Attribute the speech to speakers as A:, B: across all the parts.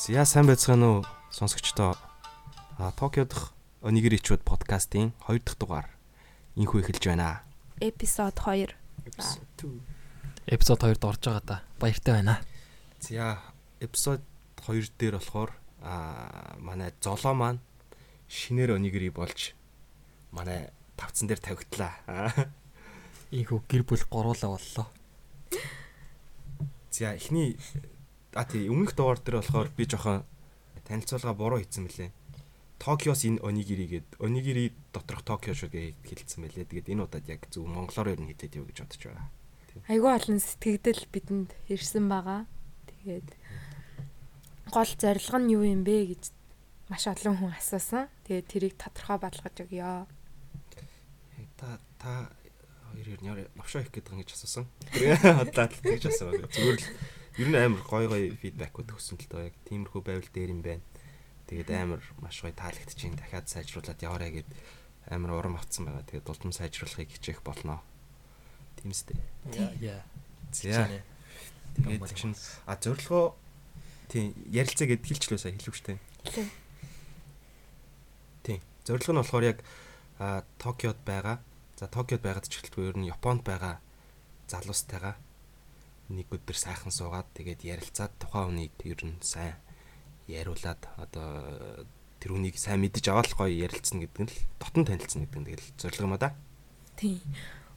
A: За сайн байцгаана уу сонсогчдоо. А Токио дахь Онигэр ичүүд подкастын 2 дахь дугаар инхүү эхэлж байна.
B: Эпизод 2.
C: Эпизод 2-д орж байгаа да. Баяртай байна.
A: За эпизод 2 дээр болохоор а манай золоо маань шинээр Онигэрийг болж манай тавцсан дээр тавигдлаа.
C: Ийхүү гэр бүл гуруулаа боллоо.
A: За эхний а тий өмнөх дугаар дээр болохоор би жоохон танилцуулга буруу хийсэн мөлий. Токиос энэ онигири гээд онигири доторх Токио шүү гэж хэлсэн мөлий. Тэгээд энэ удаад яг зөв монголоор ер нь хэлээд юу гэж бодож байгаа.
B: Айгүй олон сэтгэгдэл бидэнд ирсэн байгаа. Тэгээд гол зорилго нь юу юм бэ гэж маш олон хүн асуусан. Тэгээд тэрийг тодорхой баталгаж өгье.
A: Та та хоёр ер нь новшоо хийх гэдэг юм гэж асуусан. Хадлаа тэгж асуугаа. Зүгээр л ер нь амар гой гой фидбэкүүд өгсөн л доо яг тиймэрхүү байвал дээр юм байна. Тэгээд амар маш гоё таалагдчихин дахиад сайжруулад яваарэ гэд амар урам авцсан байгаа. Тэгээд дулдам сайжруулахыг хичээх болно. Тиймстэй.
C: Яа.
A: За. Тэгээд чинь а зорилгоо тийм ярилцаа гэд хэлчлээ сая хэлв штэ.
B: Хэлээ.
A: Тийм. Зорилго нь болохоор яг а Токиод байгаа. За Токиод байгаад ч гэлтгүй ер нь Японд байгаа залуустайгаа нэг өдөр сайхан суугаад тэгээд ярилцаад тухайн хүнийг ер нь сайн яриулаад одоо тэр хүнийг сайн мэдэж аваад гоё ярилцсан гэдэг нь л дотн танилцсан гэдэг нь тэгэл зорилго юм а да.
B: Тийм.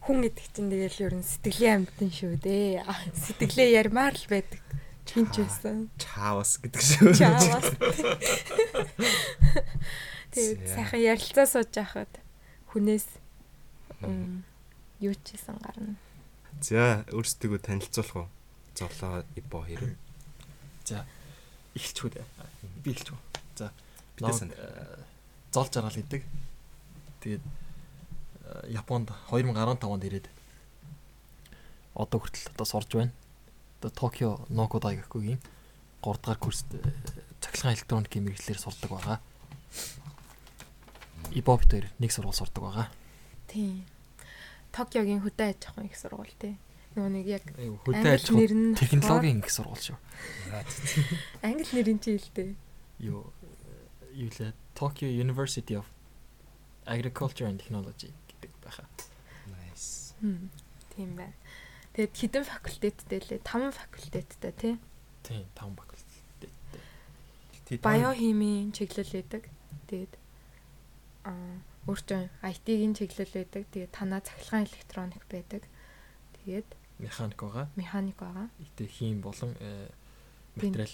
B: Хүн гэдэг чинь тэгэл ер нь сэтгэлийн амьтан шүү дээ. Сэтгэлээ ярмаар л байдаг. Чинч байсан.
A: Чаавас гэдэг шүү.
B: Чаавас. Тэгээд сайхан ярилцаа сууж яхад хүнээс юу ч хийсэн гарна.
A: За өөрсдөө танилцуулах уу? Золоо ибо хэрэг.
C: За эхэлчихв дээ. Би эхэлчихв. За
A: Бидээс
C: зол жаргал гэдэг. Тэгээд э, Японд 2015 онд ирээд одоо хүртэл одоо сурж байна. Одоо Токио Ноко Дайгакугийн 3 дахь курст э, цахилгаан электроникийн мэрэгчлэр сурдаг байгаа. Ибобит хоёр нэг сургууль сурдаг байгаа.
B: Тийм. Токиогийн хөдөө аж ахуйн их сургууль тий. Нөгөө нэг яг
C: Хөдөө аж ахуй
B: нэр нь
C: технологийн их сургууль шүү.
B: англи нэрийн чи хэлдэг.
C: юу юу лээ Tokyo University of Agriculture and Technology гэдэг байхаа.
A: Nice.
B: Тийм байна. Тэгээд хідэн факультеттэй лээ 5 факультеттэй тий.
C: Тийм, таван факультет.
B: Биохимийн чиглэл байдаг. Тэгээд аа өөртөө IT-ийн чиглэл байдаг. Тэгээд танаа цахилгаан электроник байдаг. Тэгээд
C: Механик байгаа.
B: механик байгаа.
C: Гэтэ хийм болон э,
B: Тийм.
C: материал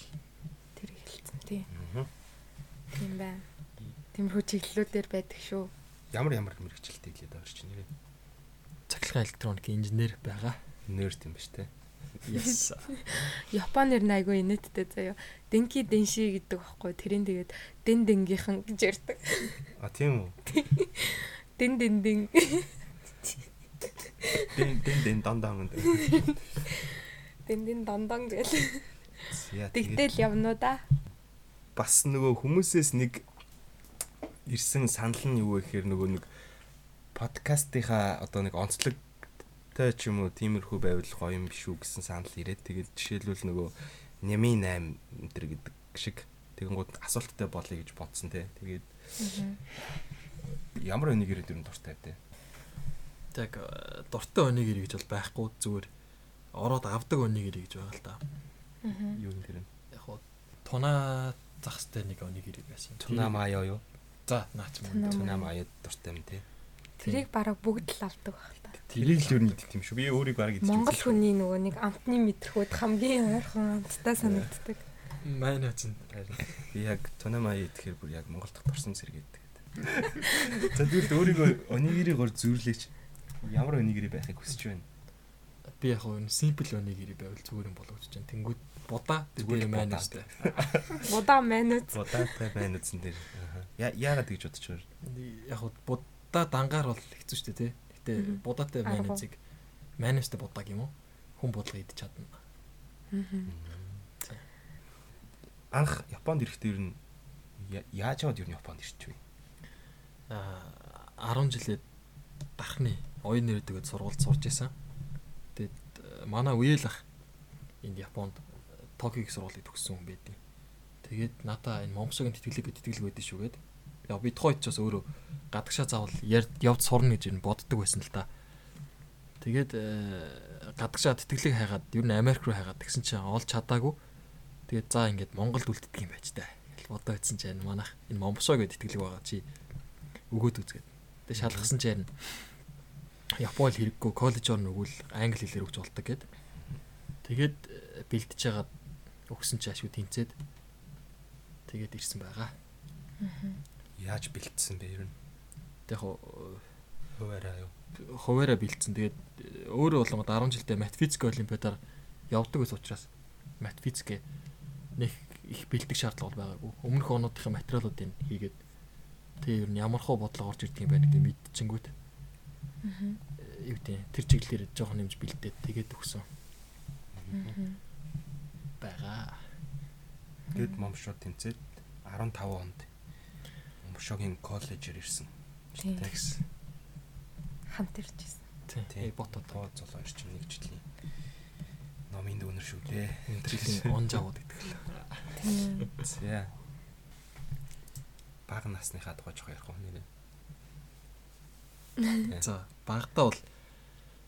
B: Тэр хэлсэн тий.
A: Мгм.
B: Тийм байна. Тиймэрхүү чиглэлүүдээр байдаг шүү.
A: Ямар ямар мэрэгчлэлтэй хэлээд байгаа чинь нэрээ.
C: цахилгаан электроникийн инженер байгаа.
A: Нэрт юм ба штэ.
C: Yes.
B: Японоор нь айгүй инээдтэй заяа. Денки денши гэдэг багхгүй. Тэрийн тэгээд дэн дэнгийнхэн гэж ярьдаг.
A: А тийм үү.
B: Дэн дэн дэн.
A: Дэн дэн дэн дандаа юм.
B: Дэн дэн дандан.
A: Яа
B: Тэгтэл явна уу да.
A: бас нөгөө хүмүүсээс нэг ирсэн санал нь юу гэхээр нөгөө нэг подкастынхаа одоо нэг онцлогтой ч юм уу тиймэрхүү байвал гоё юм биш үү гэсэн санал ирээд тэгээд жишээлбэл нөгөө Нями 8 энэ гэдэг шиг тэгэнгүүт асуулттай болъё гэж бодсон те. Тэгээд ямар өнийг ирээд юм дуртай те?
C: Яг э, дуртай өнийг ирэх гэж бол байхгүй зүгээр. Ороод авдаг өнийг ирэх гэж байгаа л да.
A: юу юм тэр нь?
C: Яг хуу тунаа захстай нэг өнийг ирэх байсан.
A: Туна маяа юу
C: За наач мөн.
A: Туна маяа дуртай юм те.
B: Тэрийг бараг бүгд л авдаг баг л та.
A: тэрийг л юу нэг тийм шүү. Би өөрийг баг идэж
B: Монгол хүний нөгөө нэг амтны мэдрхүүд хамгийн ойрхон амттай санагддаг.
C: Майн үчин.
A: би яг Туна маяа идэхээр бүр яг Монгол дахь турсан зэрэг гэдэг За тэгвэл өөрийгөө онигирийг гор зүрлээч ямар онигири байхыг хүсэж байна.
C: Би яг хуу симпл өнийг ирэх байвал зүгээр юм болгож чинь. Тэнгүүд будаа
A: Зүгээр будаа.
C: үстэй.
B: Будаа манайд
A: Бодаатай байна үсэн дээр. Я яагаад гэж бодож байна.
C: Яг будаа дангаар бол хэцүү шүү дээ тий. Гэтэ будаатай
B: Арга.
C: майонезыг майонезтэй будааг юм уу? Хүн бодлого идэж чадна.
A: Анх Японд ирэхдээ ер нь яаж яваад ер нь Японд ирчихвэ?
C: Аа 10 жилээ дахны оюун нэр дэгэд сургуульд сурж исэн. Тэгээд э, манай үеэл ах энд Японд Токиог сургуулийг төгссөн хүн байдیں۔ Тэгээд надаа энэ момшогийн тэтгэлэг тэтгэлэг байдсан шүү гээд. Яа бид хойд ч бас өөрөө гадагшаа заавал явд сурна гэж энэ боддог байсан л да. Тэгээд э, гадагшаа тэтгэлэг хайгаад ер нь Америк руу хайгаад тэгсэн чинь олж чадаагүй. Тэгээд за ингээд Монголд үлддэг юм байж таа. Гэл бодоо ütсэн чинь манайх энэ момшоо гэдэг тэтгэлэг байгаа чи өгөөд үзгээд. Тэгээд шалгасан чинь Японы хэрэггүй коллеж орно өгвөл англи хэлээр өгч болдог гэд. Тэгээд э, бэлдэж хагаад өгсөн чи ашгүй тэнцээд тэгээд ирсэн байгаа.
A: Яаж бэлдсэн бэ ер нь?
C: Тэг яг
A: Хуваараа юу?
C: хуваараа бэлдсэн. Тэгээд э, өөрөө болгоод 10 жилдээ мат физик олимпиадаар явдаг ус учраас мат физик нэг их бэлдэх шаардлага байгаагүй. Өмнөх онуудын материалуудыг хийгээд тэг ер нь ямар хөө бодлого орж ирдэг юм байна гэдэг мэдчихэнгүүт. Юу гэдэг тэр чиглэлээр жоохон нэмж бэлдээд тэгээд өгсөн байгаа.
A: Тэгэд момшоо тэнцээд 15 онд момшогийн коллежээр ирсэн.
B: Тийм.
C: Тэгс.
B: Хамт иржсэн.
C: Тий. Ботод
A: тоо золоо ирчин нэг жилийн номын дүүнер шүү дээ.
C: энэ жилийн он жавууд гэдэг л.
B: Тийм.
A: Баг насныхаа тухай жоох ярих уу нэрээ.
C: За багтаа бол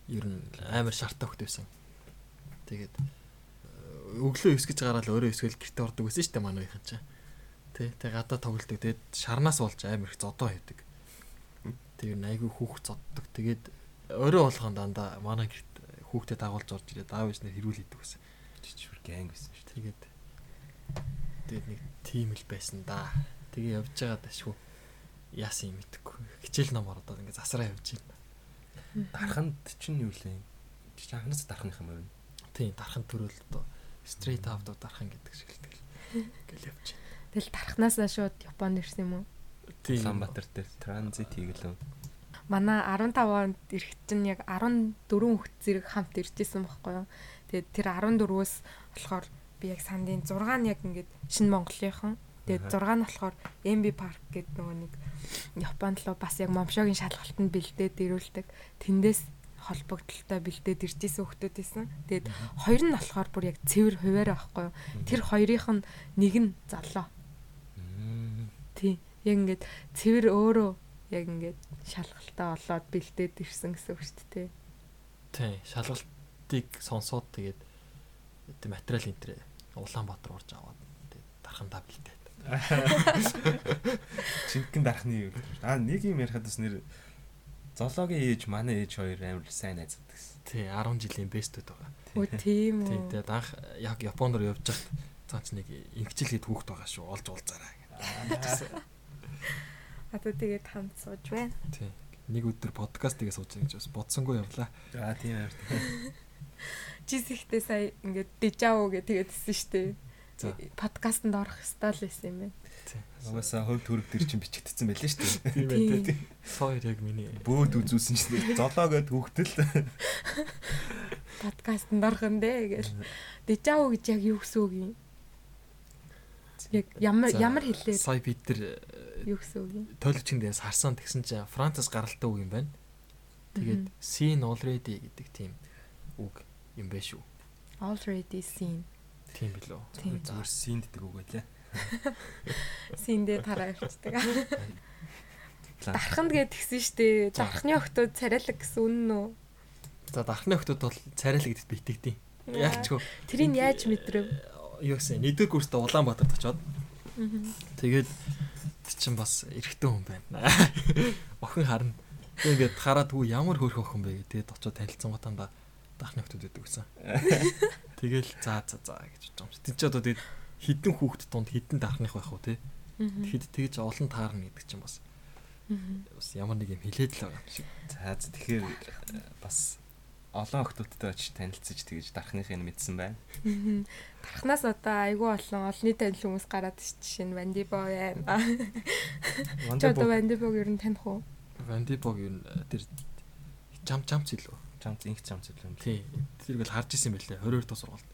C: ер нь амар шартаа хөхт байсан. Тэгээд э, өглөө 9 гэж гараад өөрөө 9 гэл гэрте ордог байсан шүү дээ манайхан чинь. Тэ тэг гадаа тоглолдог. Тэгээд шарнаас болж амар их зодоо хийдэг. Тэг ер нь айгүй хүүхд зоддог. Тэгээд өөрөө болгоон дандаа манай гэрт хүүхдэд дагуулж орж ирээд аав ээжнэр хэрүүл хийдэг байсан.
A: Жичвэр гэнг байсан шүү
C: Тэгээд тэгээд нэг тим л байсан да. Тэгээ явж байгаа дашгүй яасан юм мэдэхгүй. Хичээл ном ороод ингээд засараа явж байна.
A: Дарханд чинь юу лээ? Чи анханаас дархных юм байна.
C: Тийм дархан төрөл одоо straight out дархан гэдэг шиг л тэгэл гэл явж байна.
B: Тэгэл тархнаасаа шууд Японд ирсэн юм уу?
C: Тийм.
A: Улаанбаатар дээр транзит хийгэлээ.
B: Манай 15 онд ирэх чинь яг 14 хүүхд зэрэг хамт иржсэн байхгүй юу. Тэгээд тэр 14-өөс болохоор би яг сандын 6 нь яг ингээд шинэ Монголынхан. Тэгээд 6 нь болохоор MB парк гэдэг нөгөө нэг Японд руу бас яг момшогийн шалгалтанд бэлдээд ирүүлдэг. Тэндээс холбогдолтой бэлдээд иржсэн хүүхдүүд байсан. Тэгээд хоёр нь болохоор бүр яг цэвэр хуваараа байхгүй юу. Тэр хоёрынх нь нэг нь залуу. Тий. Яг ингээд цэвэр өөрөө яг ингээд шалгалтаа олоод бэлдээд ирсэн гэсэн үг шүү дээ.
C: Тийм. Шалгалтыг сонсоод тэгээд тэ материал төр Улаанбаатар орж аваад тэгээд дархандаа бэлдээд.
A: Чингэн дархны юу. Аа нэг юм ярихад бас нэр зоологийн ээж манай ээж хоёр амар сайн найзууд гэсэн.
C: Тий 10 жилийн бэстүүд байгаа.
B: Өө тийм
C: Тий
B: үү.
C: тэгээд анх яг Японд руу явж байхад цаач нэг ингэжлээд хүүхд байгаа шүү. Олж уулзаарай.
B: Одоо тэгээд хамт сууж байна.
C: Тий. Нэг өдөр подкастыг сууж байгаа гэж бас бодсонгүй явлаа.
A: Аа тийм амар.
B: Жисихтэй сая ингээд дижао гэдэг тэгээдсэн шүү дээ. Подкастт орох ёстой л байсан юм байна.
A: Угаасаа хувь төрөв төр чинь бичигдсэн байлээ шүү дээ.
C: Тийм
B: Тийм.
C: байх тий. Сойр яг миний
A: Бөөд үзүүлсэн чинь золоогоод хүүхдэл.
B: Подкастт орох юм дээ гэж. Дижао гэж яг юу гэсэн үг юм? Яг ямар ямар хэлээр
C: сая бид нар э,
B: юу гэсэн үг юм?
C: тойлогчийн дээс харсан тэгсэн чинь Францаас гаралтай үг юм байна. Тэгээд seen already гэдэг тийм үг юм байна шүү.
B: Already seen.
C: Тийм билүү.
A: Зүгээр синд гэдэг үг байлаа.
B: Синдээ тараа явчихдаг. Дарханд шүү дээ.
C: За.
B: Дархны охтууд царайлаг гэсэн үнэн үү?
C: За дархны охтууд бол царайлагдд битгдیں۔ Яачгүй
B: Тэрийг яаж мэдрэв?
C: юу гэсэн нэгдүгээр курстэ Улаанбаатарт очоод тэгээд чинь бас эрэгтэй хүн байна. Охин харна. Тэгээд хараад хүү ямар хөрх охин бэ гэдэг очоод танилцсан готанда дархны охтууд байдаг гэсэн. Тэгэл за за за гэж бодсон. Тэд ч одоо тэгээд хідэн хүүхэд тунд хідэн дархных байх уу те. Хэд тэгж олон таарна гэдэг чинь бас бас ямар нэг юм хилээд л байгаа юм шиг.
A: За за, тэгэхээр э, бас олон охтуудтай очиж танилцаж тэгэж дарахныхыг нь мэдсэн байна.
B: Тархнаас одоо айгүй олон олонний танил хүмүүс гараад жишээ нь Вандибо байна. Одоо Вандибог ер нь таних уу?
C: Вандибог юу н- тэр жам жамц илүү.
A: Чамц инх чамц л юм.
C: Тий. Тэрг л харж исэн байлээ. 22 дахь сургуульд.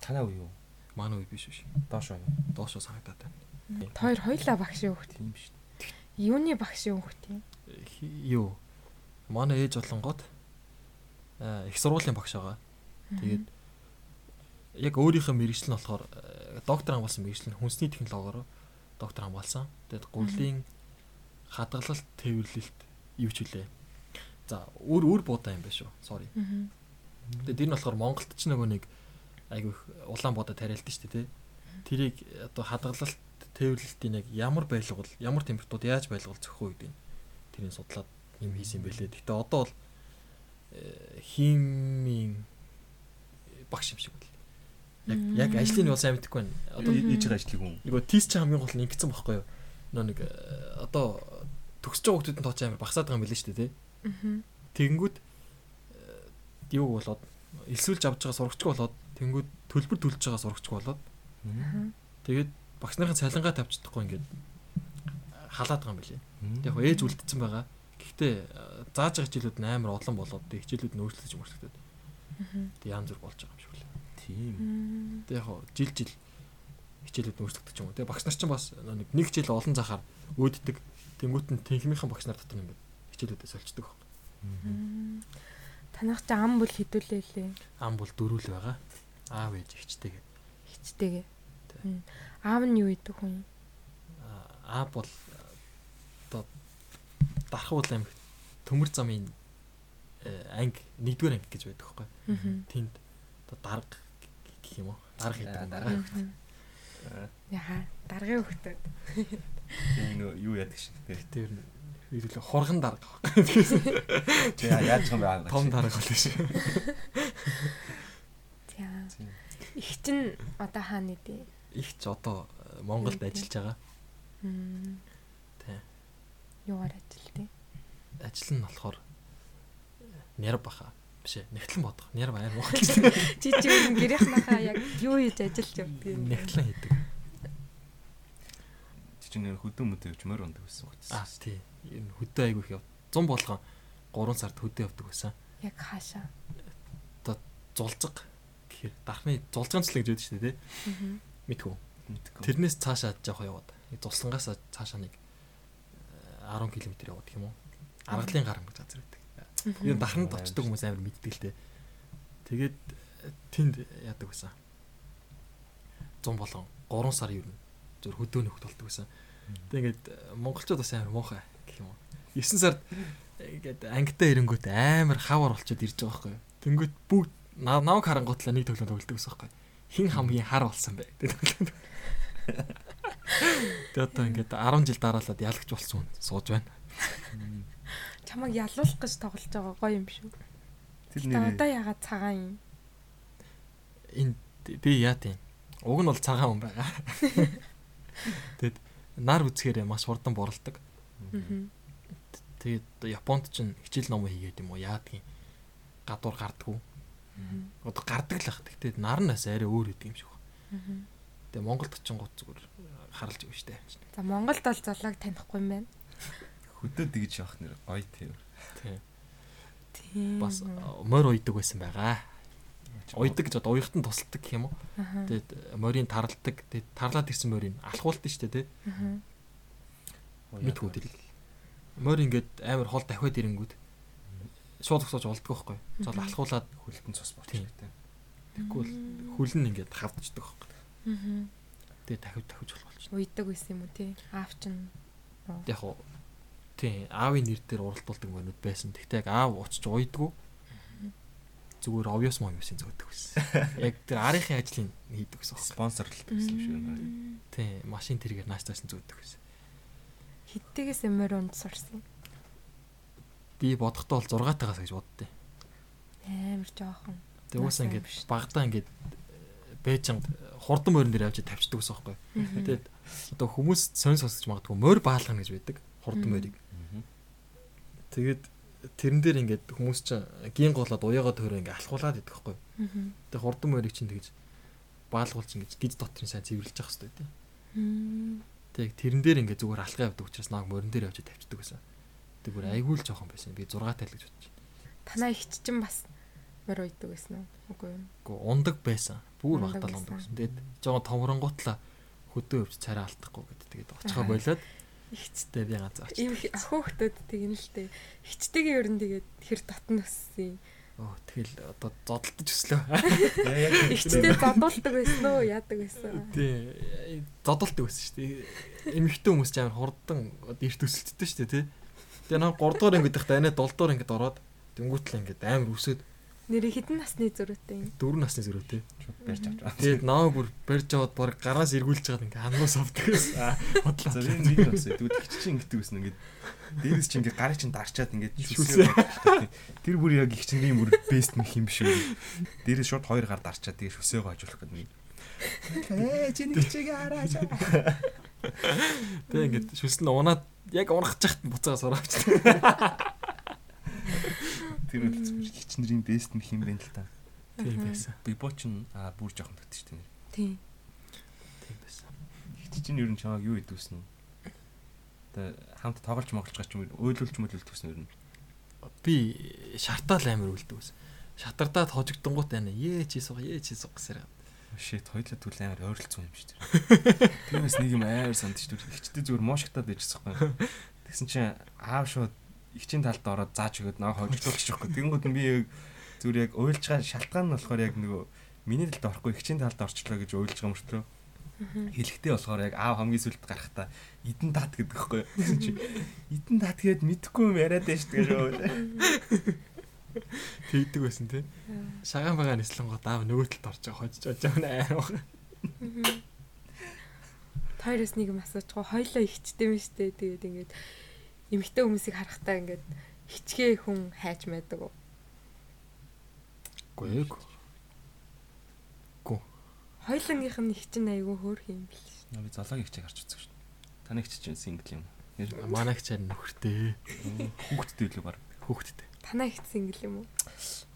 A: Танаа уу юу?
C: Манай үе биш биш.
A: Доош уу?
C: Доошоо санагдаад байна.
B: Хоёр хоёлаа багшийн хүүхд.
A: Тийм биш.
B: Юуны багшийн хүүхд юм?
C: Юу? Манай ээж болонгууд аа их сургуулийн багш байгаа. Тэгээд яг өөрийнхөө мэрэгжил нь болохоор э, доктор хамгаалсан мэрэгчлэн хүнсний технологиор доктор хамгаалсан. Тэгээд гурлийн хадгалалт тээвэрлэлт юу ч үлээ. За өөр өөр буудаа юм байна шүү. Sorry. Тэгээд энэ болохоор Монголд ч нөгөө нэг айгүй улаан буудаа тариалдаг шүү дээ. тэ. Тэрийг одоо хадгалалт тээвэрлэлтийн яг ямар байлгал, ямар температурд яаж байлгал зөхөх үү гэдэг нь тэрийг судлаад юм хийсэн юм бэлээ. Гэтэ одоо бол э, химийн багш юм шиг байна. Яг яг ажлын нь бол сайн мэдэхгүй байна. Одоо.
A: Ээж байгаа ажлыг хүн.
C: нөгөө тийс чи хамгийн гол нь ингэсэн байхгүй юу? Нөө нэг э, одоо төгсөж байгаа хүмүүсийн тооч амар багасаад байгаа юм билээ шүү дээ, тэ.
B: Мгм.
C: Тэгэнгүүт э, юу болоод элсүүлж авч байгаа сурагчгүй болоод тэгэнгүүт төлбөр төлж байгаа сурагчгүй болоод тэгээд багш нарын цалингаа тавьчихдаггүй ингээд халаад байгаа юм билээ. Яг хөө ээж үлдсэн байгаа. Гэхдээ э, зааж байгаа хичээлүүд амар олон болоод тэг хичээлүүд нь өөрчлөгдөж мөрчлөгдөд. Тэг янз бүр болж байгаа юм шиг үлээ.
A: Тийм.
C: Тэг яг хөө жил жил хичээлүүд нь өөрчлөгдөж юм уу. Тэг багш нар ч бас нэг хичээл олон захаар өөддөг. Тэнгүүт нь тэнхимийнхэн багш нар дотор ингээд хичээлүүдээ сольчдөг.
B: Мм. Танах чи ам бол хідүүлээ лээ.
C: Ам бол дөрүүл байгаа. Аав ээж ихчтэйгээ.
B: Хичтэйгээ. Мм. Аав нь юу идэг хүн?
C: Аа бол одоо дархуул амиг төмөр замын э, анги нэгдүгээр анги гэж байдаг хөөхгүй. Тэнд одоо дарга гэх юм уу? Дарга гэдэг
A: дарга.
C: даа.
B: Мгм. Яха, даргын хөхтөд.
A: Нөө юу яадаг шиг. тий.
C: Тэр хэлээ хурган дарга.
A: Чи яаж юм бэ?
C: Том дарга бол биш.
B: За. Их чин одоо хаана идэв?
C: Их ч одоо э, Монголд ажиллаж байгаа. Тий.
B: Юугаар ажилтээ?
C: Ажил нь болохоор нэр баха биш ээ. Нэгтлэн бодох. Нэр баяр
B: чи өөр гэрийнхнахаа яг юу хийж ажиллаж бэ?
C: Нэгтлэн хийдэг.
A: Чи чинь хөдөө мөдөө явж морь ундаг гэсэн үг.
C: Аа тий. Энэ хөдөө айгүй их яв. 100 болгон 3 сард хөдөө явдаг байсан.
B: Яг хаашаа.
C: Зулцэг гэхээр дархны зулцганцл гэж яддаг шүү дээ тий. Мэдхүү.
A: Мэдгүй.
C: Тэрнээс цаашаа жоох яваад. Зулсангаас цаашаа нэг э, 10 км яваад гэх юм уу? Аргалын гарам гэж газар байдаг. Энэ дарханд очдог хүмүүс амар мэддэг л дээ. Тэгээд э, тэнд яадаг байсан. 100 болгон 3 сар юу зөв хөдөөний хөлт болдог байсан. Тэгээд ингээд э, монголчууд бас амар муухай гэх юм уу. 9 сард э, ингээд ангитай ирэнгүүт амар хавар болчиход ирж байгаа байхгүй юу. Тэнгүүт бүгд нав харангуутлаа нэг төглөө тоглодог байсан байхгүй юу. Хин хамгийн хар болсон бэ. Тэгээд одоо ингээд 10 жил дараалаад ялагч болсон хүн сууж байна.
B: Чамайг ялуулах гэж тоглож байгаа гоё юм шүү.
A: Тэр
B: Тэ
A: нэр
B: одоо ягаад цагаан юм?
C: энэ би яа тийм. Уг нь бол цагаан хүн байгаа. Тэгэд нар үзэхээр маш хурдан боролдог.
B: Мгм.
C: Тэгээд Японд ч хичээл ном хийгээд юм уу яадгийн гадуур гардггүй. Одоо гардаг л ах. Тэгтээ нар нь бас арай өөр гэдэг юм шиг байна. Тэгээ Монголд ч гот зүгээр харалж өгч штэ.
B: За Монголд бол зулааг танихгүй юм байна.
A: хөдөө дэгж явах нэр гоё тийм.
C: Тий.
B: Тийм.
C: Бас морь уйдаг байсан байгаа. Уйдаг гэж одоо уяхтан тусалдаг гэх юм уу? Тэгээд морийг тарладаг. Тэгээд тарлаад ирсэн морийг алхуулдаг штэ тий.
B: Аха.
C: Мэдгүй тэрийг. Морь ингээд амар хол дахиад ирэнгүүд шууд зогсоож болдгоо байхгүй. Зол
B: Мгм.
C: алхуулаад
A: хөлтөн цус
C: Тийм.
A: болчих тийм.
C: Тэггүй л хүл нь ингээд хавдчихдаг байхгүй.
B: Мгм.
C: Тэгээ дахиад дахиж болох болчих.
B: Уйдаг байсан юм уу тий? Аав чинь.
C: Яг уу тий аавын нэр дээр уралдуулдаг мөрнөд байсан. Тэгтээ яг аав уучж уйдгүй. Зүгээр obvious юусын зөөдөг байсан. Яг тэр арийнхын ажлыг хийдэг гэсэн.
A: Спонсорлт гэсэн юм шиг байна.
B: Мм.
C: Тий машин тэргээр нааш таасан зөөдөг байсан.
B: Хиттээс эмээр унд сурсан.
C: Би бодохдоо бол 6 тагаас гэж боддیں۔
B: Амар жоохон.
C: Тэгээ уусаа ингээд багтаа ингээд бэжинг хурдан морин дээр явж тавьчихдаг гэсэн байхгүй. Тэгээд одоо хүмүүс сонь сонсож магадгүй морь баалгана гэж байдаг. Хурдан морийг. Тэгээд тэрэн дээр ингээд хүмүүс чинь гин голоод уяагаа төрөө ингээд алхуулад идэх байхгүй. Тэгээ хурдан морийг чинь тэгж баалгуулж ингэж гид дотрын сайн цэвэрлж явах хэрэгтэй тийм. Тэг тэрэн дээр ингээд зүгээр алхаа явдаг учраас нааг морин дээр явж тавьчихдаг гэсэн. Тэгвэр айгүй л жоохон байсан. Би 6 тайл гэж бодчих.
B: Танаа их чинь бас мөр уйдаг байсан уу? Үгүй юу.
C: Гэхдээ ундаг байсан. Бүр багтаал ундаг
B: байсан.
C: Тэгээд жоохон томронгуутлаа хөдөө өвч царай алдахгүй гэдэг. Тэгээд очихоо болоод
B: Ихч
C: Тэ би ганц очив.
B: ийм хөхтөд тийм л дээ. Хичтэйгийн ер нь тэгээд хэр татн өссөн.
C: Оо тэгэл одоо зодтолдож өслөө.
B: Ихчтэй зодуулдаг байсан уу? Яадаг байсан.
C: Тий. Зодтолдог байсан шүү дээ. Эмэгтэй хүмүүс ч амар хурдан эрт өсөлттэй шүү дээ тий. Тэгээ наа 3 дугаар ангид дахь дайнаа 7 дугаар ангид ороод тэнгуүтэл ингээд амар өсөд
B: Нэр хитэн насны зөрүүтэй юм.
C: 4 насны зөрүүтэй.
A: барьж авч байгаа.
C: Тэгээд наваа бүр барьж аваад баг гараас эргүүлж чагаад ингээ ханаас авдаг гэсэн. Бодлоо.
A: За би нэг бас дүүд их чинь ингэдэг гэсэн ингээд дээрээс чинь ингээд гарыг чинь дарчаад ингээд
C: Шүлсээ.
A: Тэр бүр яг их чинь бүр бест мэх юм биш үү. Дээрээс шууд хоёр гар дарчаад тэгээ шүсээгөө хажуулах гэдэг. Ээ чи нэг чиг хараач.
C: Тэг ингээд шүлсэн унаад яг унах чахт буцаага сураач.
A: Тэр үл зүгээр хичнэрийн бест мэх юм байна л та.
C: Тийм байсан.
A: Би бууч нь аа бүр жоохон төгтөж шүү дээ.
B: Тийм.
C: Тийм байсан.
A: Хич чинь ер нь чамааг юу идэвсэн үү? Тэ хамт тоглож моголж гач юм өөлүүлж мөлүүлж төсөн ер нь.
C: Би шартаал амар үлддэг ус. Шатардаад хожигдонгууд байна. Ээ чи суга, ээ чи суга гэсээр.
A: Шит хоёлаа түл амар ойролцсон юм шүү дээ. Тиймээс нэг юм амар санд шүү дээ. Хичтэй зүгээр моошгтаад байжсан байхгүй. Тэгсэн чинь аав шууд ихчийн талд ороод зааж өгöd наа хожигдуулчих жоохгүй. Тэнгүүд нь би яг зүгээр яг уйлж байгаа шалтгаан нь болохоор яг нөгөө миний талд орохгүй ихчийн талд орчлоо гэж уйлж байгаа мөртлөө. Хэлэхдээ болохоор яг аав хамгийн сүлд гарахта эдэн дат гэдэг хэвгүй. Тэгсэн чи эдэн дат гэд мэдхгүй юм яриад байж тэгэж өө.
C: Тэгдэг байсан тий. Шагаан бага нислэн гот аав нөгөө талд орж байгаа хожиж байгаа нэ аав.
B: Тойроос нэг юм асуучихгүй хоёлоо ихчтэй юм штэ тэгээд ингээд эмэгтэй хүмүүсийг харахтаа ингээд хичгээ хүн хайж байдаг уу?
C: Гүй ээ.
B: Хоёлынгийнх нь хичин айгүй хөөх юм бил ш.
A: Би зоологийн хичээг харж үзсэн шүү дээ. Таны хичээг чинь сингл юм.
C: Манай хчаар нөхөртэй.
A: Хүүхдтэй илүү баг.
C: Хүүхдтэй.
B: Танаа их сингл юм уу?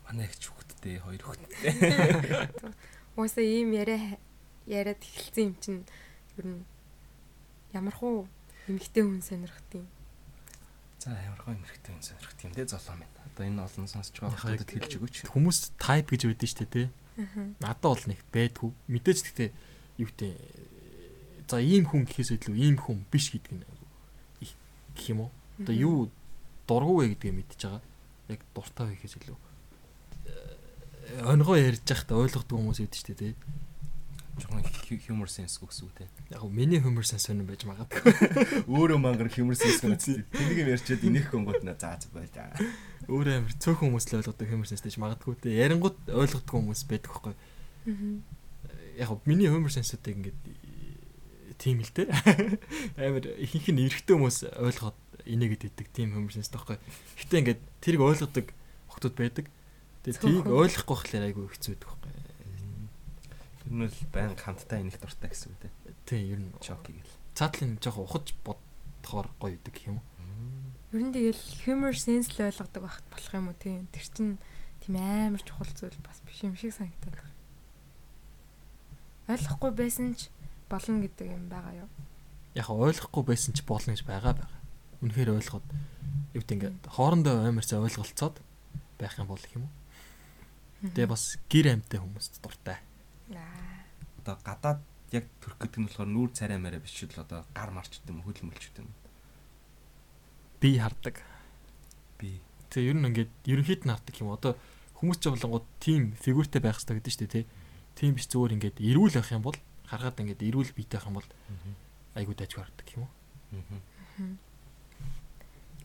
A: Манай ихч хүүхдтэй, хоёр хүүхдтэй.
B: Уусаа ийм яриа яриад эхэлсэн юм чинь ер нь ямар хуу эмэгтэй хүн сонирхт юм.
A: За ямар гоё мэрэгтэй юм сонирхт юм те золоо минь. Одоо энэ олон сонсож байгаа хүмүүст хэлж өгөөч.
C: Хүмүүс type гэж байдаг шүү дээ.
B: Аа.
C: Надад бол нэг байдгүй. Мэдээж гэхдээ юу гэдэг за ийм хүн гэхээс илүү ийм хүн биш гэдэг нь их гэх юм уу? Одоо юу дургу вэ гэдгийг мэдчихэж байгаа. Яг дуртай вэ гэхээс илүү э, онгоо ярьж байхдаа ойлгодог хүмүүс байдаг шүү дээ тий.
A: Жохон humor sense гэсэн үг те.
C: Яг миний humor sense сонирн байж магадгүй.
A: Өөрөө мангар humor sense гэнэ. Тэнийг юм ярьчаад инех гонгод на заа заа байл.
C: Өөрөө амир цөөхөн хүмүүс л ойлгодог humor sense гэж магадгүй те. Ярингууд ойлгодог хүмүүс байдаг байхгүй.
B: Аа.
C: Яг миний humor sense-үүдийг ингээд тийм л те. Амир ихэнх нь эрэгтэй хүмүүс ойлгоод инээгээд идэг тийм humor sense таахгүй. Гэтэ ингээд тэрийг ойлгодог хүмүүс байдаг. Тэгээ тийг ойлгохгүй болохоор айгүй хэцүү байдаг байхгүй.
A: Тэр нь л байн хамтдаа инех дуртай гэсэн үг те.
C: Тийм ер нь
A: Чоки гэл.
C: цаатлын жоох ухаж бодохоор гоё идэг юм уу?
B: Ер нь тэгэл humor sense л ойлгодог байхт болох юм уу тийм. Тэр чинь тийм амар чухал зүйл бас биш юм шиг санагдаад байна. Ойлгохгүй байсан ч болно гэдэг юм байгаа юу?
C: Яг ойлгохгүй байсан ч болно гэж байгаа байгаа. Үнэхээр ойлгоод юу гэдэг ингээд хоорондоо амарсаа ойлголцоод байх юм бол гэх юм уу? Тэгээ бас гэр амтай хүмүүст дуртай.
B: Аа.
A: Одоо гадаад яг төрөх гэдэг нь болохоор нүүр царай мараа биш л одоо гар марч гэдэг юм хөл мөлч гэдэг юм.
C: Би хардаг.
A: Би
C: Тэгээ ер нь ингээд ерөнхийд нь хардаг юм. Одоо хүмүүс ч болонгууд тим фигюртэй байх хэрэгтэй гэдэг чинь тий. Тим биш зүгээр ингээд эрүүл байх юм бол харахад ингээд эрүүл биетэй байх юм бол айгуу дайггүй хардаг юм уу?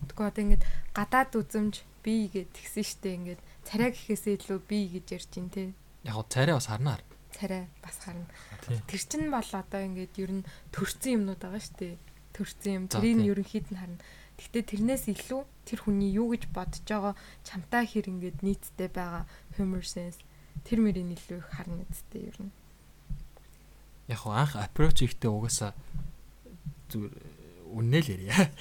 B: Тэгвэл одоо ингээд гадаад үзэмж би гэд тэгсэн штэ ингээд царай гэхээсээ илүү би гэж ярьж ин тэ.
C: Яг царай бас харнаар.
B: Царай бас харна. Тэр чинь бол одоо ингээд ер нь төрцөн юмнууд байгаа штэ. Төрцөн юм. Тэрийг нь ерөнхийд нь харна. Гэхдээ тэрнээс илүү тэр хүний юу гэж бодож байгаа чамтай хэр ингээд нийтдээ байгаа humor sense тэр мөрийг илүү их харна үсттэй ер нь.
C: Яг гоо анх approach ихтэй угаасаа зүгээр үннээ л ярья.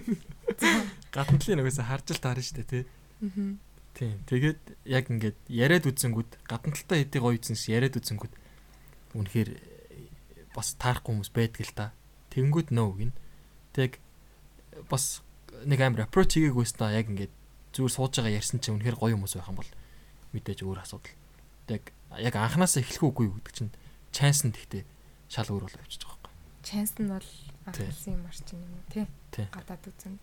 C: Гаднадлын угаасаа харж л таарна штэ тий.
B: Аа.
C: Тийм. Тэгээд яг ингээд яриад үзэнгүүд гадна талтаа хэдий гоё үзсэн ш яриад үзэнгүүд үнэхээр э, бас таарахгүй хүмүүс байдаг л та. Тэнгүүд нөө гин. Тэг бас нэг амар approach хийгээгүйс та яг ингээд зүгээр сууж байгаа ярьсан чинь үнэхээр гоё хүмүүс байх юм бол мэдээж өөр асуудал. Тэг яг анханасаа эхлэх үгүй гэдэг чинь chance нь тэгтээ шал өөр болоо явчихж байгаа байхгүй.
B: Chance нь бол
C: Тий.
B: анхaalсан юм арч юм. Тий. Гадаад үзэмж.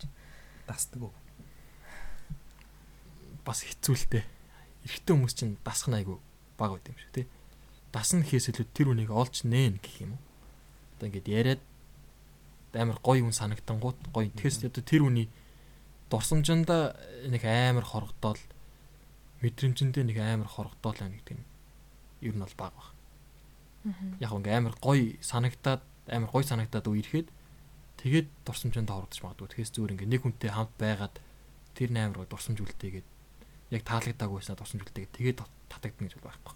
A: дасдаг уу?
C: Бас хэцүүлтэй. эрэгтэй хүмүүс чинь дасах нь айгу баг байт юм шиг тий. Дасна гэхээс илүү тэр үнийг олж нээн гэх юм уу. Одоо ингээд яриад амар гоё хүн санагтангууд гоё. Тэгээс одоо тэр үний дурсамжинда нэг амар хоргодоол мэдрэмжэндээ нэг амар хоргодоол байна гэдэг нь ер нь бол баг баг. Яг ингээ амар гоё санагтаад амар гоё санагтаад үе ирэхэд тэгээд дурсамжинд хорогдож магадгүй. Тэгээс зүгээр ингээ нэг хүнтэй хамт байгаад тэр гоё дурсамж үлдээгээд яг таалагдаагүй байснаа дурсамж үлдээгээд тэгээд татагдана гэж байхгүй.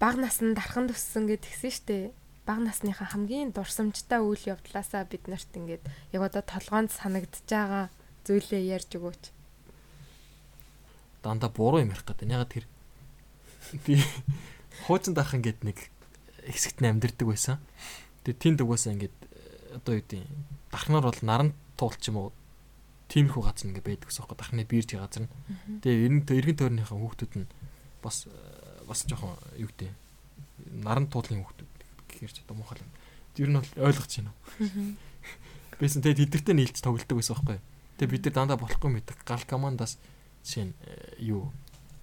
B: Баг наснд дархан төссөн гэд тэгсэн штэ. Баг насныхаа хамгийн дурсамжтай үйл явдлаасаа бид нарт ингээд яг одоо толгоонд санагдж байгаа зүйлээ ярьж өгөөч.
C: Дандаа буруу юм ярих гэдэг. Ягаад тэр би хуучин дахан гэд нэг хэсэгт нь амьдэрдэг байсан. Тэгээ тэнд угаасаа ингээд одоо юу гэдэг дархнаар бол наран туул ч юм уу тиймэрхүү газар ингээ байдаг гэсэн юм. Дахны бирж газар нь. Тэгээ эргэн эргэн тойрныхаа хүүхдүүд нь бас бас жоохон юу гэдэг наран туулын хүүхдүүд гэхэр ч одоо муухай юм. Тэр нь бол ойлгож байна уу? Бэсэн тэгээ тэдэртэй нийлж тоглолдог байсан байхгүй. Тэгээ бид нар дандаа болохгүй мэддэг гал командаас жишээ нь юу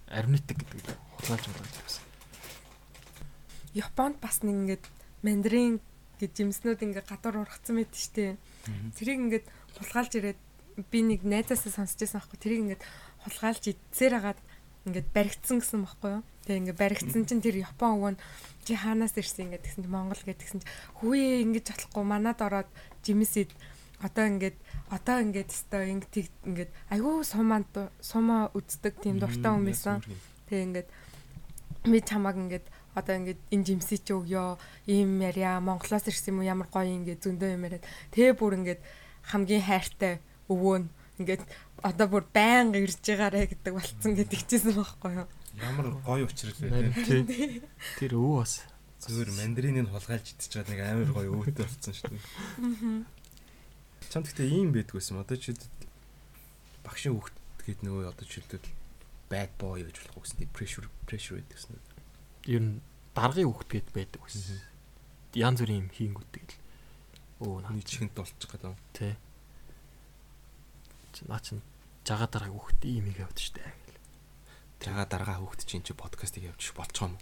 C: армнитик гэдэг хулгайлж байгаа байсан.
B: Японд бас нэг ингээд мандарин гэж жимснүүд ингээд гадуур ургацсан байд штэ. Тэрийг ингээд хулгайлж ирээд би нэг найзаасаа сонсч байсан аахгүй. Тэрийг ингээд хулгайлж идсээр хагаад ингээд баригдсан гэсэн байхгүй юу? Тэгээ ингээд баригдсан чинь тэр Япон өвөө нь чи хаанаас ирсэн ингээд тэгсэн чи Монгол гэд тэгсэн чи хүү ингэж болохгүй манад ороод жимсэд одоо ингээд одоо ингээд өстой ингээд ингээд айгүй сумаа сумаа үздэг тийм дуртай хүн байсан. Тэгээ ингээд би чамаг ингээд одоо ингээд энэ жимсий чи өгөө ийм ярья Монголоос ирсэн юм уу ямар гоё ингээд зөндөө юм яриад тэгээ бүр ингээд хамгийн хайртай өвөө нь ингээд одоо бүр байнга ирж байгаарэ гэдэг болцсон гэдэг чийсэн байхгүй юу?
A: Ямар гоё учрал вэ
C: тэр өвөө бас
A: зүгээр мандариныг хулгайлж идчихэж байгаа нэг амар гоё өвөтэй болцсон шүү дээ. Чам гэхдээ ийм байдгүйсэн одоо чи багшийн хүүхд гээд нөгөө одоо чилдэл bad boy гэж болох гэсэн тийм pressure гэдэгсэн
C: ер нь даргын хөвгтгээд байдаг байсан. Янз бүрийн юм хийнгүүдэг л.
A: Өө наа. Чихэнд болчих гэдэг.
C: Тэ. Наа чин жага дараа хөвгт ийм их явд штэ гэл.
A: Жага дараа хөвгт чинь чи подкастыг явуучих болчихоо юм.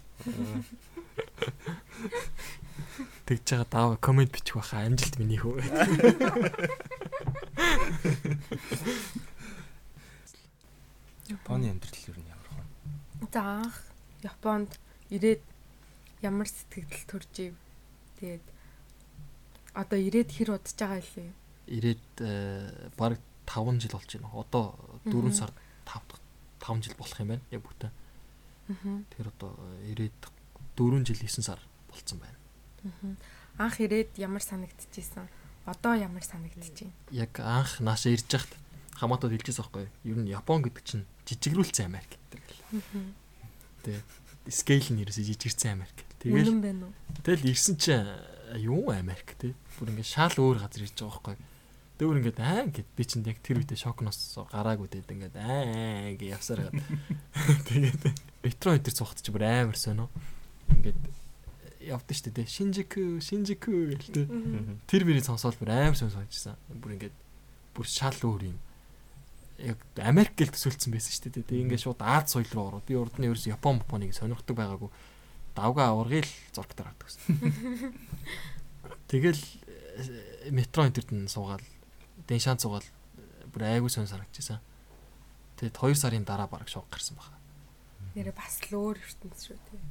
C: Тэгж жага даава комент бичих байхаа амжилт миний хөө.
A: Японы амьдрал ер нь ямар хөө.
B: За Японд ирээд ямар сэтгэл төрж ив. Тэгээд одоо ирээд хэр удаж байгаа илээ.
C: Ирээд баг 5 жил болж байна. Одоо 4 сар 5 5 жил болох юм байна. Яг бүтэн. Тэр одоо ирээд 4 жил 9 сар болцсон байна.
B: Анх ирээд ямар санагдчихсэн? Одоо ямар санагдчих вэ?
C: Яг анх наашаа ирж хахад хамаатууд хэлчихсэн байхгүй юу? Ер нь Япон гэдэг чинь жижигрүүлсэн Америк гэдэг л. Тэ скейл нь ерөөсөө жижигэрсэн Америк.
B: Тэгэл үнэн байна уу?
C: Тэгэл ирсэн чинь юу Америк те. Бүр ингээд шал өөр газар ирж байгаа байхгүй. Дөөр ингээд аа гэд би чинь яг тэр үедээ шокноос гараагүй тэгээд ингээд аа гэж явсаар гад. Тэгээд метро өдр цухт чи бүр амар сонио. Ингээд явдсан шүү дээ. Шинжику, Шинжику гэл те. Тэр мөрийг сонсоод бүр амар сонио сонсчихсан. Бүр ингээд бүр шал өөр юм яг Америк гэл төсөөлсөн байсан шүү дээ. Тэгээ ингээд шууд Аз соёл руу ороод би урд нь ерөөс Япон Японыг сонирхдаг байгаагүй. Давга аваргыг л зураг дараад гэсэн. Тэгэл э, метро энтерд нь суугаал Дэншан суугаал бүр айгүй сонь санагдчихсан. Тэгэд 2 сарын дараа баг шок гарсан баха.
B: Нэрээ бас л өөр ертөнц шүү дээ.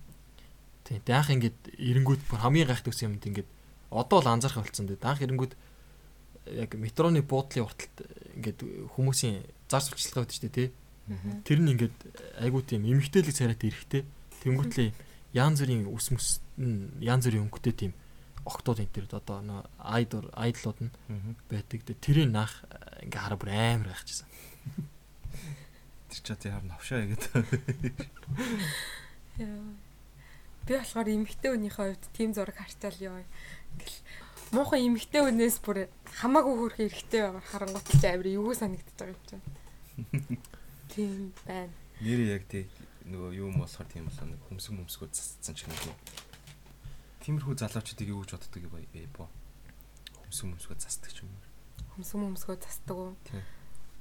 C: Тийм. Даах ингээд эренгүүд бүр хамгийн гайхдаг юмд ингээд одоо л анзаарах болсон дээ. Даах эренгүүд яг метроны буудлын урталт ингээд хүмүүсийн зар сурталчилгаа байдаг шүү дээ тий. Тэр нь ингээд айгуу тийм эмгтээлэг царайт эрэхтэй. Тэнгүүтлээ янз бүрийн ус мөс янз бүрийн өнгөтэй тийм октод энэ төр одоо нөө айдор айдлууд нь байдаг. Тэрийг наах ингээ хараа бүр амар гайхчихсан.
A: Тэр ч одоо яар навшаа гэдэг.
B: Би болохоор эмгтэй хүнийхээ хувьд тийм зураг харчаал ёо. Ингээл муухай эмгтэй хүнээс бүр хамаагүй хөрх эрэгтэй байгаа харангуут ч амир юу санагдаж байгаа юм чинь. Тийм байна.
A: Нэр яг тий нөгөө юу юм болохоор тийм болоо нэг хөмсг хөмсгөө засцсан ч юм уу. Тиймэрхүү залуучуудыг юу гэж боддог юм бэ бо. Хөмсг хөмсгөө засдаг юм уу.
B: Хөмсг хөмсгөө засдаг уу?
A: Тийм.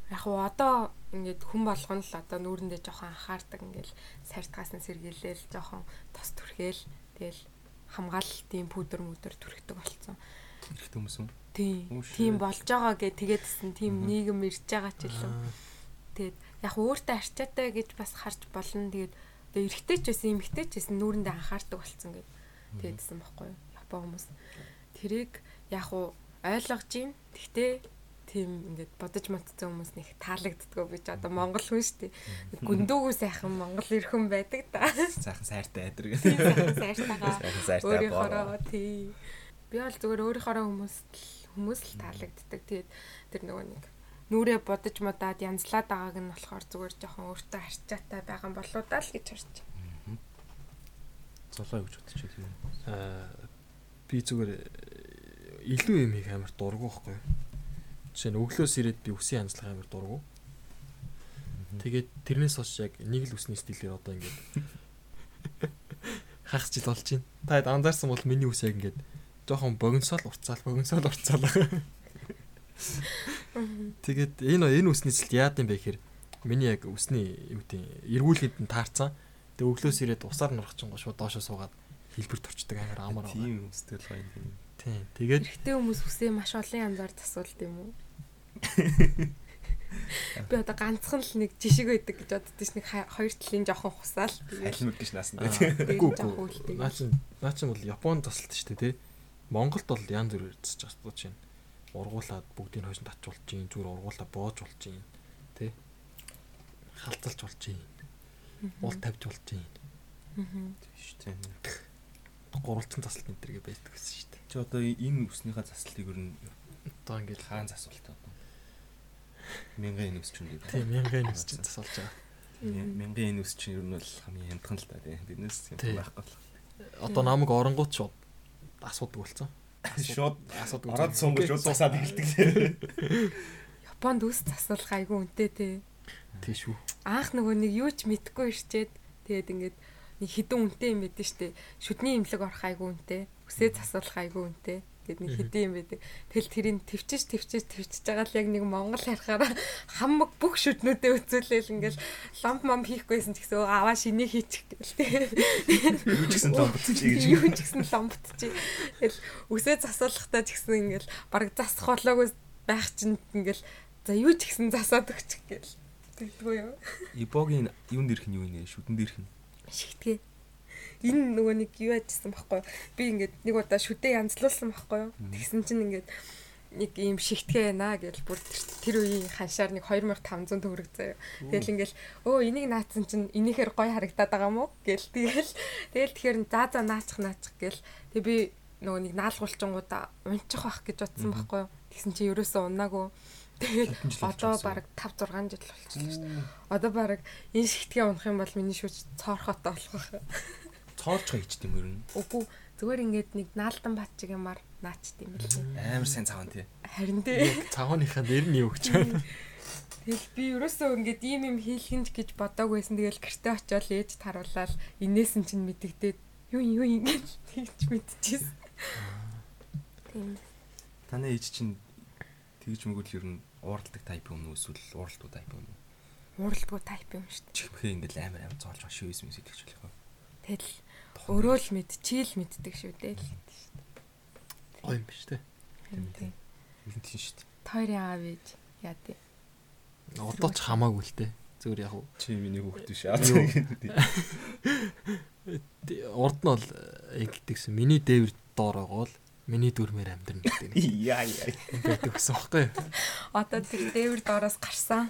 B: яг уу одоо ингээд хүн болгоно л одоо нүүрэндээ жоохон анхаардаг ингээд сартгаас нь сэргийлээл жоохон тос түрхээл тэгэл хамгаалалтын пүдэр мүдэр түрхдэг болцсон.
A: Эрэгтэй хүмүүс юм.
B: Тийм. Тийм болж байгаа гэ тэгээдсэн тийм нийгэм ирж байгаа ч илүү. Тэгээд яг өөртөө арчаатай гэж бас харж болно. Тэгээд одоо эрэгтэй ч байсан, эмэгтэй ч байсан нүүрэндээ анхаардаг болцсон гэд тэгээдсэн байхгүй юу? Япон хүмүүс. Тэрийг яг уу ойлгож юм. Гэхдээ тийм ингээд бодож матцсан хүмүүс нэг таалагддгаа би ч одоо монгол хүн шүү дээ. Гүндүүгөө сайхан монгол ирхэн байдаг да.
A: Сайхан сайртай
B: Тийм
A: гэх.
B: сайхан сайртайгаа өөрийнхоороо тий. Би бол зүгээр өөрийнхоороо хүмүүс л хүмүүс л таалагддаг. Тэгээд тэр нөгөө нэг нүрээ бодож модаад янзлаад байгааг нь болохоор зүгээр жоохон өөртөө арчаатай байгаа болоо даа л гэж харж.
A: Золоо гэж байна тийм.
C: Аа би зүгээр э, илүү юм их амар дургу байхгүй юу? Жишээ нь өглөөс ирээд би үсийн янзлах амар дургу. Тэгээд тэрнээс хойш яг нэг л үсний стилээр одоо ингээд хагас жил болж байна. Та хэд анзаарсан бол миний үс яг ингээд жоохон богиносоол урцаал богиносоол урцаал. Тэгээд энэ энэ үсний цэлт яад юм бэ гэхээр миний яг үсний юу гэдэг эргүүлэхэд нь таарсан. Тэгээд өглөөс ирээд усаар нурах чинь шууд доошоо суугаад хэлбэрт орчдөг амар амар байгаа.
A: Тийм үстэй л гоё юм.
C: Тийм. Тэгээд
B: Эрэгтэй хүмүүс үсээ маш олон янзаар засуулт юм уу? Би одоо ганцхан л нэг жишг байдаг гэж боддоо ш нэг хоёр талын жоохон хусаал.
A: Алимэг гэж наасан
B: жоохон
C: үгүй.
B: үлдээ.
C: Наа чин наа чин бол Японд тасалт шүү дээ тий. Монголд бол янз бүр ирдэж байгаа чинь. Ургуулад бүгдийг хойшин татчулж чинь, зүгээр ургуулад боож болж чинь тий. Халталж болж чинь, уул тавьж болж чинь.
A: Шүү дээ.
C: Гурвалцсан тасалт энэ төргээ байдаг гэсэн шүү дээ.
A: Чи одоо энэ үснийхээ засалтыг ер нь
C: Одоо ингээд
A: хаан засвалт одоо. Мянган энэ үс чинь үү?
C: тийм мянган үс чинь засалж байгаа.
A: Мянган энэ үс чинь ер нь бол хамгийн хямдхан л та тийм. Биднес юм
C: Тийм.
A: байхгүй бол.
C: Одоо намайг оронгууд шууд асуудаг болсон.
A: Шууд
C: асуудаг.
A: ороод сунгаж уусаад эхэлдэг тийм.
B: Японд үс засуулах айгүй үнэтэй те.
C: Тийш үү.
B: Анх нөгөө нэг юу ч мэдгүй ирчээд тэгээд ингээд нэг хідэн үнэтэй юм байдэн штэ. Шүдний имлэг орох айгүй үнэтэй. Үсээ засуулах айгүй үнэтэй. Гэт нэг хідэн юм байдаг. Тэгэл тэрийг твчиж твчиж твчиж байгаа л яг нэг монгол харахаараа хамаг бүх шүднүүдээ үзүүлээл ингээл ламп мам хийхгүйсэн ч гэсэн аваа шиний хийчих гээл те.
A: Юу ч гэсэн ломбцчих гэж.
B: Юу ч гэсэн ломбтчих. Тэгэл үсээ засуулахдаа ч гэсэн ингээл баг засах болоогүй байх чинь ингээл за юу ч гэсэн засаад өгчих гээл. Тэгдэггүй юу?
A: Ибогийн юунд ирэх нь юу нэ? Шүдэнд ирэх нь.
B: шигтгээ. Энэ нөгөө нэг юу яжсан байхгүй юу? би ингээд нэг удаа шүдээ янзлуулсан байхгүй юу тэгсэн чинь ингээд нэг ийм шигтгээ байна гэж бүр тэр- үеийн ханшаар нэг 2500 төгрөг заяа. Тэгэл ингээл өө энийг наацсан чинь энийхэр гой харагдаад байгаа мó гэл тэгэл тэгэл тэгэхээр за за наачих наачих гэл тэг би нөгөө нэг наалгуулчингуудаа унчих байх гэж бодсон байхгүй юу. Тэгсэн чинь ерөөсөө унаагүй.
A: Жил
B: одоо баг 5 6 жил болчихлоо шүү дээ. Одоо баг энэ шигтгээ унах юм бол миний шүүж цоорхотой болох байх.
A: Цоорчгаа хийчт юм ер нь.
B: Үгүй зүгээр ингээд нэг наалдан бат чиг юмар наачт юм л.
A: Амар сайн цаван тий.
B: Харин дээ.
C: Цавааныхаа нэр нь юу гэж байна?
B: Тэгэл би ерөөсөө ингээд ийм юм хийлгэнж гэж бодоагүйсэн. Тэгэл гэрте очиод ээж таруулаад инээс нь чинь мэдэгдээд юу юу ингээд тэгж мэдчихсэн. Тийм.
A: Таны ээж чинь тэгж мөгөл ер нь ууралдаг тайп юм уу эсвэл ууралдуу тайп юм уу?
B: Ууралдгүй тайп юм шүү дээ.
A: Чихмхээ ингээл амар амар зоолж байгаа шүү юм сэтгэж хэлэх юм.
B: Тэгэл өөрөө л мэдчихэл мэддэг шүү дээ л.
C: Гоё юм биш үү?
B: Тийм.
A: Ер нь тийм шүү дээ.
B: Тойрын аав ээж яа дээ.
C: Одоо ч хамаагүй л те. Зүгээр яг уу.
A: Чи миний хүүхд биш
C: Юу?
A: аа.
C: Урд нь бол ингэдэгсэн. Миний дээвэр доор байгаа бол миний дүрмээр амьдрна гэдэг нэг
A: Яа яа.
C: юм байдаг гэсэн баггүй.
B: Одоо тэр дээвэр доороос гарсан.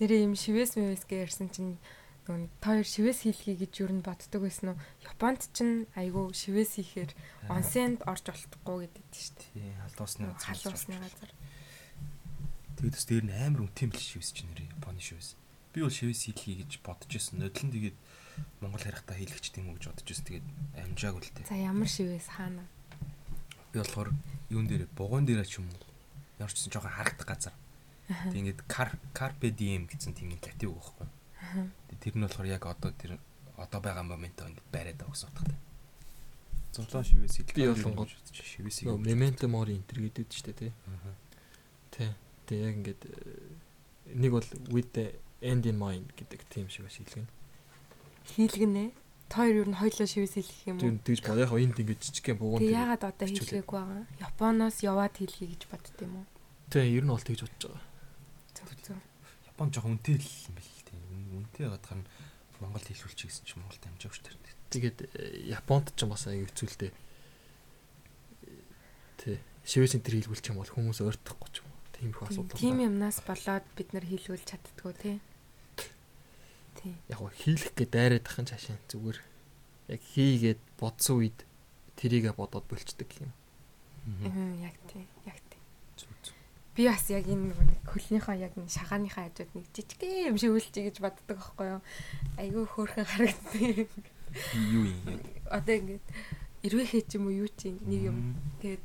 B: Нэрээ юм шивэс мэвэс гэж ярьсан чинь нөгөө тойр шивэс хийлхий гэж юу н боддог байсан уу? Японд ч айгүй шивэс хийхээр онсенд орж олдохгүй гэдэг шүү дээ.
A: Тий, халуусны
B: Нөгөө Халуусны газар.
A: Тэгээд бас дээр нь амар үнэтэй мэл шивс чинь нэрээ Японы шивс. Би бол шивс хийлхий гэж бодож ирсэн. Нодлон тэгээд Монгол харихтаа хийлгэж тийм үү гэж бодож ирсэн. Тэгээд амжаагүй л тээ.
B: За ямар шивэс хаана?
A: Би болохоор юун дээр бугуун дээр ч юм уу. Ямар ч гэсэн жоохон харагдах газар. Тэг ингээд кар карпе дием гэсэн тийм нэг мотив байхгүй. Тэг тэр нь болохоор яг одоо тэр одоо байгаа моментоо ингээд бариад байгаа гэсэн утгатай. Зулаа шивээс
C: Би болонгод
A: шивээс
C: Нөгөө memento mori энтер гэдэг шүү дээ тий.
A: Аа.
C: Тий. Тэг яг ингээд э, нэг бол with the end in mind гэдэг тийм шиг бас хэлгэн.
B: Хийлгэнэ. Тойр юу нь хоёлоо шивээс хэлэх юм
C: Тэр
B: уу?
C: тэгж бод яг энд ингээд жижиг юм бууган.
B: Тэг яагаад одоо хийлгээгүй байгаа? Японоос яваад хийлгэе гэж бодд юм уу?
C: Тэг ер нь бол тэгж бодож байгаа.
B: Зөв зөв.
A: Япон жоох үнэтэй л юм бэл тийм. Үнэтэй гадах нь Монгол хэлүүлчих гэсэн чинь Монгол дамжаагүй шүү дээ.
C: Тэгээд э, Японд ч бас аяг хэцүүлтэй. Тэ. Шивээс энэ төр хийлгүүлчих юм бол хүмүүс ойртохгүй ч юм уу. Тийм их асуудал.
B: Тийм юмнаас болоод бид нар хийлгүүл чаддгүй тий.
C: Яг хийлэх гэ дайраад ахын цаашаа зүгээр яг хийгээд бодсон үед тэрийгэ бодоод болцдог юм.
B: Мм, Яг тий. Яг тий.
A: Зүг зүг.
B: Би бас яг энэ нэг хөлнийхөө яг энэ шагааныхаа хажууд нэг жижиг юм шиг үлчий гэж боддог байхгүй юу? Айгүй хөөрхөн харагддаг.
A: Юу юм.
B: Одоо ингээд эрвэхээ ч юм уу юу чи нэг юм тэгээд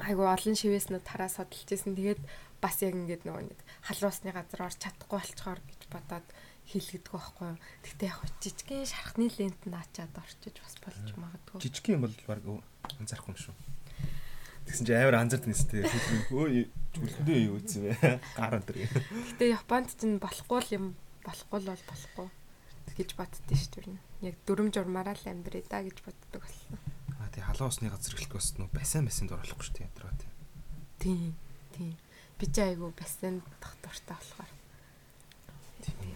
B: айгүй олон шивээснүүд тараа судалж исэн. Тэгээд бас яг ингээд нөгөө нэг халуусны газар орч чадахгүй болцохоор гэж бодоод хийлгдэг байхгүй юу? Тэгтээ яг жижигхэн шархны лент наачаад орчиж бас болж магадгүй.
A: Жижиг юм бол баг анзаарах юм шүү. Тэгсэн чи амар анзаардаг нэс тэгээ өө чүлхэндээ юу ийцэн бэ? Гар өнтер.
B: Гэтэ Японд ч н болохгүй юм болохгүй л бол болохгүй гэж боддөө шүү дээ. Яг дүрм журмаараа л амьдрээ да гэж боддог болсон.
A: А тий халуун усны газар эхлэхээс нөө басайн басинд оруулахгүй шүү дээ ядраа тий.
B: Тийм. Тийм. Би ч айгу бассейн доктортой болохоор.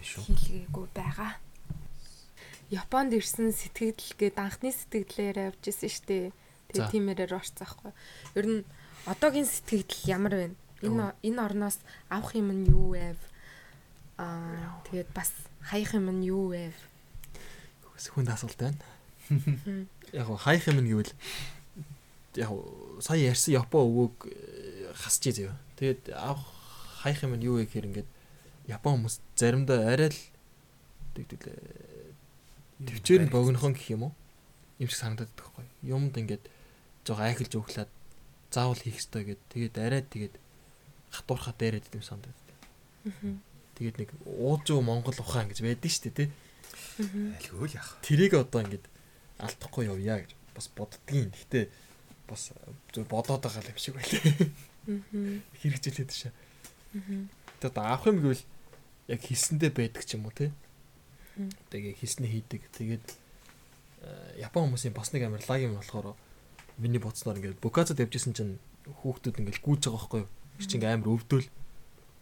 B: Хийлгээгүй байгаа. Японд ирсэн сэтгэл гээд анхны сэтгэлээр явж исэн штэ. Тэгээ тиймэрээр орцсаахгүй. Ер нь одоогийн сэтгэл ямар вэ? Энэ энэ орноос авах юм нь юу вэ? Аа тэгээд бас хаях юм нь юу вэ?
C: Хүнд асуулт байна. Яг хайх юм нь гэвэл яг сая ярьсан Япон өвөөг э, хасчих зөө. Тэгээд авах хайх юм нь юу вэ гэхээр ингээд Япон хүмүүс заримдаа арай л тэгдэг л төвчээр нь богинохон гэх юм уу? Юм шиг санагдаад байдаг хгүй. Юмд ингээд жоо айхалж өглөөд заавал хийх ёстой гэд тэгээд арай тэгээд хатуурхаа дээрэд юм санагдаад.
B: Мгм.
C: Тэгээд нэг уужуу Монгол ухаан гэж байдаг шүү дээ тий.
A: Айлгүй л яах.
C: Тэрийг одоо ингээд алдахгүй явъя гэж бас боддгийн. Гэхдээ бас зөв бодоод байгаа юм шиг байлээ.
B: Мгм.
C: Хэрэгжүүлээд шээ.
B: Мгм.
C: Тэгээд одоо авах юм гэвэл яг хийсэндээ байдаг ч юм уу тий.
B: Мгм.
C: Тэгээ хийснээ хийдэг. Тэгээд э, Япон хүмүүсийн бас нэг амар лаг юм болохоор миний бодсноор ингээд букацад явжсэн чинь хүүхдүүд ингээд гүйж байгаа байхгүй юу? Тэр чинь ингээд амар өвдөл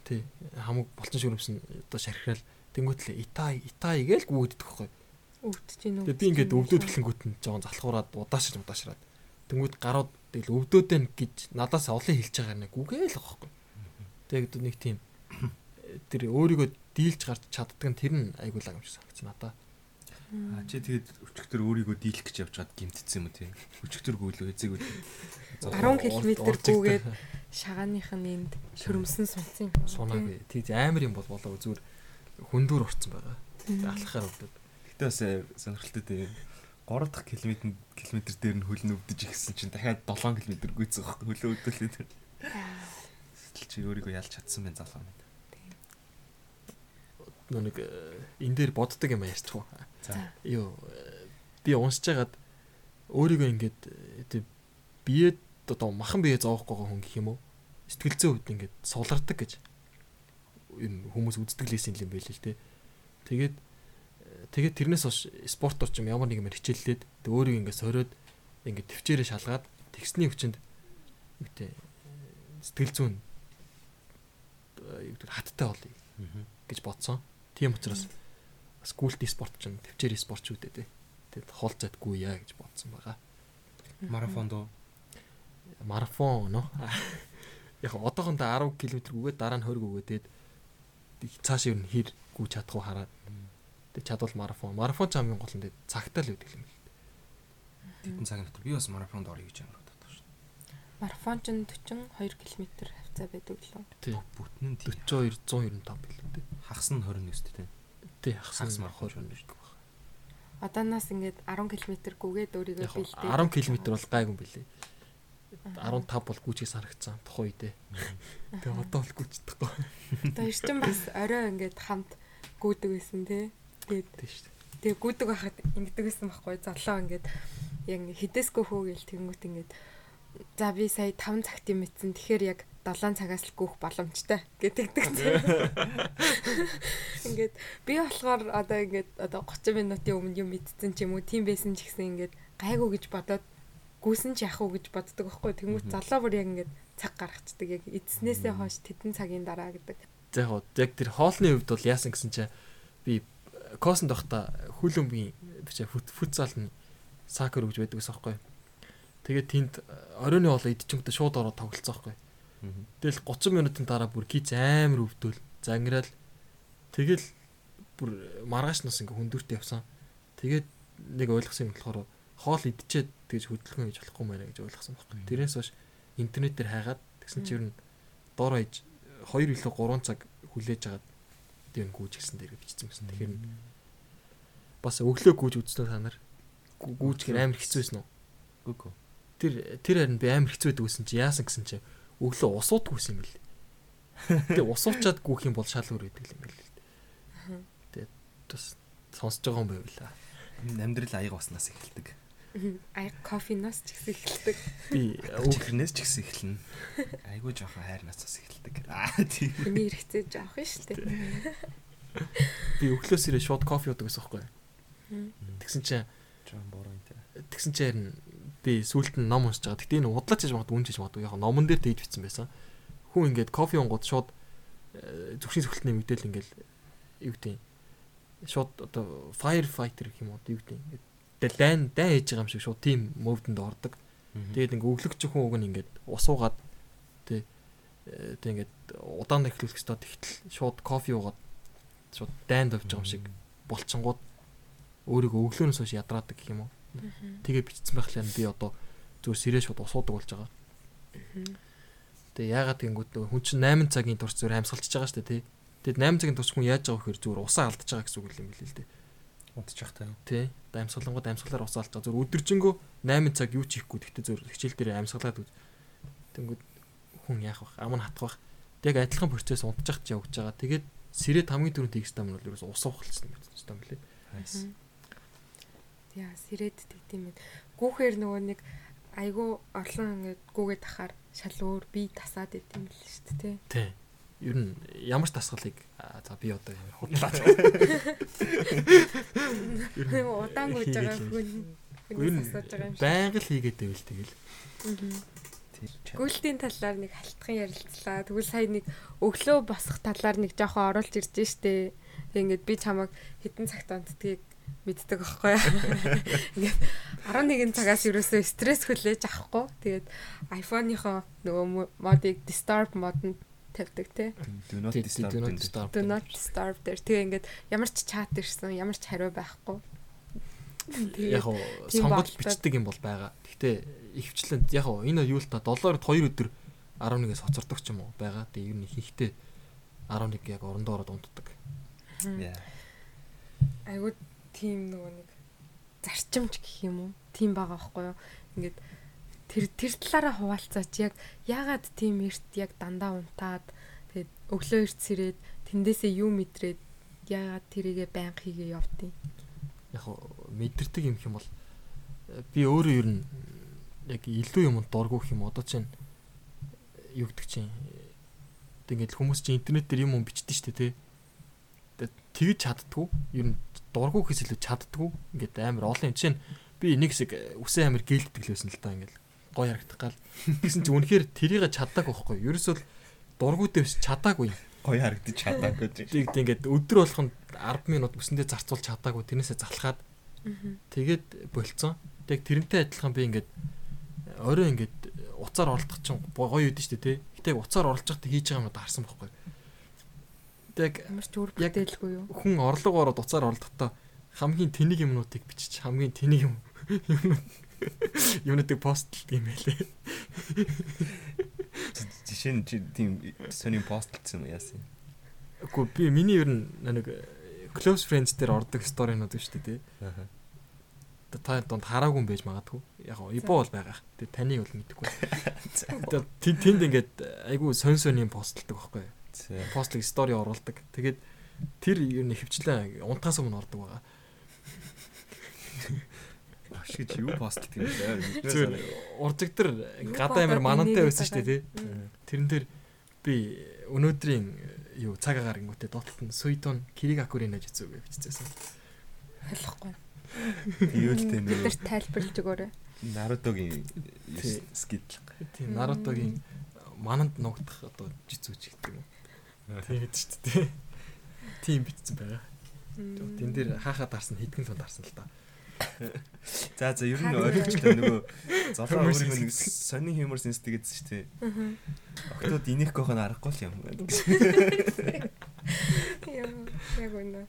C: тий хамаг болцсон шүрмсэн одоо шархирал тэнгуэтлээ итай итай гээл гүйддэг байхгүй юу?
B: Өвдөж гин үү?
C: Тэгээ би ингээд өвдөөд эхлэнгүүт нь жоохон залхуураад удаашрж удаашраад тэнгуэт гарууд тэгэл өвдөөдөө гэж надаас олон хэлж байгаа нэг үгээл байхгүй. Тэгээд нэг тийм тэр өөрийгөө дийлж гарч чаддаг нь тэр нь айгуулаа юм шиг санагдсан надаа.
A: А чи тэгээд өчигдөр өөрийгөө дийлэх гэж явж чад гимтсэн юм уу тий. Өчигдөр гүйлөө эзэг үү.
B: 10 км гүгээд шагааных нь энд шөрмсөн сунцсан юм.
C: сунаагүй. Тэг амар юм бол болоо зүгээр хүндүр орцсон байгаа. Алхахаар өвдөд.
A: Гэтэ бас э, сонирхолтой тий. 3 дахь километр километр дээр нь хөл нь өвдөж ихсэн чинь дахиад 7 км гүйцэх хөлөө өвдөлээ тэр. Сэтгэл чи өөрийгөө ялж чадсан байх залуу минь.
C: Нэг э, энэ дээр боддог юм ярьчих уу.
A: За.
C: Юу э, би уншиж хагаад өөрийгөө ингээд э, биед одоо махан бие зовохгүй байгаа хүн гэх юм уу? Сэтгэл зүйн хувьд ингээд сулардаг гэж юм хүмүүс үздэг лээсэн юм байл л те. Тэгээд тэгээд тэрнээс хойш спорт орчим ямар нэг юм хичээллээд тэг өөрийгөө ингээд сориод ингээд төвчээрээ шалгаад тэгсний хүчинд юу гэдэг сэтгэл зүйн юу гэдэг хаттай болъё гэж бодсон. Тийм учраас бас гүйлти спорт ч төвчээр спорт ч үүдээ тий. Тэгэд хол задгүй яа гэж бодсон байгаа.
A: Марафонд уу?
C: Марафон нөө. Яг одоохондоо 10 км гүгээд дараа нь 20 гүгээдээд цааш юу хэр гүү чадах уу хараад тэг чадвал марафон. Марафон ч хамгийн гол нь тэг цагтаа л үүдэх юм.
A: Тэдэн цагийн дотор би бас марафонд орё гэж амар боддог шүү.
B: Марафон ч 42 км хавцаа байдаг лөө.
C: Тий.
A: Бүтэн нь тий.
C: 42 195 билүү тий.
A: Хагас нь 29 тий.
C: Тий хагас
A: Хагас
C: марафон
A: марафон
C: шүү дээ.
B: Одооноос ингээд 10 км гүгээд өөрийгөө бэлдээ.
C: 10 км бол гайгүй юм билий. 15 бол гүйчийг санагцсан тухайн үедээ. Тэгээ одоо бол гүйчдэхгүй.
B: Одоо ирчин бас орой ингээд хамт гүйдэг байсан тий. Тэгээд
C: Тий шүү дээ.
B: тэгээ гүйдэг байхад ингэдэг байсан байхгүй золоо ингээд яг хидэсгүй хөө гээл тэгэнгүүт ингээд за би сая 5 цагт юм эцэн тэгэхээр яг 7 цагаас л гүөх боломжтой гэтэгдэг. Ингээд би болохоор одоо ингээд одоо 30 минутын өмнө юм мэдсэн ч юм уу тийм байсан ч гэсэн ингээд гайгүй гэж бодоод гүйсэн ч яах уу гэж боддог байхгүй. Тэнгүүт залуу бүр яг ингээд цаг гаргацдаг яг эдснээсээ хойш тедэн цагийн дараа гэдэг.
C: За яг яг тэр хоолны хувьд бол яасан гэсэн чинь би косонд байхдаа хүлэмбийн тэр футзал нь сакер гэж байдаг гэсэн байхгүй. Тэгээд тэнд оройн хоолоо идчихэнгүүтээ шууд ороод тоглолцсон байхгүй. Тэгэл 30 минутын дараа бүр киц амар өвдөл зангирал тэгэл бүр маргааш нас ингээ хүндүрт явсан. Тэгээд нэг ойлгосон юм болохоор хоол идчихэд тэгж хөдөлгөн хийж болохгүй мэрэ гэж ойлгосон байхгүй. Тэрнээс хойш интернетээр хайгаад тэгсэн чинь ер нь доор хаяж 2 илүү 3 цаг хүлээж агаад тэр гүүж гисэн дээр бичсэн гэсэн. Тэгэхээр бас өглөө гүүж үзсэн та нар гүүжгэр амар хэцүүсэн үү?
A: Үгүй.
C: Тэр тэр харин би амар хэцүү байдаг гэсэн чи яасан гэсэн чи өглөө усуудгүйсэн юм бэл. Тэгээ усуучаад гүүх юм бол шал өөр байдаг юм бэл. Тэгээ бас сонсож байгаа юм байвла.
A: Амьдрал аяга уснаас эхэлдэг.
B: Ай кофеноос ч гэсэн эхэлдэг.
C: Би
A: Өөхрнээс ч гэсэн эхэлнэ. Айгуу жоохон хайрнаасаас эхэлдэг. Аа тийм.
B: Хүний хэрэгцээ жоох нь шүү дээ.
C: би өглөөс ирээ шууд кофе уудаг гэсэн байхгүй. Тэгсэн чинь
A: Жоон бороо энэ.
C: тэгсэн чинь харин би сүүлд нь ном уншиж байгаа. Гэтэ энэ удлаач хийж магадгүй үнжиж магадгүй. Яг номон дээр дээд бичсэн байсан. Хүн ингээд кофе уунгууд шууд э, зүгшийн сөхөлтний мэдээлэл ингээд юу гэдэг. Шууд одоо firefighter гэх юм уу юу гэдэг юм. Ингээд дайн дайн хийж байгаа юм шиг шууд тийм мөвдөнд ордог. Тэгээд ингээ өглөгч хүн уг нь ингээд усуугаад тий э, тэг ингээд удаан эхлүүлэх ёстой тэгтэл шууд кофе уугаад шууд дайнд авч байгаа юм шиг болчингууд өөрийгөө өглөөнөөс хойш ядраадаг гэх юм уу. Тэгээ бичсэн байхлаа би одоо зүгээр сэрээ шууд усуудаг болж байгаа. Тэгээ яагаад гэнгүүт нөгөө хүн чинь 8 цагийн турш зүгээр амьсгалж байгаа шүү дээ тий. Тэгэд 8 цагийн турш хүн яаж байгаа вэхээр зүгээр усаа алдаж байгаа гэсэн үг юм билээ л дээ.
A: Унтчих таа.
C: Тий. Амьсгалангууд амьсгалаар усаа алдаж байгаа. Зүгээр өдөржингөө 8 цаг юу ч хийхгүй гэхдээ зүгээр хичээл дээр амьсгалаад үз. Тэнгүүд хүн яах вэ? Ам нь хатах вэ? Яг адилхан процесс унтчих явж байгаа. Тэгээд сэрээд хамгийн түрүүнд хийх юм бол ерөөс ус уухалсан юм байна билээ.
A: Nice.
B: Яа, сэрээд тэгдэм юм. Гүүхээр нөгөө нэг айгүй орлон ингээд гүүгээ тахаар шал өөр би тасаад идэм л шүү дээ.
C: Тий. Ер нь ямар ч дасгалыг аа, за би одоо ямар худлаач.
B: Тэр удаан гүйж байгаа хүн
C: Ер нь байнга л хийгээд байвал тэгэл.
B: Гүйлтийн талаар нэг халтхан ярилцлаа. Тэгвэл сая нэг өглөө босох талаар нэг жоохон оруулж ирж штэ. Тэг ингээд би чамайг хэдэн цагт онцдгийг мэддэг аахгүй. Ингээд 11 цагаас ерөөсөө стресс хүлээж авахгүй. Тэгээд iPhone-ийнхоо нөгөө модыг disturb модонд тавьдаг те.
A: Do not disturb.
C: do not disturb.
B: Do not disturb дээр. Тэгээ ингээд ямар ч чат ирсэн, ямар ч хариу байхгүй.
C: Яг
B: тийм
C: сонгож бичдэг юм бол байгаа. Гэхдээ ихвчлэн яг уу энэ юу л та долларт 2 өдөр 11-ээс хоцордог ч юм уу байгаа. Тэгээ ер нь ихэнхдээ 11 яг орондоо ороод унтдаг.
B: Айгуу тийм нөгөө нэг зарчимч гэх юм уу? Тийм байгаа байхгүй юу? Ингээд тэр тэр талаараа хуваалцаач. Яг яагаад тийм эрт яг дандаа унтаад тэгээд өглөө эрт сэрээд тэндээсээ юу мэдрээд яагаад тэрийгэ байнга хийгээ явдیں۔
C: Яг мэдэрдэг юм хэм бол би өөрөө ер нь яг илүү юмд дургу гэх юм одоо чинь юу гэдэг чинь тэгээд хүмүүс чинь интернет дээр юм юм бичдэг шүү дээ тий. Тэгээд тэгж чаддгүй. Ер нь дургу гэхээс илүү чаддгүй ингээд амар олон юм. Чинь би нэг хэсэг э, үсэн амар гэлддэг л байсан л та ингээд гой харагдах гал. Гэсэн чинь үнэхээр тэрийг чаддаг байхгүй. Ерөөсөө л дургу дэвс чадаагүй.
A: Гоё харагдаж чадаагүй.
C: Тэг ингээд өдөр болгонд 10 минут үсэндээ зарцуулж чадаагүй. Тэрнээсээ залхаад. Тэгээд болцсон. Тэг тэрнтэй адилхан би ингээд орой ингээд уцаар оролдох чинь гоё үдэн штэ тий. Гэтэ уцаар байхдаа хийж байгаа юм харсан байхгүй. Тэг
B: Ямар ч
C: Яг-
B: бүтээлгүй юу?
C: хүн орлого ороод уцаар оролдохдоо хамгийн тэнийг юмнуудыг бичиж хамгийн тэнийг юм юмнууд юмнуудыг постлдаг юм байлээ.
A: Жишээ нь тийм сони постлцсан юм яасан.
C: Үгүй би миний ер нь нэг э, close friends дээр ордог сторинууд шүү дээ тий.
A: Аа.
C: та донд хараагүй юм байж магадгүй. Яг гоо ибо бол байгаа. Тэгээ таныг бол мэдгүй. Тэгээ тэнд ингээд айгүй сонь сонь юм постлдог байхгүй.
A: За.
C: Постлыг стори оруулдаг. Тэгээд тэр юу нэг хөвчлээ унтахаас өмнө ордог байгаа.
A: гэж юу постлт юм бэ?
C: Зүгээр уржигдэр гадаа амир манантай байсан шүү дээ тий. Тэрэн дээр би өнөөдрийн юу цаг агаар доотлолт нь Суитон Киригакурын нэж зүг биччихсэн.
B: Ойлгохгүй.
A: Юу л тийм
B: Бид нар тайлбарлаж өгөөрэй.
A: Нарутогийн скил.
C: Тийм Нарутогийн мананд нугдах одоо жицүүч гэдэг юм. Тийм гэж шүү дээ. Тийм бичсэн байгаа. Тэн дээр хаахаа дарсан хэдхэн тон дарсан л та.
A: За за ер нь ойлгочлаа нөгөө золоо өөрийнх нь нэг сонин хьюмор сенс тэгээдсэн шүү дээ. Октод инех гохоо арахгүй л юм.
B: Яа, яг үнэ.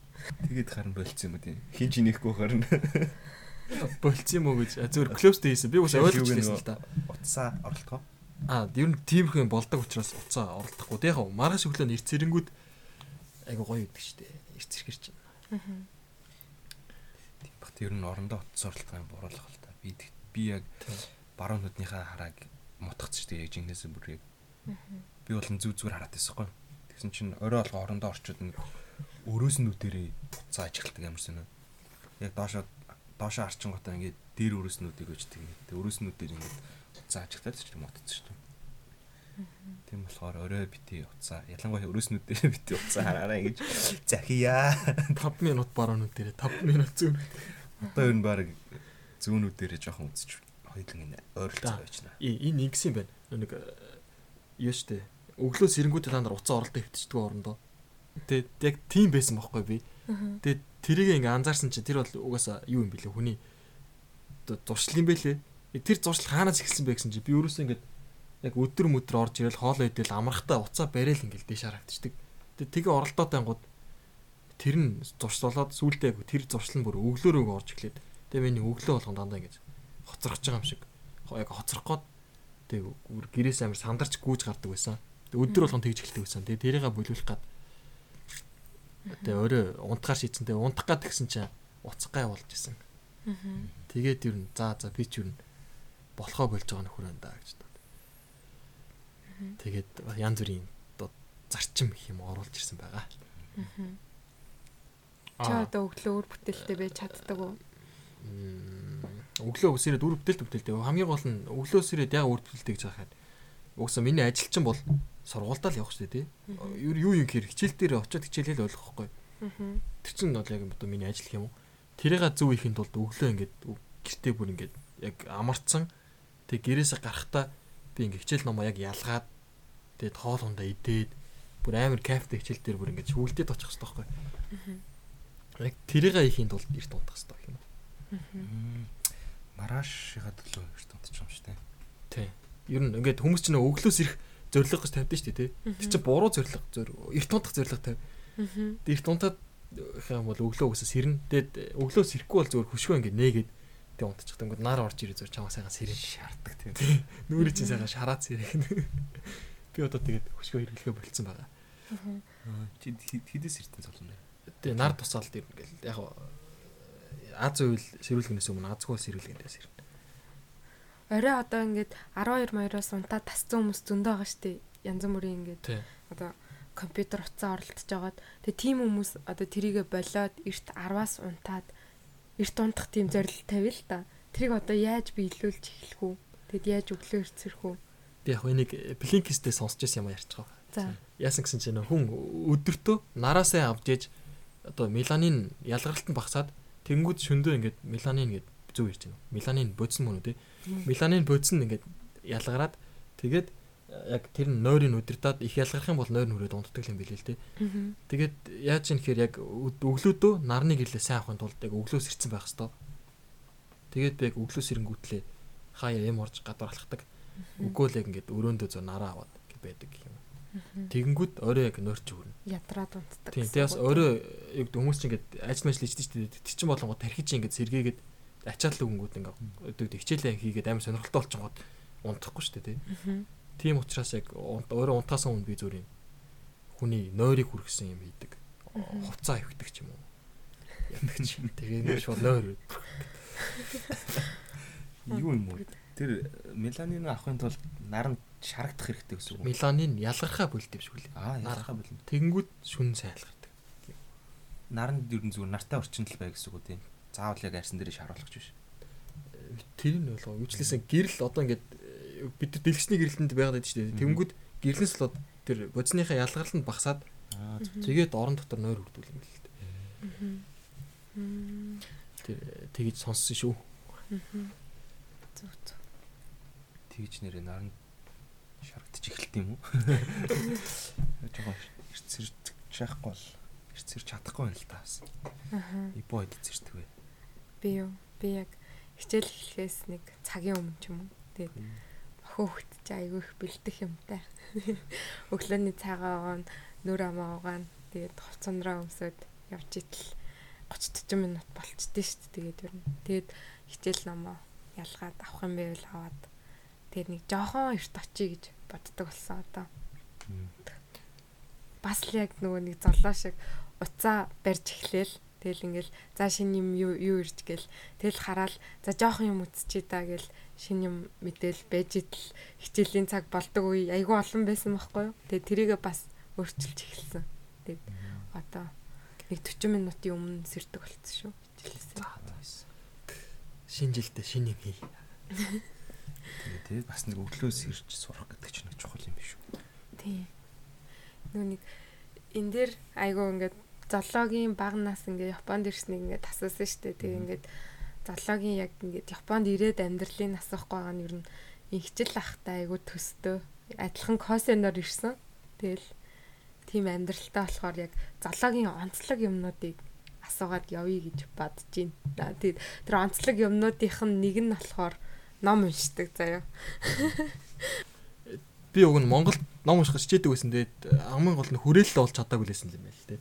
A: Тэгээд харин болцсон юм уу тийм. Хинч инех гохоор нь
C: Болцсон юм уу гэж зүгээр клоустэй хийсэн. Би бас ойлгож байсан л та.
A: утсаа оролдохоо.
C: А ер нь тиймэрхүү юм болдог учраас уцаа оролдохгүй. Тэг яг маргааш өглөө нь эрт зэрэнгүүд айгу гоё гэдэг шүү дээ. Эрт зэрхэр чинь.
A: Тийм бат ер нь орондоо утас оролдох юм буруулах л та. Би би яг баруун нүднийхээ харааг дээ яг жинхнээсээ бүр яг. Би бол зүг зүгээр хараад байсан хгүй. Тэгсэн чинь орой болго орондоо орчод нэг өрөөс нүдэрээ уцаа ажигладаг ямар сонь. Яг доошоо доошоо арчингуудаа ингээд дээр өрөөснүүдийг өждөг ингээд тэ өрөөснүүдээр ингээд уцаа ажиглаад ч юм утцсан шүү дээ. Тийм болохоор орой бити уцаа ялангуяа өрөөснүүдээр бити уцаа хараарай гэж захия.
C: 5 минут баруунууд дээрээ 5 минут зүүн.
A: Одоо ер нь баг зүүнүүдээрээ жоохон үзэж хоёулын ойролцоо байчна.
C: Энэ ингэсэн юм байна. Нэг юу штэ. Өглөө сэрэнгүүтээ та нар уцаа оролдоо хөвтчихдэг орондоо. Тэгээд яг тийм байсан байхгүй би. Тэгээд тэрийг ингээ анзаарсан чинь тэр бол угаасаа юу юм бэлээ хүний оо зуршил юм бэлээ. Тэр зуршил хаанаас эхэлсэн бэ гэсэн чи би өөрөөсөө ингээ яг өдөр мөдөр орж ирэл хоолоо идэл амрахтаа уцаа барайл ингээл дэш харагдчихдаг. Тэгээд тэгээ оролдоотой ангууд тэр нь зуршлуулаад сүултээ яг тэр зуршил нь бүр өглөөрөө орж эхлээд тэгээ миний өглөө болгон дандаа ингэж хоцрохож байгаа юм шиг яг хоцрох гээд тэгээ гэрээс амир сандарч гүүж гардаг байсан. Тэгээ өдөр болгон тэгж эхэлдэг байсан. Тэгээ тэрийгэ болиулах гад тэгээ өөрөө унтахаар шийдсэн. Тэгээ унтах гад гисэн чинь уцах гай болж исэн. Тэгээд ер нь за за би ч ер нь болохоо болж байгаа нөхөр энэ да гэж. Тэгээд янз бүрийн зарчим гэх юм оруулж ирсэн байгаа.
B: Чи одоо өглөө өр бүтээлтэй байж чаддаг уу?
C: Өглөө өсөрөө дөрөв бүтээлтэй бүтээлтэй. Хамгийн гол нь өглөө өсөрөө яг үр бүтээлтэй гэж байхад угсаа миний ажил чинь бол сургуультаа л явах шүү дээ тий. Юу юм гэхээр хичээл дээр очиод хичээлээ л ойлгохгүй. Тэр чинь бол яг одоо миний ажил юм уу. Тэрийга зөв ихэнд тулд өглөө ингээд гэртээ бүр ингээд яг амарцсан. Тэг гэрээсээ гарахтаа би ингээд хичээл номоо яг ялгаад тэгээд хоол ундаа идээд бүр амар кафе хичээл дээр бүр ингээд шүүлдээд очих хэрэгтэй байхгүй. Яг тэрийга ихийн тулд эрт унтах хэрэгтэй юм.
A: Марашига төлөө эрт унтчих юм шүү дээ.
C: Тий. Ер нь ингээд хүмүүс чинь өглөөс ирэх зориг гэж тавьдсан шүү дээ тий. Тэр чинь буруу зориг зөр эрт унтах зориг тавь. Тэгээд эрт унтаад хэм бол өглөө өсөс сэрнэ. Тэгээд өглөөс ирэхгүй бол зөвөр хөшгөө ингээд нээгээд тэг унтчихдаг. Ингээд нар орж ирээ зөв чамаа сайхан сэрэн
A: шаарддаг тийм.
C: Нүрий чинь сайхан шараад сэрэх. Би одоо тэгээд хөшгөө хэрэглэхэ болцсон байгаа.
A: Чи хэдээс эртэн цолно?
C: Тэгээ нар тусаал дээр ингээл яг Аз уйл сэрүүлгэнээс өмнө азгүй сэрүүлгэнээс ирнэ.
B: Орой одоо ингээд 12 моёроос унтаад тасцсан хүмүүс зөндөө байгаа штэ. Янз бүрийн ингээд одоо компьютер утсаа оролдож жагаад тэгээ тийм хүмүүс одоо трийгэ болоод эрт 10-аас унтаад эрт унтах тийм зорилт тавил л та. Тэрийг одоо яаж биелүүлж эхлэх үү? Тэгэд яаж өглөө ирцэрх үү?
C: Би яг энийг Blinkist-тэй сонсч байсан юм байгаа.
B: За.
C: Яасан гэсэн чинь хүн өдөртөө нараасаа авч ээж одоо меланин ялгаралт нь багасаад тэнгууд шөндөө ингээд меланин гэд зөв ярьж байна. Меланин бодсон мөн үү те. Меланин бодсон ингээд ялгараад тэгээд яг тэр нь нойрын өдөртөөд их ялгарх юм бол нойр нь хүрээд унтдаг юм билээ л те. Тэгээд яаж юм гэхээр яг өглөөдөө нарны гэрлээ сайн авахын тулд яг өглөөс ирцэн байх хэвээр. Тэгээд би яг өглөөс ирэнгүүтлээ хаяа юм орж гадар алхдаг. Үгүй л яг ингээд өрөөндөө зөө нараа аваад ингээд байдаг юм. Тэгэнгүүт орой яг нойрч өрнө.
B: Ядраад унтдаг.
C: Тийм. Тэгээс орой яг хүмүүс чинь ингээд ажил мэл хийждэг шүү дээ. Тэр чинь болонгоо тархич ингээд сэргээгээд ачаал лүгэнгүүд ингээд хичээлээ хийгээд амар сонирхолтой болчихгоод унтахгүй шүү дээ тий. Тийм учраас яг өөрөө унтаасан хүн би зүгээр юм хүний нойрыг хүргэсэн юм хийдэг. Хувцаа хөвгдөг ч юм уу. Яддаг ч. Тэгээ нэг шууд нойр.
A: Юу юм уу? Тэр меланин авахын тулд наранд шарагдах хэрэгтэй гэсэн үг.
C: Меланин ялгархаа бүлдэв шүү лээ.
A: Аа, ялгархаа бүлэн.
C: Тэгэнгүүт шүн сайн ялгардаг.
A: Наранд ер нь зүгээр нартай орчинд л бай гэсэн үг тийм. Заавал яг арьсан дээр шаруулах гэж биш.
C: тэр нь болоо юучлээсэн гэрэл одоо ингээд э, бид нар дэлгэсний гэрэлтэнд байгаад байдаг шүү дээ. Тэнгүүд гэрлэнс болоод тэр бодисныхаа ялгарланд багасаад
A: Аа
C: тэгээд орон дотор нойр хүрдүүл юм л дээ. Тэгэж сонссон шүү.
B: Зүг зүг.
A: тэгж нэрээ наран шаргадчих эхэлт юм уу? Жогоо ирцэрч шахахгүй бол ирцэрч чадахгүй байна л та бас.
B: Аха.
A: Ипо хэд зэрдэг вэ?
B: Би юу? Би яг хичээл эхлэхээс нэг цагийн өмнө ч юм уу. Тэгээд охин хөхт чи айгүй их бэлдэх юмтай. Өглөөний цагаа угаан, нүр амаа угаан, тэгээд хувцандраа өмсөд явж итэл 30 40 минут болчихдээ шүү дээ. Тэгээд ер нь. Тэгээд хичээл номоо ялгаад авах юм байвал аваад тэгээд нэг жоохон эрт очие гэж боддог болсон одоо. Бас л яг нөгөө нэг золоо шиг уцаа барьж эхлээл Тэгэл ингээл за шинэ юм юу юу ирж гэл тэгэл хараал за жоохон юм үтсчээ да гэл шинэ юм мэдээл байж идэл хичээлийн цаг болдог үе айгүй олон байсан байхгүй юу. Тэгээ тэрийгээ бас өөрчилж эхэлсэн. Тэгээд одоо нэг 40 минутын өмнө сэрдэг болцсон шүү. Хичээлээс.
C: Шинэ жилдээ шинэ юм хий.
A: Тэгээ тэгээ бас нэг өглөөс ирж сурах гэдэг чинь чухал юм биш үү?
B: Тийм. Нөгөө нэг энэ дээр айгүй ингээд зоологийн баг нас ингээд Японд ирснийг ингээд асуусан шүү дээ. Тэгээ ингээд зоологийн яг ингээд Японд ирээд амьдралын нас ахгүй байгаа нь ер нь инхчил ахтай айгүй төстөө. Адилхан косеноор ирсэн. Тэгэл тийм амьдралтай болохоор яг зоологийн онцлог юмнуудыг асуугаад явъя гэж бодож байна. Тэгээд тэр онцлог юмнуудынх нь нэг нь болохоор ном уншдаг заяа.
C: Би уг нь Монгол ном унших хичээдэг байсан. Тэгээд хамгийн гол нь хүрээлэл болж чадаагүй лсэн юм байл те.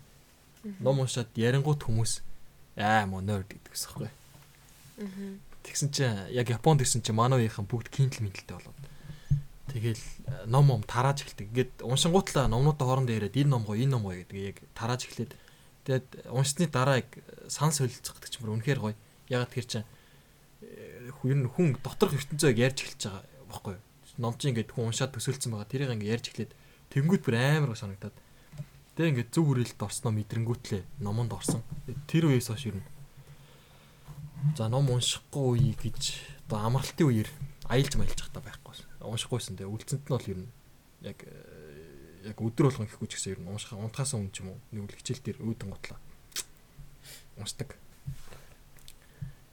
C: Ном уншаад ярингуут хүмүүс аа мо нерд гэдэг ус хэвгүй.
B: Аа.
C: Тэгсэн чинь яг Японд ирсэн чинь манай үеийнхэн бүгд кинтл минтэлтэй болоод. Тэгэл э, ном ном тарааж эхэлдэг. Ингээд уншингуутлаа номнуудаа хоорондоо яриад энэ ном гоё, энэ ном гоё гэдэг яг тарааж эхлээд тэгээд уншсны дараа яг сан солилцох гэдэг чинь үнэхээр гоё. Ягаад тэр чинь ер нь хүн доторх ертөнцөөг ярьж эхэлж байгаа байхгүй юу? Ном чинь ингээд хүн уншаад төсөөлсөн байгаа. Тэрийг ингээд ярьж эхлээд тэнгууд бүр амар санагдаад. Тэгээ ингээд зөв хүрээлэлд орсноо мэдрэнгүүтлээ номонд орсон. Тэр үеэс хойш ер нь За ном уншихгүй үе гэж одоо амралтын үеэр аялж маялж захта байхгүй. Уншихгүйсэн тэгээ үлцэнт нь бол ер нь яг э, яг өдөр болгон гэхгүй ч гэсэн ер нь унших унтахаас өмнө ч юм уу нэг хичээл дээр өөдөн готлаа. Уншдаг.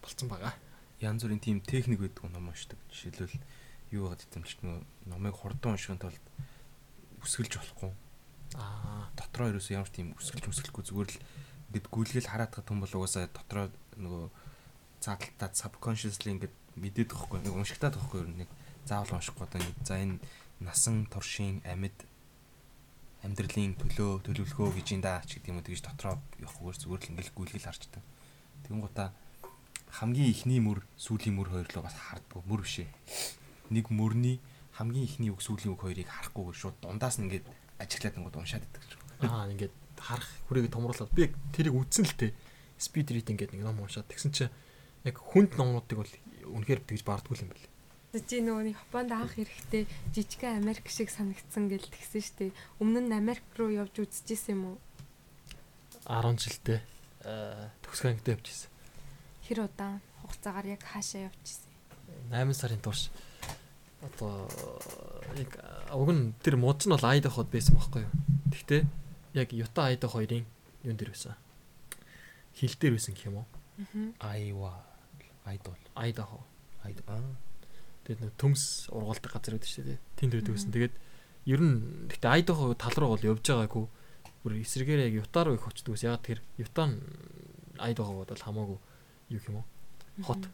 C: Болцсон байгаа.
A: Янз бүрийн тийм техник байдаг ном уншдаг. Жишээлбэл юу байгаа гэвэл ч нөгөө номыг хурдан уншихын тулд үсгэлж болохгүй.
C: Аа.
A: Дотроо ерөөсөө ямар тийм үсгэлж үсгэлэхгүй зүгээр л ингээд гүйлгээл хараадах том бол угаасаа дотроо нөгөө цааталтаа subconsciously ингээд мэдээд байхгүй нэг уншигтаад байхгүй юу нэг заавал уншихгүй. Одоо ингээд за энэ насан туршийн амьд амьдралын төлөө төлөвлөгөө гэж энэ даа ч гэдэг юм уу тэгж дотроо явахгүйгээр зүгээр л ингээд гүйлгэл харчдаг. Тэгэн гута хамгийн ихний мөр сүүлийн мөр хоёр руу бас харддаг мөр бишээ. Нэг мөрний хамгийн ихний үг сүүлийн үг хоёрыг харахгүйгээр шууд дундаас нь ингээд ажиглаад ингод уншаад идэг гэж.
C: аа ингээд харах хүрээгээ томруулаад би тэрийг үтсэн л те. Speed reading гэдэг нэг ном уншаад тэгсэн чинь яг хүнд номнуудыг бол үнэхээр тэгж бардггүй юм байна.
B: Чи нөгөө нэг Японд анх ирэхдээ жижигхэн Америк шиг санагдсан гэл тэгсэн штэ. Өмнө нь Америк руу явж үзчихсэн юм уу?
C: 10 жилдээ төгсгөө ангид явчихсан.
B: Хэр удаан хугацаагаар яг хаашаа явчихсан?
C: 8 сарын турш одоо яг уг нь тэр мууч нь бол Айдаход байсан байхгүй юу. Гэхдээ яг Юта Айда хоёрын юун дээр байсан. Хил дээр байсан гэх юм уу?
B: Аа.
A: Айва айдол
C: Айдахо.
A: айд аа
C: Тэгээд нэг төмс ургуулдаг газар байдаг шүү дээ. Тэнд байдаг байсан. Тэгээд ер нь гэхдээ Айдахо тал руу бол явж байгаагүй. Бүр эсрэгээр яг Юта руу их очдөг ус. Яг тэр Юта нь Айдахог бол хамаагүй юу юм уу? Хот.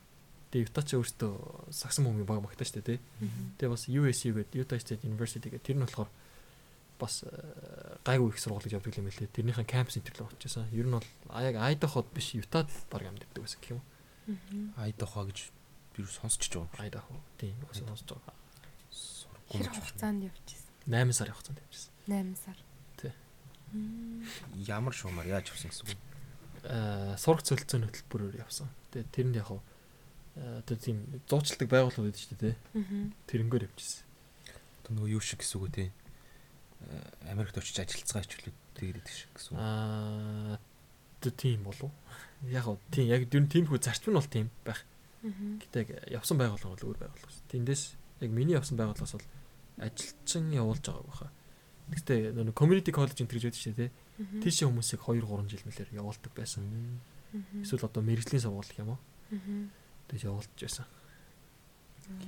C: Тэгээд Юта ч өөртөө сагсан мөнгөний баг магтаа дээ, тий. Тэгээ бас USU гэдэг Utah State University гэдэг тэр нь болохоор бас э, гайгүй их сургууль гэж явдаг юм байлээ. Тэрнийхэн кампус төр л очижсэн. Ер нь бол яг Айдаход биш Ютад баг амьддаг байсан гэх юм.
A: айдохоо гэж би юу сонсч байгаа.
C: Айдахо. Тийм сонсож байгаа.
A: Сургууль
B: Хэр хугацаанд явчихсан?
C: 8 сарын хугацаанд явчихсан.
B: 8 сар.
C: Тий.
A: Ямар шуумаар яаж авсан гэсэн үг.
C: Аа сурах цөлцөөний хөтөлбөрөөр явсан. Тэгээ тэрэнд яг одоо тийм зуучилдаг байгууллага байдаг шүү дээ, тий.
B: Аа.
C: Тэрнгээр явчихсан.
A: Одоо нөгөө юу шиг гэсэн үг үү те. Э, Америкт очиж ажиллацгаа хичүүлээд тэгээд идэх шиг гэсэн үг.
C: Аа тэ тийм болов. Яг уу тийм яг дөрн тийм хүү зарчим нь бол тийм байх. Гэтэ яг явсан байгууллага бол өөр байгууллага шүү. Тэндээс яг миний явсан байгууллагаас бол ажилчин явуулж байгаа баха. Гэтэ нөгөө community college энэ гэж байдаг шүү дээ. Тийшээ хүмүүсийг 2 3 жил мэлээр явуулдаг байсан. Эсвэл одоо мэрэгжлийн сургууль юм уу? Тэгж явуулж байсан.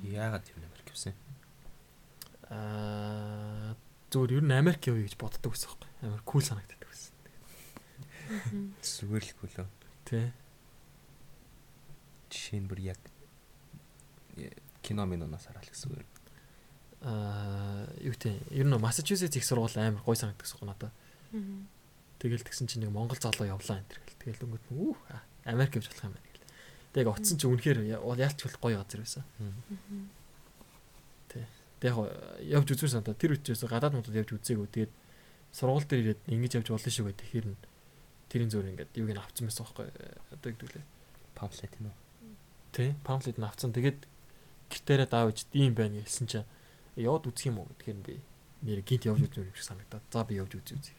A: Яагаад юм Америк явсан?
C: Аа зүгээр ер нь Америк явъя гэж боддог байсан байхгүй. Амар кул санагддаг байсан.
A: Зүгээр л гүлөө.
C: Тэ.
A: Жишээ нь бүр яг кино минунаас хараад гэсэн үг.
C: Аа юу гэдэг ер нь Массачусетс их сургууль амар гой санагддаг гэсэн надад. Тэгэл тэгсэн чинь нэг Монгол залуу явлаа энэ төр. Тэгэл өнгөт үү Америк явж болох юм байна гэл. Тэг утсан чинь үнэхээр яалч болох гоё газар байсан. Тэг яг явж үзсэн санаа тэр үчээс гадаад модод явж үзээгүй. Тэгээд сургууль дээр ирээд ингэж явж болно шүү гэдэг. Нь тэрийн зөөр ингээд юуг нь авцсан байсан байхгүй одоо гэдүүлээ.
A: Памфлет юм уу?
C: Тэ памфлет нь авцсан. Тэгээд гэртээрээ даавж ийм байна гэсэн чинь яваад үзэх юм уу гэхээр би нэр гинт явж үзмээр юм шиг санагдаад. За би явж үзье үзье.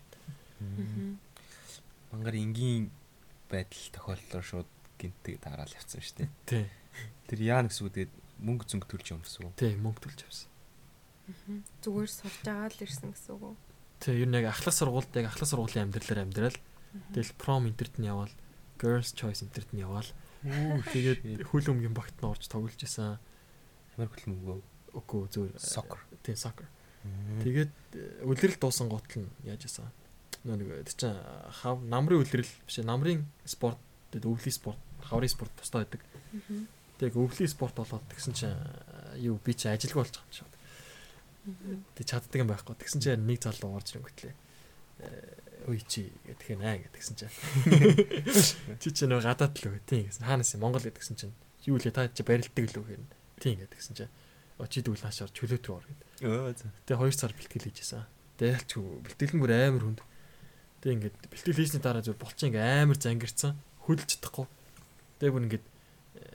A: Мангар энгийн байдал тохиолдлоор шууд гинтийг дараал явцсан шүү дээ.
C: Тий.
A: Тэр яа гэсэн үг тэгээд мөнгө зөнгө төлж явна гэсэн үг.
C: Тий, мөнгө төлж авсан.
B: Зүгээр сурж байгаа л ирсэн гэсэн үг үү?
C: Тий, ер нь яг ахлах сургуульд яг ахлах сургуулийн амьдралаар амьдрал. Тэгэл prom интерт нь яваал, girls choice интерт нь яваал. Тэгээд хөл өмгийн багт нь орж тоглож исэн.
A: Амар хөл мөнгөө.
C: Үгүй зүгээр
A: Soccer.
C: тий, soccer. Тэгээд э, үлрэл дуусан гутал нь яаж исэн. Нөө нэг тэр чинь хав намрын үлрэл биш намрын спорт тэгээд өвлийн спорт, хаврын спорт тустай байдаг. Тэг өвлийн спорт болоод тэгсэн чинь э, юу би чи ажилгүй болж байгаа юм шиг. Тэг чаддаг юм байхгүй. Тэгсэн чинь нэг залуу орж ирэнгөтлээ. Үй чи гэдгээр наа гэдгсэн чинь. Чи чи нөө гадаад л үгүй тийм гэсэн. Хаанаас юм Монгол гэдгсэн чинь юу лээ та чи барилддаг л үгүй хэрнэ. Тийм гэдгсэн чинь. Очид үл хаашаар чөлөөт рүү ор гэд. Тэгээ 2 сар бэлтгэл хийжсэн. Тэгээ ялч бэлтгэл бүр амар хүнд. Тэгээ ингээд бэлтгэл хийсний дараа зөв болчин ингээ амар зангирцсан. Хөлж чадахгүй. Тэгээ бүр ингээд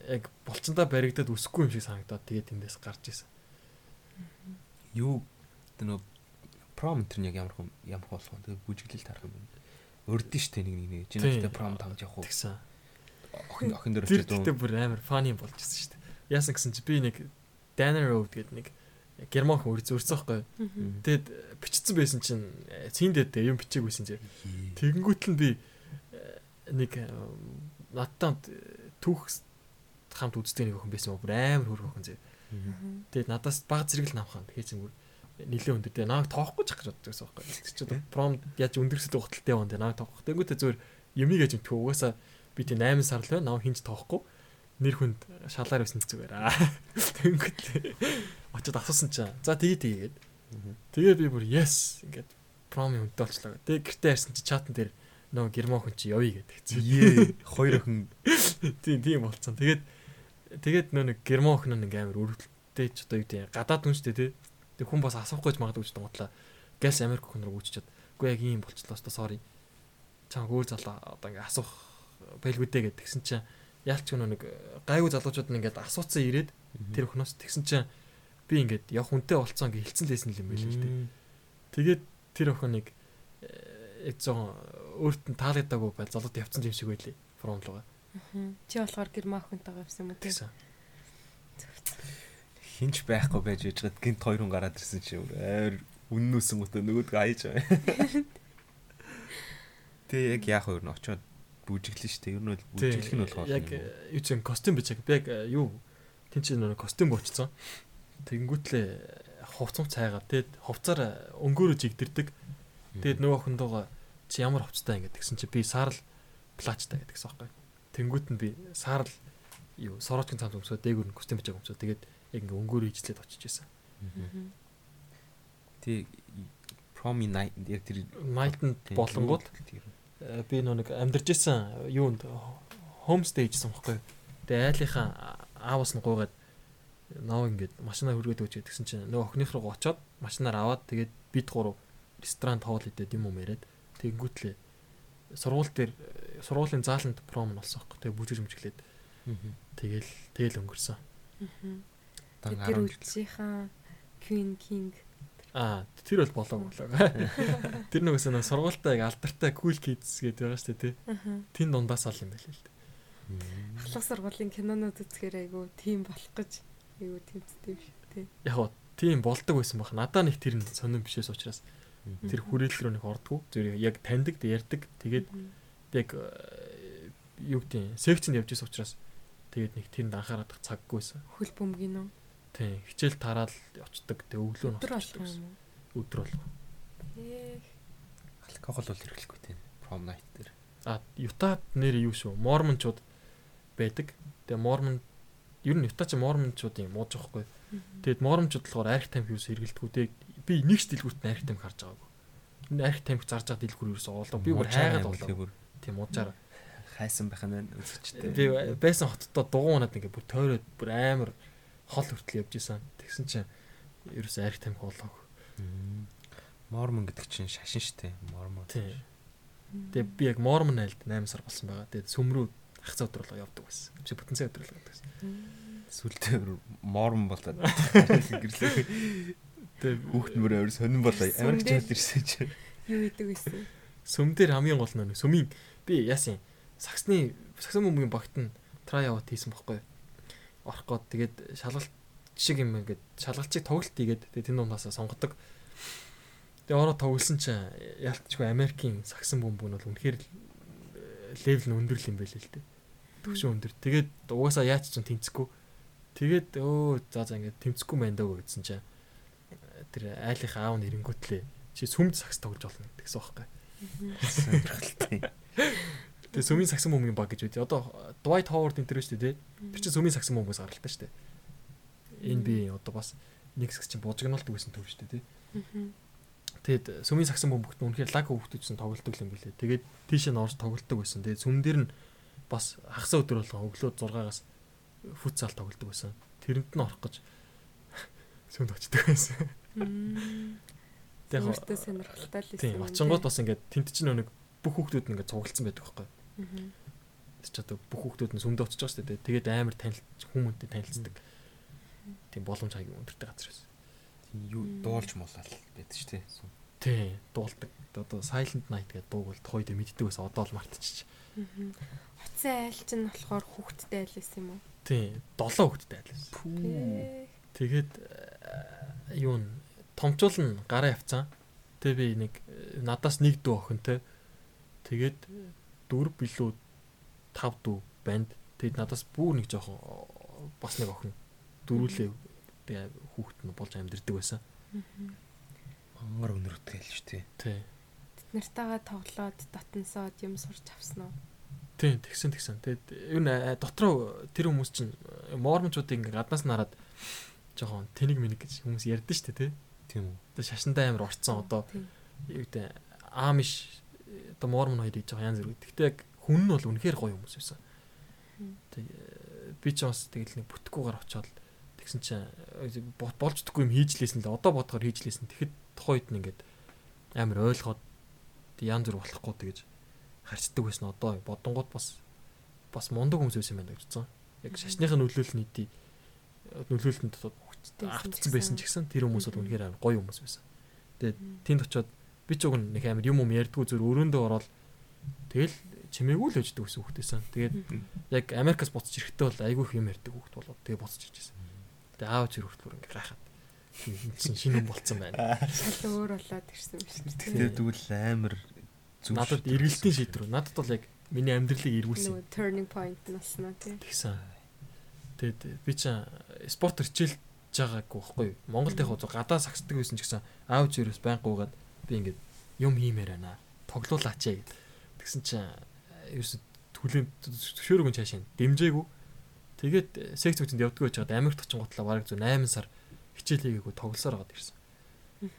C: яг болчондоо баригдаад өсөхгүй юм шиг санагдаад тэгээ тэндээс гарч исэн.
A: Юу нөө пром энэ нь яг ямар хүм ямар болох вэ? Тэгээ бүжиглэл тарах юм байна. Урдэн штэ нэг нэг нэг. Жинхэнэ пром тавж явах уу?
C: Тэгсэн.
A: Охин охин дээр
C: Тэр
A: очиж дуу.
C: тэгтээ бүр амар фаны болж исэн дээ. Яасан гэсэн чи би нэг Danner Road гэдэг нэг герман хүн байхгүй. Тэгэд бичсэн байсан чинь цэндээд юм бичээгүйсэн чи. Тэгэнгүүт л би э, нэг э, надтай түүх хамт үздэг нэг охин байсан юм бүр амар хөрх охин зэ. Тэгээд надаас баг зэрэг л намхан хийсэн бүр нилээ өндөр дээ намайг тоохгүй ч гэж боддог гэсэн байхгүй. Тэр чинь пром яаж өндөрсөд ухталтай юм дээ намайг тоох. Тэнгүүтээ зүгээр юмыг гэж мэдгүй угаасаа би тий 8 сар л байна намайг хинж тоохгүй нэр хүнд шалаар байсан зүгээр аа. Тэнгүүт очиод асуусан чинь за тэгээ тэгээ гээд. Тэгээд би бүр yes ингээд пром хүнтэй болчлаа. Тэгээд гэртээ харсан чи чатан дээр нөгөө герман хүн чи явъя гэдэг.
A: Ее хоёр охин
C: Тийм тийм болцсон. Тэгээд тэгээд нөө нэг герман охин ингээм амар өрөвдөлттэй ч одоо юу гэдэг гадаад үнстэй тий. Тэг хүн бас асуухгүй ч магадгүй ч готлаа. Гэлс Америк охин руу гүйчихэд. Үгүй яг ийм болчлоо өстой sorry. Чам гүүр залуу одоо ингээ асуух байлгүй дээ гэд тэгсэн чинь яалч нөө нэг гайгүй залуучууд нь ингээд асууцсан ирээд тэр охиноос тэгсэн чинь би ингээд яг хүнтэй болцсон ингээ хилцэн лээсэн юм байл л дээ. Тэгээд тэр охиныг э, зон өөрт нь таалагдаагүй байл залууд явцсан юм шиг байлээ. Фром руугаа.
B: Чи болохоор герман охинтойгоо явсан юм уу?
C: Тэгсэн.
A: хинч байхгүй байж байжгаад гинт хоёр хүн гараад ирсэн чи амар үннүүсэн гутаа нөгөөдгөө аяж байгаа. Тэгээ яг яах вэ? Очоод бүжиглэн штэ. Ер нь бол бүжиглэх нь болох
C: Яг юу ч юм костюм бичээг. Би яг э, юу тэн чинь нэг костюм буучсан. Тэнгүүтлээ хувцам цайгаа тэгэд хувцаар өнгөөрөө жигдэрдэг. Тэгэд нөгөө охиндоо чи ямар хувцтай ингэ тэгсэн чи би саарл плачтай гэдэгсэн байхгүй. Тэнгүүт нь би саарл юу сороочгийн цамц өмсөө дээгүүр нь костюм бичээг өмсөө тэгээд яг ингээ өнгөөрөө ижлээд очиж исэн.
A: Тэг проми night яг тэр
C: Найтанд болонгууд э, би нэг амьдарч исэн юунд home stage-сэн байхгүй. Тэгээ айлынхаа аавас нь гуйгаад нөө ингээд машинаар хүргээд өгч гэсэн чинь нөгөө охиных руу очоод машинаар аваад тэгээд бид гурав ресторан тоол идээд юм уу яриад тэгэнгүүтлээ сургууль дээр сургуулийн зааланд пром нь болсон байхгүй. Тэгээ бүжиж мжиглээд тэгэл тэгэл өнгөрсөн.
B: Тэр
A: 10 жил.
B: үлцгийнхаа Queen King
C: Аа тэр бол болоо болоо. Тэр нөгөөс нь сургуультай яг алдартай cool kids гэдэг байгаа шүү дээ тий. Тэн дундаас ол юм байл л дээ.
B: Ахлах сургуулийн кинонууд үзэхээр айгу тийм болох гэж айгу тэмцдэг биш тий.
C: Яг тийм болдог байсан баг. Надаа нэг тэр нь сонирн бишээс учраас тэр хүрээлэл рүү нэг ордгоо. Зүгээр яг таньдаг, ярьдаг. Тэгээд яг э, юу гэдэг нь секцэнд явж байсан учраас тэгээд нэг тэнд анхаарах цаггүйсэн.
B: Хөл бөмбөгийн үү?
C: Тийм. Хичээл тараад очдог. Тэг өглөө нь
B: уу?
C: Өдөр болго.
B: Ээ.
A: Алкогол бол хэрэглэхгүй тийм. Prom night дээр.
C: А Ютад нэр юу шүү? Мормончууд байдаг. Тэгээ мормон ер нь Ютад чи мормончуудын мууж байгаа хгүй. Тэгэд мормончууд болохоор арх тамхи юус хэрэгэлдэггүй. Тэг би нэг ч дэлгүүрт нь арх тамхи харж байгаагүй. Энэ арх тамхи зарж байгаа дэлгүүр юус оолоо. Би бүр хайгаад болоо. Тийм уужаар.
A: хайсан байх нь үзэгчтэй.
C: Би байсан хоттой дугуй унаад ингээ бүр тойроод бүр амар хол хүртэл явж исэн. Тэгсэн чинь ерөөс арх тамхи болоо.
A: Мормон гэдэг чинь шашин штэ. Мормон.
C: Тэгээ би яг мормон айлд 8 сар болсон байгаа. Тэгээд сүмрүү ах цаа өдрөлгөө явдаг байсан. Чи бүтэн цаа өдрөлгөө явдаг байсан.
A: Сүлдээ мормон болоод гэрлээ.
C: Тэгээ
A: Хүүхд мөр өөр сонирн болоо. Америк
B: Сүмдээ-
A: чад ирсэн чинь.
B: Юу идэг байсан?
C: сүм дээр хамгийн гол нь сүмийн би яасан саксны саксын бөмбөгийн багт нь трай аваад хийсэн бохгүй. Орох гээд тэгээд шалгалт шиг юм ингээд шалгалтчийг тоглолт хийгээд тэгээд тэн дундаас сонгодог. Тэгээ ороо тоглосон чинь ялтчгүй Америкийн саксын бөмбөг нь бол үнэхээр левел нь өндөр л юм байл л дээ. Төвшин өндөр. Тэгээд угаасаа яаж ч тэнцэхгүй. Тэгээд өө за за ингээд тэмцэхгүй байна даа гэсэн чинь тэр айлынхаа аав нэрэнгүүтлээ чи сүмд сакс тоглож болно гэсэн байхгүй.
A: Сонирхолтой.
C: Тэгээ сүмийн саксан бөмбөгийн баг гэж үү. Одоо Dwight Howard энэ төр шүү дээ. Тэр чинь сүмийн саксан бөмбөгөөс гаралтай шүү дээ. NBA одоо бас нэг хэсэг чинь бужигнуулдаг байсан төв шүү дээ. Тэгэд сүмийн саксан бөмбөгт нь үнэхээр лаг хөвгтөж чинь тоглолдог юм билээ. Тэгээд тийш нь орж тоглолдог байсан. Тэгээд сүм дээр нь бас хагасаа өдөр болгоо өглөө 6-аас футсал тоглолдог байсан. Тэрэнд нь орох гэж сүмд очдөг байсан.
B: Яг өөртөө сонирхолтой л
C: Тийм, очингууд бас ингээд тент чинь нэг бүх хүүхдүүд ингээд цуглдсан байдаг байхгүй.
B: Мгм.
C: Тэр ч одоо бүх хүүхдүүд нь сүмдө очиж байгаа шүү дээ. Тэгээд амар танил хүмүүнтэй танилцдаг. Тийм боломж хаяг өндөртэй газар байсан.
A: Тийм юу дуулж молол байдаг шүү дээ.
C: Тий, дуулдаг. Одоо Silent Night гэдэг дууг бол тохойд мэддэг байсан. Одоо л мартчихчих.
B: Мгм. Хоцсон айл чинь болохоор хүүхдтэй айл байсан юм уу?
C: Тий, долоо хүүхдтэй айлсан.
B: Ээ.
C: Тэгээд э, юу н томчуулна гараа явцсан. Тэгээ би нэг э, надаас нэг дүү охинтой. Тэгээд дөрв билүү тав дүү банд. Тэгээд надаас бүр нэг жоохон э, бас нэг охин дөрүүлээ тэгээ хүүхэд нь болж амьдэрдэг байсан.
B: Мгм.
A: Мангар өнөртэй л шүү дээ.
C: Тий.
B: Тэд нартайгаа тоглоод дотносоод юм сурч авсан уу?
C: Тийм тэгсэн тэгсэн. Тэгээд ер нь э, дотроо тэр хүмүүс чинь э, моормчуудыг ингээ гаднаас нь хараад жоохон тэнэг мэнэг гэж хүмүүс ярьдэн шүү дээ тий.
A: Тийм үү.
C: Одоо шашинтай амар орцсон одоо юу гэдэг аамиш одоо мормон хоёр хийж байгаа янз бүр. Гэхдээ яг хүн нь бол үнэхээр гоё хүмүүс байсан.
B: Мм.
C: Тэг э, би ч бас тэгэл нэг бүтггүйгээр очиод тэгсэн чинь бо- болж дэггүй юм хийж лээсэн л одоо бодохоор хийж лээсэн. Тэгэхэд тухайд нь ингээд амар ойлгоод янз бүр болохгүй тэгэж харцдаг байсан. Одоо бодонгууд бас бас мундаг хүмүүс байсан юм байна гэж бодсон. Яг шашныхын нөлөөлөл нийтий нөлөөлөлтөнд автцсан байсан ч гэсэн тэр хүмүүс бол үнэхээр гоё хүмүүс байсан. Тэнд очиод би ч уг нэг амар юм юм ярьдгүй зүр өрөөндөө ороод тэгэл чимээгүй л өждөг гэсэн хүүхдээсэн. Тэгээд яг Америкас буцаж ирэхдээ бол айгүй их юм ярьдаг хүүхд болоод тэгээ буцаж иржсэн. Тэгээ аав зүр хүртэл бүр ингээ гайхаад чинь шинэ юм болцсон байна.
B: Шал өөр болоод ирсэн биш үү?
A: Тэгээд тэгвэл амар зүг.
C: Надад эргэлтийн шийдвэр. Надад бол яг миний амьдралыг эргүүлсэн.
B: Нөгөө turning point наснаа тий.
C: Тэгсэн. Тэгэд би ч спорт хичээлж байгаагүй байхгүй. Монголд яг хоо гадаа сагсдаг байсан ч гэсэн аав зүрээс байнгуугаад би ингээд юм хиймээр байна. Тоглуулаач яа гэд. Тэгсэн чинь ерөөсө түлэн төшөөргөн цаашаа дэмжээгүй. Тэгээд секц үтэнд явдггүй байж байгаад Америкт очин готлоо бараг зөв 8 сар хичээл хийгээгүй тоглосоор гад ирсэн.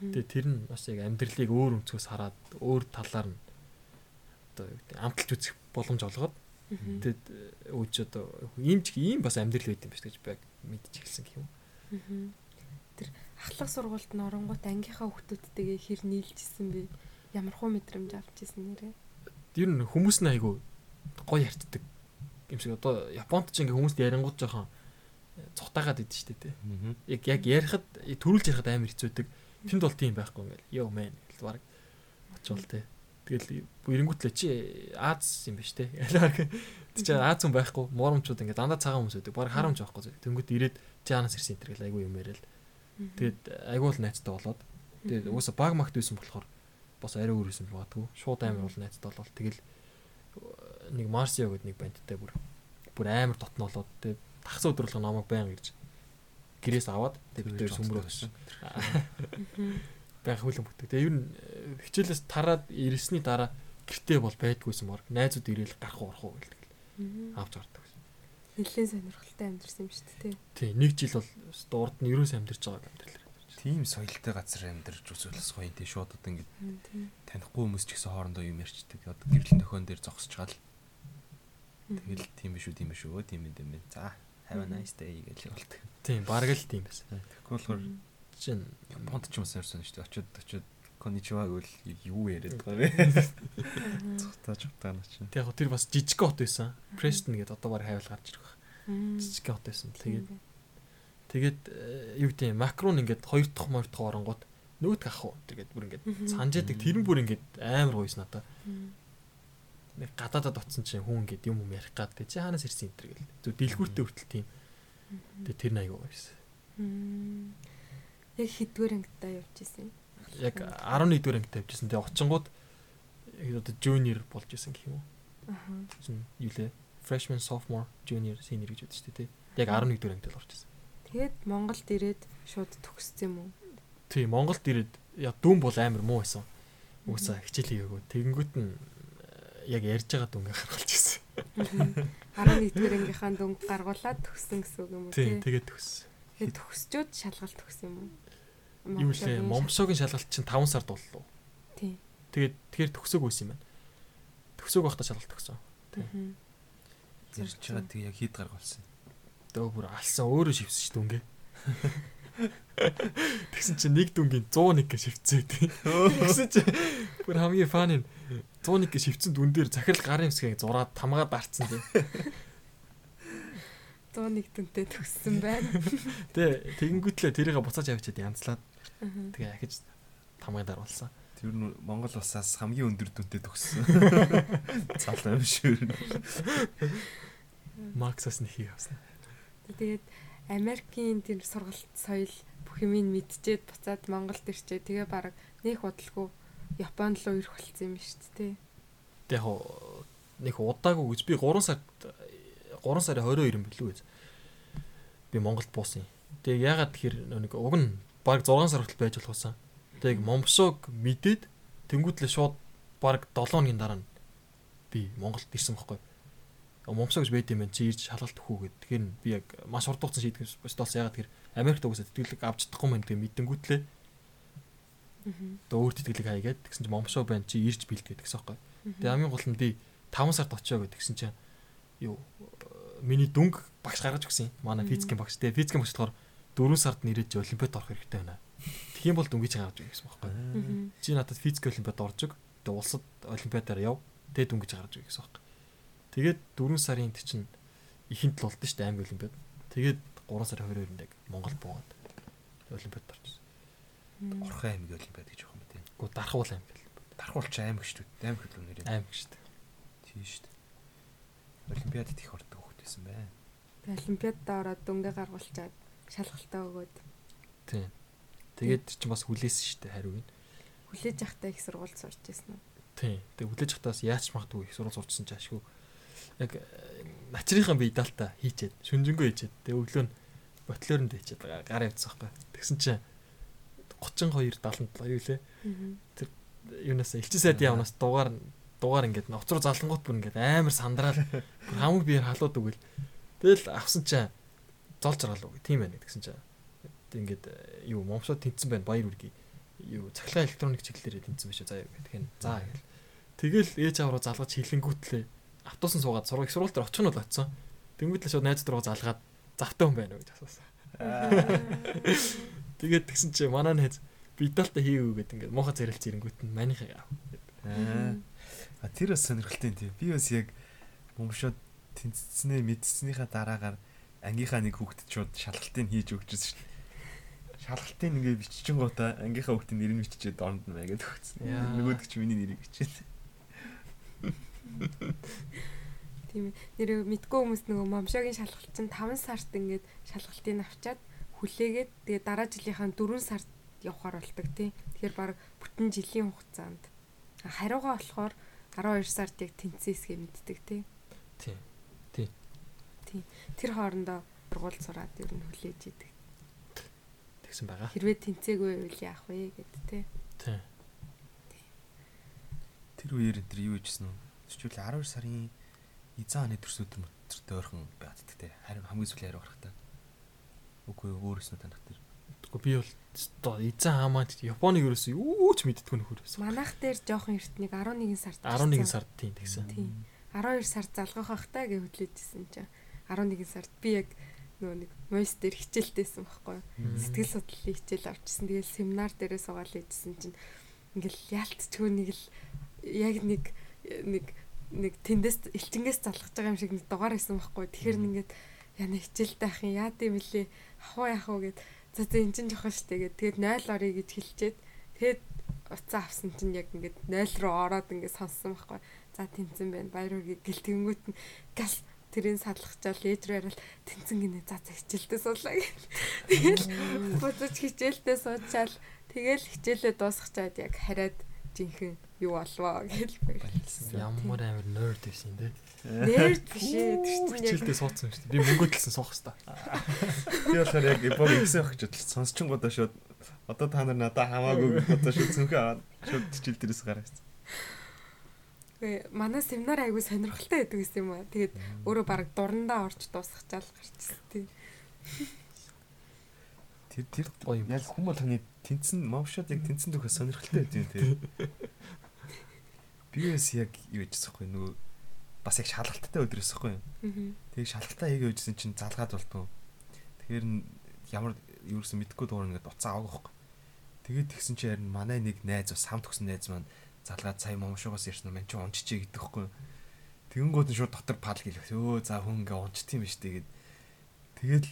C: Тэгээд тэр нь бас яг амьдралыг өөр өнцгөөс хараад өөр талаар нь одоо юу амталж үзэх боломж олгоод тэгээд өөч одоо ийм ч ийм бас амьдрал байт юм биш гэж баг мэдчих хэлсэн гэх юм.
B: Тэр ахлах сургуульд нь оронгууд ангийнхаа хүүхдүүдтэйгээ хэр нийлжсэн бэ? Ямар хуу мэдрэмж авч ирсэн нэрээ?
C: Ер нь хүмүүс нь айгу гоё ярьцдаг юм шиг одоо Японд ч ингээ хүмүүст ярингууд жоохон цухтаагаад идэв штэ тэ. Яг яг ярихад төрүүлж ярихад амар хэцүүдэг. Тэнд бол тийм байхгүй ингээл. Йоо мэн гэл баг очвол тэ. Тэгэл эренгүүтлээ чи Аз юм те. Ялаар Тэг чи Аз хүн байхгүй муурамчууд ингээд дандаа цагаан хүмүүс байдаг. Бараг харамж байхгүй. Тэнгүүд ирээд чи анаас ирсэн энэ гэл айгүй юм яриад. Тэгээд айгүй л найцтай болоод тэгээд уусаа баг магт байсан болохоор бас арай өөр юм багтгүй. Шууд амар бол найцтай болол. Тэгэл нэг Марсио гэдэг нэг бандтай бүр бүр амар дотнолоод тэгээд тагс өдрөлгөө намайг баян ирж гэрээс аваад тэгээд бид сүмрөө болсон. Баян хөлөн бүтэг. Тэгээд ер нь хичээлээс тараад ирсний дараа гэртээ бол байдгүйсэн баг. Найзууд ирээл гарах урах уу гэлдэг. Авч ордог.
B: Нилээн сонирхолтой амьдэрсэн юм шүү дээ.
C: Тий, нэг жил бол урд нь ерөөс амьдэрч байгаа амьдрал.
A: Тийм соёлтой газар амьдарч үзүүлээс гоё тий шууд одоо ингэ танихгүй хүмүүс ч гэсэн хоорондоо юм ярьчдаг. Одоо гэрлэн төхөн дээр зогсож гал. Тэгэл тийм биш үү, тийм биш үү, тийм юм дээ. За, have a nice day гэж болдог.
C: Тийм, бараг л тийм байсан.
A: Тэгэхгүй болохоор
C: чинь
A: Японд ч юм сэрсэн шүү дээ. Очоод очоод конничива гэвэл юу яриад байгаа вэ? Цухтааж утаана чи.
C: Тэг яг тэр бас жижиг хот байсан. Престон гэдэг одоо баг хайвал гарч ирэх байх. Жижиг хот байсан. Тэгээд тэгээд э, юу гэдэг макрон ингээд хоёр дахь морь дахь оронгууд нөөт ах уу тэгээд бүр ингээд санжаадаг тэр нь бүр ингээд амар гойс надаа. Нэг гадаадад оцсон чинь хүн ингээд юм юм ярих гад чи хаанаас ирсэн энэ гэл. Зү дэлгүүртээ хүртэл тийм. Тэгээд тэр нь аягүй гойс.
B: Яг хідгээр ангидаа явж исэн
C: яг 11 дугаар ангид тавьжсэн. Тэгээ очингууд одоо junior болж исэн гэх юм уу?
B: Аа.
C: Юу лээ? Freshman, sophomore, junior, senior гэж байдаг шүү дээ. Яг 11 дугаар ангид л орж исэн.
B: Тэгээд Монголд ирээд шууд төгссөн юм уу?
C: Тий, Монголд ирээд яг дүн бол амар муу байсан. Уусаа хичээл хийгээгүй. Тэгэнгүүт нь э, яг ярьж байгаа дүнгээ гаргалж ирсэн.
B: 11 дугаар ангийнхаа дүнг гаргуулад төгссөн гэсэн үг юм уу?
C: Тий, тэгээд төгссөн.
B: Тэгээд төгсчөөд шалгалт төгсөн юм уу?
C: Юу лээ, момсогийн шалгалт чинь 5 сард боллоо.
B: Тий.
C: Тэгээд тэгэхээр төгсөөг байсан юм байна. Төгсөөг байхдаа шалгалт төгсөн. Тий.
A: Зэрч чага тэг яг хэд гаргуулсан.
C: Дөө бүр алсан өөрөө шивсэн ш дүнгээ. Тэгсэн чинь нэг дүнгийн 101 гэж шивцээ тий. Тэгсэн чинь бүр хамгийн фан нь 101 гэж шивцэн дүн дээр захирал гарын хэсгийг зураад тамгаа дарцсан тий.
B: 101 дүнтэй төгссөн байна.
C: Тэ тэгэнгүүтлээ тэрийг буцааж авчиад янзлаад тэгээ ахиж тамгаа даруулсан.
A: Тэр нь Монгол улсаас хамгийн өндөр дүнтэй төгссөн. Цал юм шүү.
C: Максас нэхийг авсан.
B: Тэгээд Америкийн тэр сургалт соёл бүх юмыг мэдчихээд буцаад Монголд ирчээ. Тэгээ баг нэг бодлого Японд руу ирэх болсон юм шүү дээ.
C: Тэг яг нэг удаагүй гэж би 3 сард 3 сарын 22 юм билүү гэж. Би Монголд буусан. Тэгээ ягаад тэгэхээр нэг уг нь баг 6 сар хүртэл байж болохсан. Тэгээ момшог мэдээд тэнгуүтлээ шууд баг 7 хоногийн дараа би Монголд ирсэн байхгүй. Момсоо гэж байд юм байна. Чи ирж шалгалт өгөх үү гэд. Тэгэхээр би яг маш урдууцсан шийдэх бас ягаад тэр Америкт угсаа тэтгэлэг авч чадахгүй мэн тэгээ мэдэнгүүтлээ. Аа. Өөр тэтгэлэг хаягээд тэгсэн чинь момсоо байна. Чи ирж бэлдгээд гэсэн байхгүй. Тэгээ хамгийн гол нь би 5 сард очио гэд тэгсэн чинь юу миний дүнг багш гаргаж өгсөн. Манай физикийн багш. Тэгээ физикийн багш болохоор 4 сард нэрэж олимпиад орох хэрэгтэй байна. Тэгэх юм бол дүнгийн чанга авч өгье гэсэн байхгүй. Чи надад физик олимпиад орж өг. Тэгээ улсад олимпиадаар яв. Тэгээ дүнгийн чанга авч өгье гэсэн байхгүй. Тэгээд 4 сарын тэ чинь ихэнд л болдсон шүү дээ аймаг олимпиад. Тэгээд 3 сарын 22-нд яг Монгол буугаад олимпиад орчихсон.
A: Орхон аймаг олимпиад гэж юм тийм.
C: Гү дархуул аймаг.
A: Дархуулч аймаг шүү дээ. Аймаг хөлөө нэр.
C: Аймаг шүү дээ.
A: Тийм шүү дээ. Олимпиадад их ордог хөхт байсан.
B: Тэгээд олимпиадад ороод дүнгээ гаргуулчаад шалгалтаа өгөөд.
C: Тийм. Тэгээд чи бас хүлээсэн шүү дээ хариуг нь.
B: Хүлээж явахдаа их сургууль сурч ирсэн үү?
C: Тийм. Тэгээд хүлээж явахдаас яаж ч магадгүй их сургууль сурчсан ч ашгүй. Яг начрынхан бие даалтаа хийчээд шүнжэнгөө хийчээд тэгээд өглөө нь ботлоонд хийчээд байгаа гар явцсан байхгүй. Тэгсэн чинь 32 77 юу лээ. Тэр юунаас элчин сайдын явнаас дугаар дугаар ингээд ноцроо залангуут бүр ингээд амар сандраад хамаг биеэр халууд өгөл. Тэгэл авсан чинь золж аргаал үг. Тийм байна гэсэн чинь. Ингээд юу момсоо тэнцсэн байна баяр үргээ. Юу цахилгаан электроник чиглэлээр тэнцсэн биш үү заа юу гэх юм. За гэл. Тэгэл ээж авруу залгаж хилэнгүүтлээ автобусан суугаад сургууль сургууль дээр очих нь бол оцсон. Тэнгүүтлээ шууд найз дургаа залгаад завтай хүн байна уу гэж асуусан. Тэгээд тэгсэн чи манай найз бидалтаа хийгээв гэдэг ингээд муухай зэрэлц ирэнгүүт нь манийхаа яав.
A: А тэр бас сонирхолтой тийм. Би бас яг бомшоод тэнцснээ мэдснийхаа дараагаар ангийнхаа нэг хүүхдэд шууд шалгалтыг хийж өгчөөс шүү дээ. Шалгалтыг ингээ биччихэн гутаа ангийнхаа хүүхдийн нэрийг биччихээд оронд нь байгаад өгсөн. Нөгөөд ч миний нэрийг бичээд.
B: Тийм. Нэр мэдгүй хүмүүс нөгөө момшогийн шалгалт чинь 5 сард ингээд шалгалтыг авчаад хүлээгээд тэгээ дараа жилийнхаа 4 сард явахаар болдог тий. Тэгэхээр баг бүтэн жилийн хугацаанд хариугаа болохоор 12 сард яг тэнцээсгээ мэддэг тий.
C: Тийм.
B: Тийм. Тэр хоорондоо сургууль сураад ер нь хүлээж идэг.
C: Тэгсэн байгаа.
B: Хэрвээ тэнцээгүй байвал яах вэ гэд тий.
C: Тийм.
A: Тэр үеэр энэ юу хийжсэн үү? Тэчүүл 12 сарын эзэн хааны төрс өдөр мөтөртэй ойрхон байгаад те. Харин хамгийн сүүлийн хариу гарах та. Үгүй өөрөөснөө танах тэр.
C: Тэгэхгүй би бол оо эзэн хаамаад Японыг ерөөсөө юу ч мэддэггүй нөхөр байсан.
B: Манайх дээр жоохон эртнийг 11 сард
C: 11 сард тийм тэгсэн.
B: Тийм. 12 сард залгах хахтаа гэж хөдлөжсэн чинь 11 сард би яг нөгөө нэг моёс дээр хичээлтэйсэн байхгүй. Сэтгэл судлалын хичээл авчихсан. Тэгэл семинар дээрээ суугаад лээжсэн чинь ингээл яалтчгүй нэг л яг нэг нэг нэг тэндээс элчингээс залгаж байгаа юм шиг нэг дугаар байсан байхгүй. Тэгэхээр ингээд яна хичээлтэй ах юм яа гэм блэ ахуу яах уу гэд за за эн чинь жоохон штэ гэд тэгээд 0 орё гэж хэлчихэд тэгээд уцаа авсан чинь яг ингээд 0 руу ороод ингээд сонссон байхгүй. За тэнцэн байна. Баяр үргээ гэлтэнгүүт нь гал тэрийг садлахчаал ээж рүү ярил тэнцэн гинэ за за хичээлдээ суулаа гэл. Тэгэл бодож хичээлдээ суучаал тэгэл хичээлээ дуусгачаад яг хараад жинхэнэ юу болвоо гэж байлсан.
C: Ямар амар нерд байсан те.
B: Нэрд биш ээ.
C: Хичээлдээ суудсан шүү дээ. Би мөнгө төлсөн суух хэвээр.
A: Би болохоор яг бог ихсэн гэж бодлоо. Сонсчингуудаа шууд одоо та нар надад хамаагүй одоо шууд цөнхөө аваад шууд хичээл дээрээс гараад.
B: Гэ манай семинар айгу сонирхолтой байдаг гэсэн юм аа. Тэгээд өөрөө баг дурандаа орж дуусгачаал гарчихсан тий.
A: Тэр тэр
C: Гоё юм.
A: яг хүн болгоны тэнцэн мовшод яг тэнцэн дөхөс сонирхолтой байд юм те. Би бас яг юу яжсан хгүй нөгөө бас яг шалгалттай өдрөөс хгүй.
B: Аа.
A: Тэгээ шалгалтаа хийгээ үжсэн чинь залгаад болтгоо. Тэгэхээр ямар юусэн мэдхгүй дуурна ингээд уцаа авах. Тэгээд тэгсэн чинь харин манай нэг найз бас хамт өгсөн найз маань залгаад сая момшоогоос ирсэн юм чи унччихъя гэдэг байхгүй. Тэгэнгүүт нь шууд дотор пал гэлээ. Өө за хүн ингээ унчт юм биш тэгээд тэгэл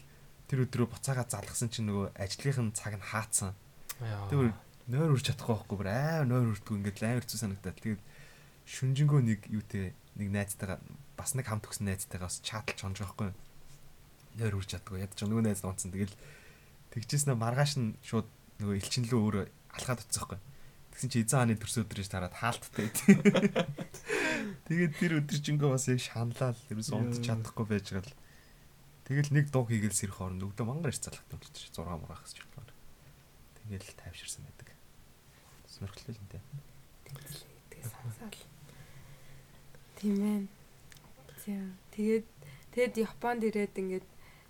A: тэр өдрөө буцаага залгасан чинь нөгөө ажлынхын цаг нь хаацсан. Тэр нойр үрж чадахгүй байхгүй бүр аа нойр үрдгүү ингээд амар хэцүү санагдаад тэгээд шүнжэнгөө нэг юутэй нэг найзтайгаа бас нэг хамт өгсөн найзтайгаа бас чаталж хонж байхгүй нойр үрж чаддгүй ядч нөгөө найз унтсан тэгэл тэгжсэн маргааш нь шууд нөгөө элчин лөө өөрөө алхаад утсан байхгүй тэгсэн чи эзэн хааны төрс өдрөж тараад хаалттай. Тэгээд тэр өдржингөө бас яг шаналал ерөөс унтж чадахгүй байж гал. Тэгэл нэг дуу хийгээл сэрэх хооронд өгдөө мангар их залхтан болчих 6 мурах гэж бодлоо тэгэл тайвширсан байдаг. Сонирхолтой юм те
B: Тэгээ сонсоол. Тийм ээ. Тэгээд тэгэд Японд ирээд ингээд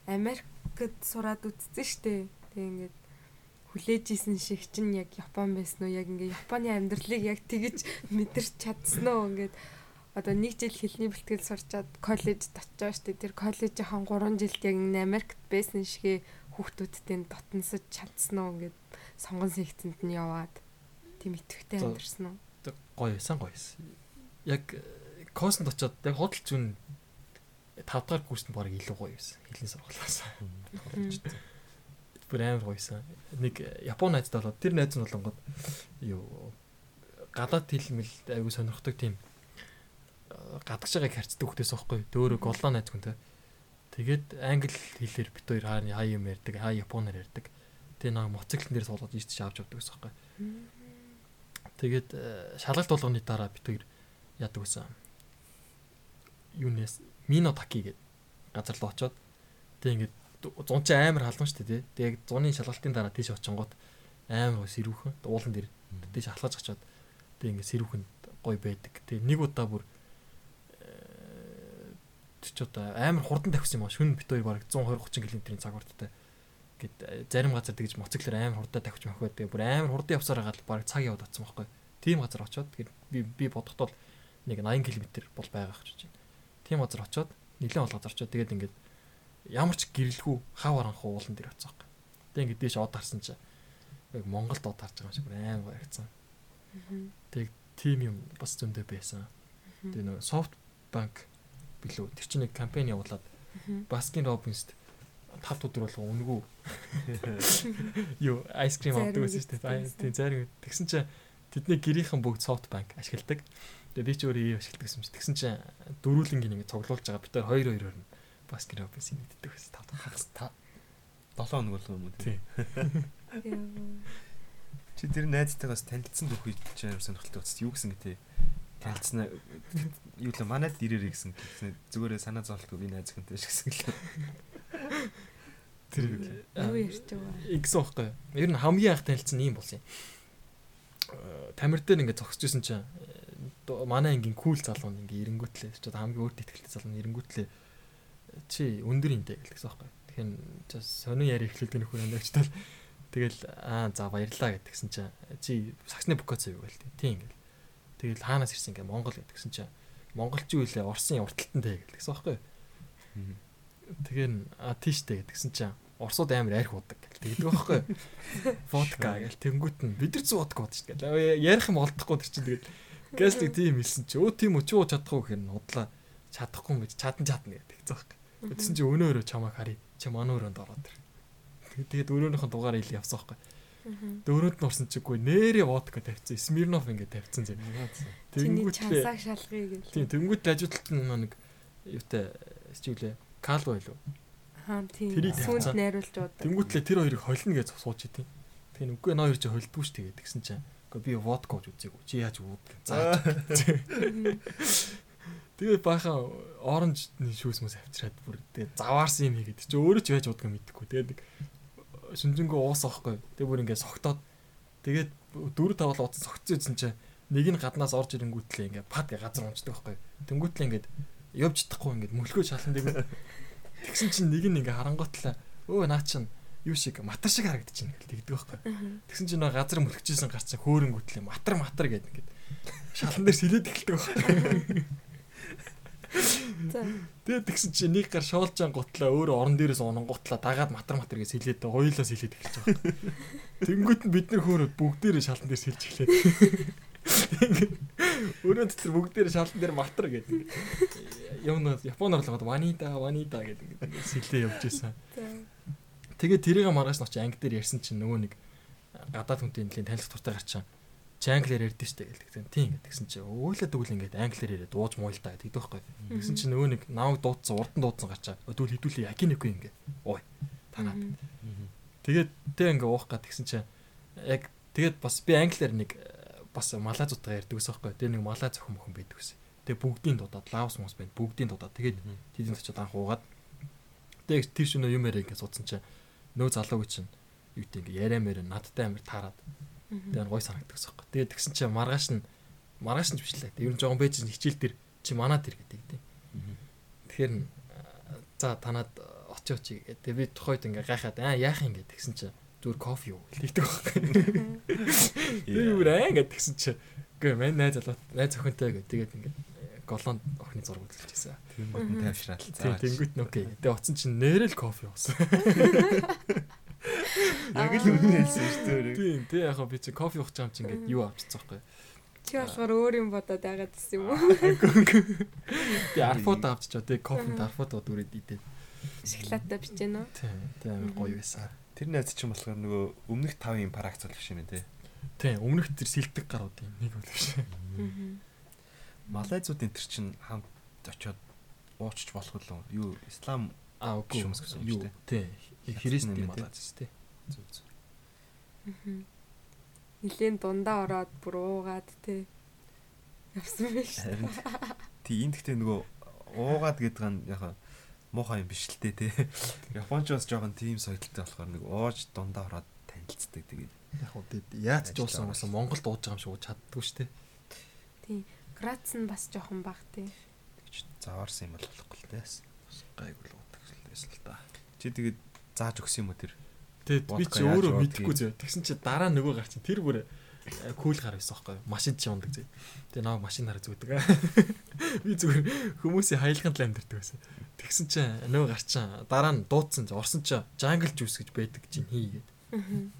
B: Америкт сураад үзсэн штэ. Тэгээ ингээд хүлээж исэн шиг чинь яг Япон байсан уу? Яг ингээд Японы амьдралыг яг тэгж мэдэрч чадсан уу? Ингээд одоо нэг жил хэлний бэлтгэл сурчаад коллежд очиж штэ. Тэр коллежийн 3 жилд яг Америкт байсан шигэ хүүхдүүдтэй дотносож чадсан уу? Ингээд сонгон секцэнд нь яваад тийм итгэвтэй амьдэрсэн уу?
C: гоё байсан гоё байсан. Яг э, космонд очиод яг худал зүүн 5 дахь курст нь баг илүү гоё байсан. Хэлний сургуулиас. Бүр амар гоё байсан. Нэг Японы найзтай болоод тэр найз нь болонгод юу гадаад хэлмэл айгу сонирхдаг тийм э, гадагш байгааг харцдаг хөхтэйс байхгүй. Дөөрөө голлоо найз хүнтэй. Тэгээд англи хэлээр бит хоёр хаа хаа юм ярьдаг, хаа японоор ярьдаг. Тэгээ нэг моциклэн дээр ийш тийш авч явдаг гэсэн байхгүй. Тэгээд э, шалгалт болгоны дараа бит хоёр яадаг гэсэн. Юунес Мино Таки гэдэг газар руу очоод тэг ингээд зун чи амар халуун шүү дээ тий. Тэг зуны шалгалтын дараа тийш очингууд амар сэрүүхэн уулан дээр тийш халахаж очоод тэг ингээд сэрүүхэн гой байдаг. Тэг нэг удаа бүр э, ч одоо амар хурдан тавьсан юм аа. Шүн бит хоёр бараг 120 30 км-ийн цаг хурдтай гэд э, зарим газар тэгж моциклэр амар хурдтай тавьчих махбай. Тэгээ бүр амар хурдан явсаар хагаад бараг цаг яваад атсан байхгүй. Тийм газар очоод тэгээд би би бодохдоо нэг 80 км бол байгаа гэж байна. Тийм газар очоод нэлээд бол газар очоод тэгээд ингээд ямар ч гэрэлгүй хав аранхуу уулан дээр очсон байхгүй. Тэгээд ингээд дээш од харсан чи яг Монголд од харж байгаа юм шиг гоё харагдсан. Тэгээд тийм юм бас зөндөө байсан. Тэгээ нөгөө софт банк билүү тэр чинь нэг кампани явуулаад Баскин Робинс тав өдөр болго өнгөө юу айскрим авдаг байсан шүү дээ. Тийм зарим. Тэгсэн чинь тэдний гэрийнхэн бүгд софт банк ашигладаг. Тэгээ би ч өөрөө ий ашигладаг юм чи. Тэгсэн чинь дөрүүлэнгийн ингэ цуглуулж байгаа бид хоёр хоёр хоёроор нь Баскин Роббинс нэгддэг тав
A: хагас та 7 хоног болгоо юм уу
C: тий.
A: Чи тэр найзтайгаас танилцсан бүх үед чи амар сонирхолтой болсон. Юу гэсэн гэдэг танилцсан юу л манайд ирээрэй гэсэн гэсэн зүгээрээ санаа зовлтгүй би найз хүнтэй ш гэсэн л.
C: Тэр
B: Юу ярьж байгаа.
C: Игсэн байхгүй. Ер нь хамгийн анх танилцсан ийм болсон юм. Э, Тамир дээр ингээд зогсож исэн чинь э, манай ангийн кул залуу нь ингээ эренгүүтлээ. Чи одоо хамгийн өөрт ихтэй залуу эренгүүтлээ. Чи өндөр интэй гэлдэгсэн байхгүй. Тэгэхээр сонин яри эхлүүлдэг нөхөр амдагчтал тэгэл аа за баярлаа гэдгсэн чинь чи саксны букац юу гээл тийм ингээл. Тэгэл хаанаас ирсэн ингээ Монгол гэдгсэн чинь монголчин үлээ Орсын урталтантай гэлдэгсэн байхгүй. Тэгээ а тийштэй гэдгсэн чинь Орсууд амар арх удаг гэл тэгдэг байхгүй. Водка гэл тэнгуут нь бид нар зүү водка шүү дээ. Ярих юм олдохгүй тэр чинь тэгэл гэслэг тийм хэлсэн чи өө тийм уу чадахгүй гэхээр нь удлаа чадахгүй юм гэж чадан чадна гэдэг зөөх. Тэгсэн чи өнөөрөө чамаа хари чи манай өрөөнд ороод ир. Тэгээд өрөөнийхэн дугаар ил явсан байхгүй. Дөрөнд нь орсон чиггүй нэрээ водка тавьсан. Смирнов ингээд тавьсан зэ.
B: Тэнгүүт чансааг шалгая гэл.
C: тийм тэнгүүтлээ ажилтнууд нь нэг юутай чиглээ калво байлуу.
B: Аа тийм.
C: Тавьцсан.
B: найруулж удаа.
C: Тэнгүүтлээ тэр хоёрыг холно гэж сууж идэв. Тэгээ нүггүй ноёр чи холдгүй ш тэгээд тэгсэн чинь Гэхдээ би водка ууж үзээгүй. Чи яаж ууд? За. Тэгээ баахан оранжны шүүс мэс авчираад бүр тэгээ заваарсан юм хийгээд чи өөрөө ч яаж уудгаа мэдэхгүй. Тэгээд нэг шүнжэнгөө уус аахгүй. Тэгээ бүр ингээд согтоод тэгээд дөрөв тавал уудсан согтсон үзсэн чинь нэг нь гаднаас орж ирэнгүүтлээ ингээд пад газар унцдаг байхгүй. Тэнгүүтлээ ингээд явж чадахгүй ингээд мөлхөө шалан дэг. Тэгсэн чинь нэг нь ингээд харангуутлаа өө наа чин юу шиг матар шиг харагдчихэв гэл тэгдэг байхгүй. Тэгсэн чинь газар мөлхөжсэн гарцсан хөөрөнгүүтлээ матар матар гэдэг ингээд шалан дээр сэлээд эхэлдэг байхгүй. Тэгээд тэгсэн чинь нэг гар шоолжаан гутлаа өөрөө орон дээрээс унан гутлаа дагаад матар матар гэж сэлээд хоёулаа сэлээд эхэлж байгаа. Тэнгүүт нь бид нар хөөрөд бүгдээрээ шалан дээр сэлж эхлээд. Өөрөө тэр бүгдээрээ шалан дээр матар гэдэг. Нөө Японоор л гоод ванида ванида гэдэг ингээд сэлээ явж исэн. Тэгээд тэрийг маргааш нь очи анги дээр ярьсан чинь нөгөө нэг гадаад хүнтэй нэлийн танилцах туртай гарчаа. Чи англиар ярьдэн штэ гэлдэг. Тийм ингээд тэгсэн чи өөлөө дүүл ингээд англиар яриад дууж муйлтаа гэдэг байхгүй. Тэгсэн чи нөгөө нэг намайг дуудсан урдан дуудсан гарчаа. Дүүл хідүүлээ якинегүй ингээд. Ой. Танаад. Тэгээд тэг ингээ уух гад тэгсэн чи яг тэгээд бас би англиар нэг бас малазуудтай ярьдаг ус байхгүй. Тэр нэг малаа зохион мохон байдаг ус. Тэгээ бүгдийн дуудаад лаус мус байна. Бүгдийн дуудаад тэгээд тэдийн очиод анх уугаад тэг тэр шөнө юм яриа ингээ суудсан чи нөө залууг чинь юу гэдэг ингээ яриа мэрэ надтай амар таарад тэгээ гой санагддаг байхгүй. Тэгээд тэгсэн чи маргааш нь маргааш нь бичлээ. Ер нь жоохон байж хичээл дээр чи манад ир гэдэг тийм. Тэгэхээр н- за танаад очиоч гэдэг. Тэгээ би тухайд ингээ гайхаад аа яах юм гэдэг тэгсэн чи зүгээр кофе юу хэлдэг байхгүй. Тэр юу аа гэдэг тэгсэн чи гээ мань найз залуу найз охинтой гэдэг тэгээд ингээ голлонд охины зураг үзүүлчихсэн.
A: Тэнгууд нь тайвшраал.
C: Тийм тэнгуут нь окей. Тэгээ оцсон чинь нэрэл кофе уусан.
A: Яг л үнэн хэлсэн шүү дээ.
C: Тийм тий яг би чи кофе уух чам чи ингээ юу авчихсан байхгүй.
B: Чи болохоор өөр юм бодоод байгаад гэсэн юм уу?
C: Би арфууд авчичаа тий кофенд арфууд дүүрээд идээд.
B: Шоколадтай бичээн үү?
C: Тийм тий амар гоё байсан.
A: Тэр найз чинь болохоор нөгөө өмнөх 5-ын парагц болох юм тий.
C: Тийм өмнөх тэр сэлдэг гарууд юм нэг бол биш.
A: Малайзуудын тэр чинь хамт очиод уучч болох л юу ислам
C: Аа үгүй
A: Шумс гэсэн юм шүү дээ.
C: Тий. Христ юм
A: тий.
C: аа тий.
A: Зүг зүг.
B: Нилийн дундаа ороод бүр уугаад те. Явсан та.
A: Харин тий энэ гэхдээ нөгөө уугаад гэдэг нь яг муухай юм биш л дээ тий. Японч бас жоохон тийм соёлтой болохоор нэг ууж дундаа ороод танилцдаг тэгээд
C: Яг уу тий яаж ч уусан уусан Монголд ууж байгаа юм шиг ууж чаддгүй шүү дээ.
B: Грац нь бас жоохон баг те.
A: тэгж заваарсан юм бол болохгүй л дээ.
C: Гайгүй л уудаг байсан л да.
A: Чи тэгээд зааж өгсөн юм уу тэр?
C: Тэгээд би чи өөрөө мэдэхгүй зөө. Тэгсэн чи дараа нөгөө гар чинь тэр бүр кул гар байсан байхгүй? Машин чи ундаг зөө. Тэгээ наваа машин хараа зүгдэг. Би зүгээр хүмүүсийн хаялганд л амьдэрдэг байсан. Тэгсэн чи нөгөө гар чинь дараа нь дуудсан орсон чи jungle juice гэж байдаг чинь хийгээд.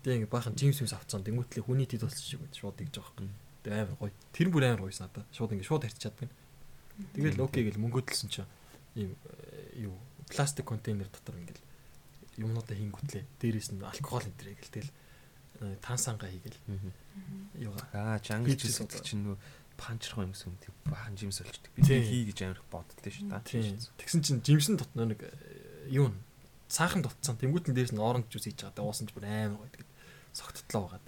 C: Тэгээ ингээ баахан Джеймс Мис авцсан. Тэнгүүтлээ хүний тед болсон шиг байд шууд игж байгаа байхгүй. Тэгээ амар гоё. Тэр бүр амар гоёс надаа. Шууд ингээ шууд харьч чаддаг. Тэгэл окей гэл мөнгөдлсөн чи ийм э, юу пластик контейнер дотор ингээл юмнуудаа хингүүтлээ. Дээрээс нь алкогол энэ гэл тэгэл э, тансанга хийгээл юугаа
A: Аа, жангл жис гэдэг чинь нөгөө панчрах юм гэсэн тийм баахан жимс болчдөг. Би хий гэж амар их боддоо шүү дээ.
C: Тэгсэн чинь жимсэн дотно нэг э, юу н цаахан дотцсон. Тэнгүүтэн дээрс нь оранж жуус хийж байгаа. Уусан ч бүр амар гоё. Тэгээд согттлоо байгаад.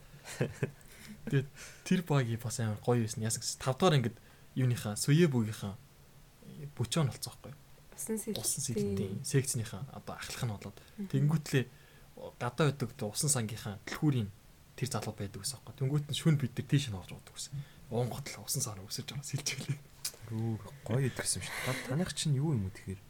C: Тэгээд тэр багийг бас амар гоё байсан. Яасан гэсэн 5 дахь ингээд юуныхаа Суе бүгийнхаа бүчөөн болцсон байхгүй.
B: Сэлтийн.
C: Усан сэлтийн секцнийхаа одоо ахлах нь болоод тэнгүүтлээ гадаа байдаг усан сангийнхаа дэлхүүрийн тэр залуу байдаг гэсэн байхгүй. Тэнгүүт нь шүн бид нар тийш нь орж удаа гэсэн. Уун готл усан саар өсөж байгаа сэлж гэлээ.
A: Рүү гоё идэрсэн шүү дээ. Таних чинь юу юм уу тэгэхээр?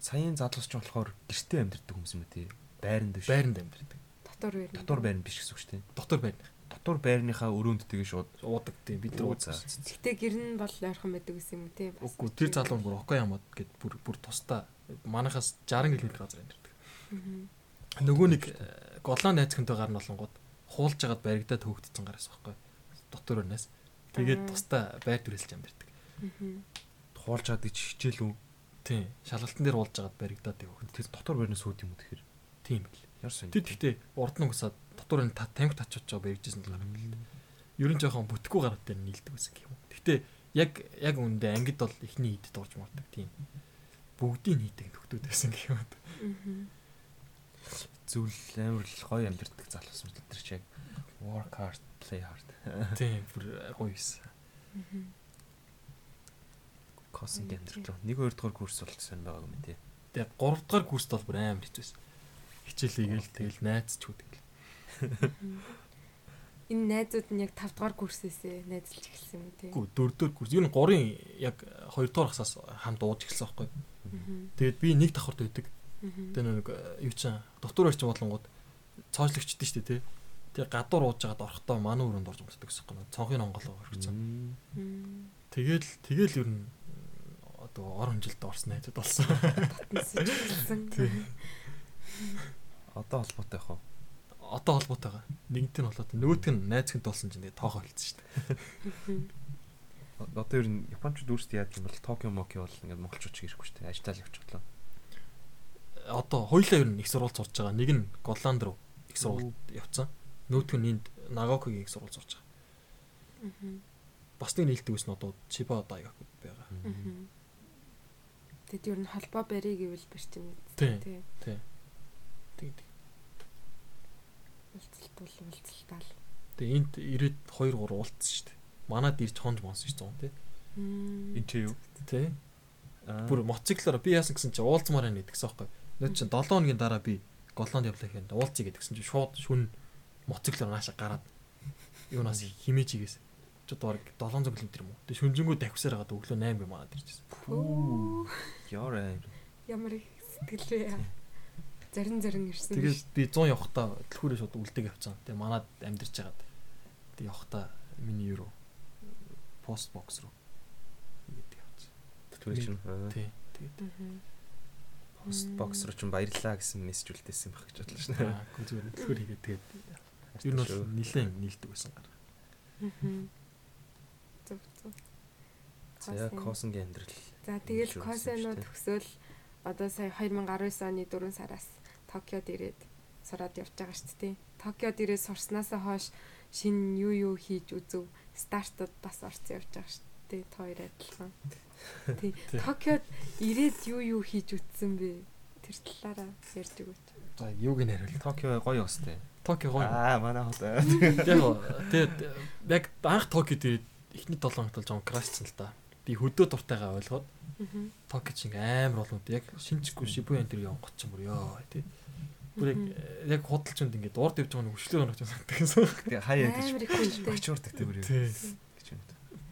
A: Саяын залуус ч болохоор гэртээ амьдэрдэг хүмүүс юм уу тий? Байранд биш.
C: Байранд амьдэрдэг.
B: дотор байр.
A: Дотор байранд биш гэсэн үг шүү дээ.
C: Дотор байрны.
A: Дотор байрныхаа өрөөнд тэгээ шууд
C: Уудаг тийм бид нар уудсан.
B: Гэтэ гэр нь бол ойрхон байдаг гэсэн юм тий.
C: Үгүй тэр залуу бүр окей ямаад гэд бүр бүр тусдаа манахаас 60 км газар амьдэрдэг. Нөгөө нэг э, голланд найзхантай гар нь болонгууд хуулж агаад баригдаад хөөгдсөн гараас байхгүй. Дотор өрнөөс. Тэгээд
B: Аа.
C: тусдаа байр дүрэлж амьдэрдэг.
A: Туулж чад гэж хичээл үү?
C: Тийм. Шалгалтын дээр уулж агаад баригдаад явах.
A: Тэр дотор байрнаас үүд юм уу тэгэхээр?
C: Тийм байл.
A: Ярсан.
C: Тэр тэгтээ урд нь угсаад дотор нь та тамхи тачиж байгаа баригдажсэн л гараад л. Ер нь жоохон бүтэхгүй гараад дээр нийлдэг гэсэн юм. Тэгтээ яг яг үндэ ангид бол ихний идэд орж мардаг тийм. Бүгдийг нийдэг нөхдүүд байсан гэх юм.
B: Мгм.
A: Зүйл амар л гоё амьдэрдэг залуус мэт тэр чи яг work hard, play hard.
C: Тийм бүр гоё юусэн.
B: Мм,
A: амьдэрч байгаа. Нэг хоёр дахь курс бол сайн байгаа юм тий.
C: Тэгээд 3 дахь курст бол бүр амар хэцүүсэн. Хичээл хийгээл тэгэл найз ч үтгэл.
B: Энэ найзууд нь яг 5 дугаар курсээсээ найзлж эхэлсэн юм тий.
C: Үгүй 4 дахь курс. Ер нь 3-ын яг 2 дахь хасаас хамт ууж эхэлсэн байхгүй. Тэгээд би нэг давхарт.
B: Мгм.
C: Тэгээд нэг э, юу чинь доктор орчин болонгууд цоожлогчдээ шүү дээ тий. Тэгээд гадуур ууж байгаад орохдоо манай өрөөнд орж мөрдөг гэсэн юм. Цонхын онголоо орчихсон. Тэгэл тэгэл ер нь одоо орон жилд орсон найзууд болсон.
B: Татнасж эхэлсэн.
C: Тий.
A: Одоо холбоотой яах вэ?
C: Одоо холбоотойгоо. Нэгэнт нь болоод нөгөөтг нь найзхэнт болсон чинь тэгээ тоохоо хэлсэн шүү дээ.
A: Одоо ер нь японочд өөрсдөө яадаг юм бол Токио Моки бол ингээд монголчууд ч ирэхгүй шүү дээ. Ажлаа л явчихлаа.
C: Одоо хоёулаа ер нь их сурвалж сурж байгаа. Нэг нь Голланд руу их сурвалж явцсан. Нөгөөтг нь энд Нагокигийн их сурвалж сурж байгаа. Бас нэг нээлттэй нь одоо Чиба Дайгакуд байгаа.
B: Тэд ер нь холбоо барья гэвэл барьж юм
C: Тий.
B: тий.
C: Тий. Тэг.
B: Уулзалт бол уулзалтаал.
C: Тэгээ энд ирээд 2 3 уулцсан шүү дээ. Манад ирж хонж монсон шүү дээ.
B: Мм.
A: Энд чи юу?
C: Тий.
A: Аа.
C: Бүр мотоциклоор би яасан гэсэн чи уулзмаар байна гэдгсэн аахгүй. Нөө чи 7 хоногийн дараа би Голланд явлаа гэхэд уулзъя гэдгсэн чи шууд шүн мотоциклоор нааша гараад юунаас химээжигээс ч одоо бараг 700 км юм уу. Тэгээ шүнжэнгүү давхсаар хагаад өглөө 8 би манад ирчихсэн.
A: Яарэ.
B: Ямар их сэтгэл вэ? Зарин зарин ирсэн.
C: Тэгээд би 100 явахтаа дэлхүүрээ шууд үлдэг явцсан. Тэгээ манад амьдэрч хагаад тэгээ явахтаа миний юу пост бокс руу гэдэг явцсан.
A: Түр чинь.
C: Тий. Тэгээд.
A: Пост бокс руу чинь баярлаа гэсэн мессеж үлдээсэн байх гэж бодлоо шнэ.
C: аа гүн зүгээр дэлхүүр хийгээд тэгээд ер нь бол нилээн нийлдэг байсан гар.
B: Мгм. Зөв зөв.
A: За косингийн амьдрал.
B: За тэгэл
A: гэсэн
B: төгсөөл одоо сая 2019 оны 4 сараас Токиод ирээд сураад явж байгаа шүү дээ. Токиод ирээд сурснаасаа хойш шин юу юу хийж үзв. Стартад бас орсон явж байгаа шүү дээ. Та хоёр адилхан. Тий. Токиод ирээд юу юу хийж үзсэн бэ? Тэр талаараа ярьж өгөөч.
C: За юуг нь хариул.
A: Токио гоё өстэй.
C: Токио гоё.
A: Аа манай хот.
C: Яг тэгээд яг анх Токиод ирээд эхний 7 хоногт бол жоон крашсан л да. Би хөдөө дуртайгаа ойлгоод
B: Аа.
C: Токио чинь амар болоод яг шинжгүй Шибуя энэ төр явгот ч юм уу ёо тий. Бүр яг яг худалчунд ингээд урд явж байгаа нэг хөшлөө.
A: Тэгээ хаяа гэж.
B: Амар их хүнтэй.
A: Очуурдаг тийм үү.
C: Тий.
A: гэж юм.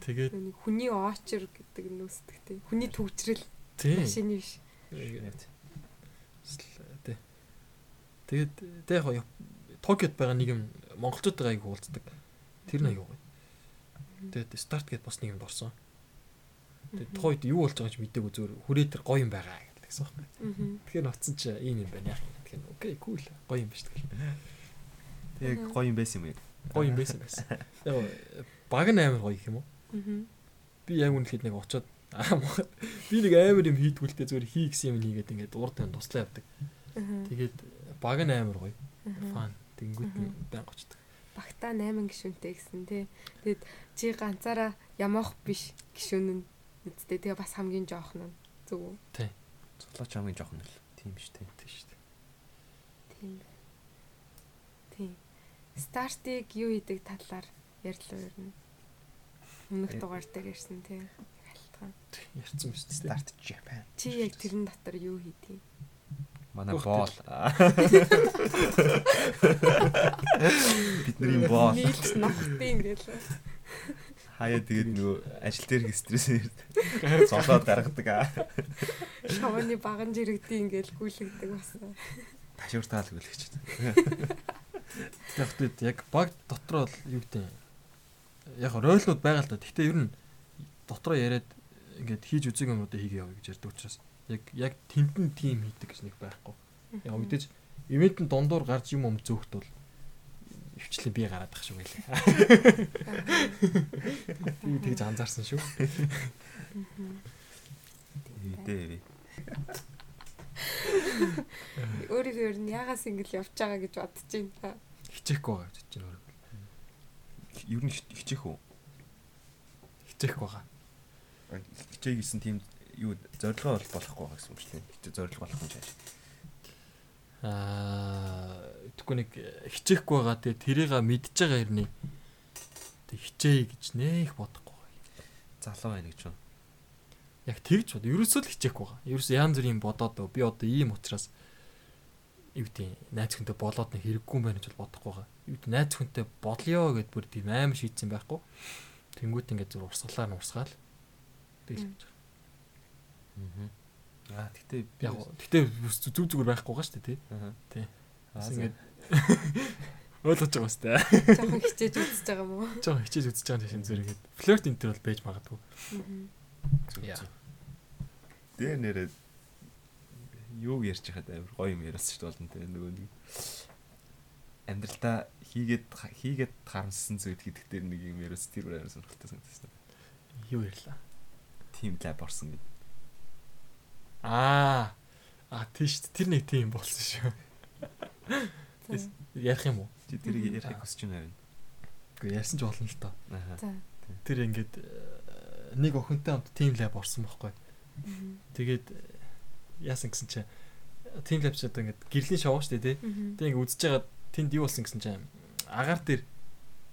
C: Тэгээд
B: Нэг хүний оочер гэдэг нөөсдөг тий. Хүний төвчрэл
C: тий.
B: машины биш.
C: Тий. Тэгээд тэг яг Токиод байгаа нэг юм монголчуудаа аяг уулздаг. Тэр нь аяг. Тэгээд старт гэд бас нэг юмд орсон. Тэгээд тухайд юу болж байгааг мэдээгүй зүгээр хүрээ тэр гоё юм байгаа гэдэгсэн байна.
B: Аа.
C: Тэгэхээр ноцсон чи ийм юм байна яах юм. Тэгэхээр окей кул гоё юм биш тэгэл.
A: Тэгээ гоё юм байсан юм уу?
C: Гоё юм байсан байсан. Яг баг нь амар гоё юм уу?
B: Аа.
C: Би яг үнэхээр нэг мохот би нэг амар юм хийдгүүлтэй зүгээр хий гэсэн юм хийгээд ингээд урд тань туслаа явдаг. Тэгээд баг нь амар гоё. Фан тэнгүүт нь байнг очдог.
B: багтаа 8 гишүүнтэй гэсэн тий. Тэгэд чи ганцаараа ямаах биш гишүүн нь үсттэй тэгээ бас хамгийн жоохон нь зүг үү?
A: Цуглаач хамгийн жоохон л тийм шүү дээ. Тийм шүү дээ.
B: Тийм. Тийм. Стартыг юу хийдэг талаар ярьлаа ер нь. Өмнөх дугаар дээр ярьсан тийм. Халтгаан.
C: Ярьсан биз дээ.
A: Start Japan.
B: Чи яг тэрэн дотор юу хийдгийг?
A: Манай боол. Бидний боол.
B: Нийлж нохтын гээл.
A: Хаяа тэгээд нөгөө ажил дээр их стресс ирдэг. Золоод гаргадаг аа.
B: Шавны баган жирэгдэн ингээл гүйлгдэг бас.
A: Ташууртаал гүйлгэж.
C: Тэгэхдээ яг баг дотроо л юу гэдэг яг ройлнууд байгаа л да. Гэхдээ ер нь дотроо яриад ингээд хийж үзэг юмнуудыг хийгээ яваа гэж ярьдаг учраас яг яг тентэн тим хийдэг гэж нэг байхгүй. Яг үдэж ивэнтэн дундуур гарч юм юм зөөхт бол өвчлээ би гараад ах шүү гэлээ. Би тэгж анзаарсан шүү.
A: Дээ.
B: Өөрийнхөө ер нь ягаас ингэж явж байгаа гэж бодож байна.
C: Хичээхгүй байгаа гэж чинь өөрөө.
A: Ер нь хич- хичээх үү?
C: Хичээхгүй байгаа.
A: Хичээх гэсэн тийм юу зорилгоо бол болохгүй байгаа гэсэн үг шүү дээ. Хичээ зорилго болох юм чааш.
C: Аа тэггүй нэг хичээхгүй байгаа тэгээ тэрийг мэдж байгаа хэрний тэг хичээе гэж нэх бодохгүй байгаа.
A: Залуу байна гэж байна.
C: Яг тэгж бод. Ерөөсөө л хичээхгүй байгаа. Ерөөсөө янз бүрийн бодоод би одоо ийм учраас юу гэдэг найз хүнтэй болоод нэг хэрэггүй юм байна гэж бодохгүй байгаа. Юу гэдэг найз хүнтэй бодлоо гэд бүр тийм аим шийдсэн байхгүй. Тэнгүүт ингээд зүр урсгалаар нь урсгаал. Тэгэл гэж.
A: Аа тэгтээ би
C: Яг гэтээ зүг зүгээр байхгүй дээ тий.
A: Аа.
C: Тий.
A: Аа
C: ингээд ойлгож байгаа сте.
B: Жохон хичээж үзэж байгаа юм уу?
C: Жоо хичээж үзэж байгаа шин зүр ингээд флирт энтер бол байж магадгүй. Яа.
A: Дээр нэрээ юу ярьж хахад амар гоё юм яриасан шүү дээ болно те нөгөө нэг амьдралдаа хийгээд хийгээд харамссан зүйл гэдэг дээр нэг юм яриас тэр амар сонирхолтой санагдсан.
C: Юу ярьлаа?
A: Тим лаб орсон гэдэг.
C: Аа. А тийш тэр нэг тийм болсон шүү. Ярих юм уу?
A: Чи тэрийг ярих хүсэж байна харин.
C: Үгүй ярьсан ч болно л доо. Тэр ингээд э, нэг охинтой хамт team lab орсон байхгүй. Тэгээд э, яасан гэсэн чинь team lab ч одоо ингээд гэрлийн шоу шүү дээ тий. Тэг ингээд үзэж байгаа тэнд юу болсон гэсэн чинь агаар дээр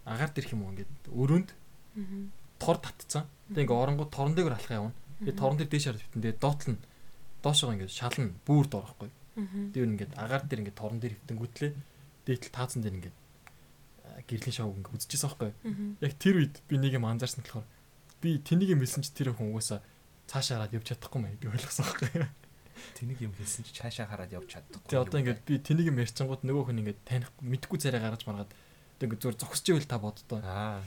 C: агаар дээр юм уу ингээд өрөөнд тор татцсан. Тэг ингээд оронгууд торон дээр алхах явна. Тэгээд торон дээр дээш харж битэн. Тэгээд доотлол нь доошоо ингээд шална бүр доорохгүй.
B: Мгм.
C: Тэр ингээд агаар дээр ингээд торон дээр хөвтөнгүүтлээ дээтэл таацсан дээр ингээд гэрлийн шоуг ингээд үзчихсэн байхгүй. Яг тэр үед би нэг юм анзаарсан болохоор би тэнийг юм хэлсэн чи тэр хүн угаасаа цаашаа хараад явж чадахгүй мэй би ойлгосон байхгүй.
A: Тэнийг юм хэлсэн чи цаашаа хараад явж чадахгүй.
C: Тэгээ одоо ингээд би тэнийг юм ярьчингууд нөгөө хүн ингээд таних мэдхгүй царай гаргаж маргаад тэг ингээд зур зогсож ивэл та боддоо.
A: Аа.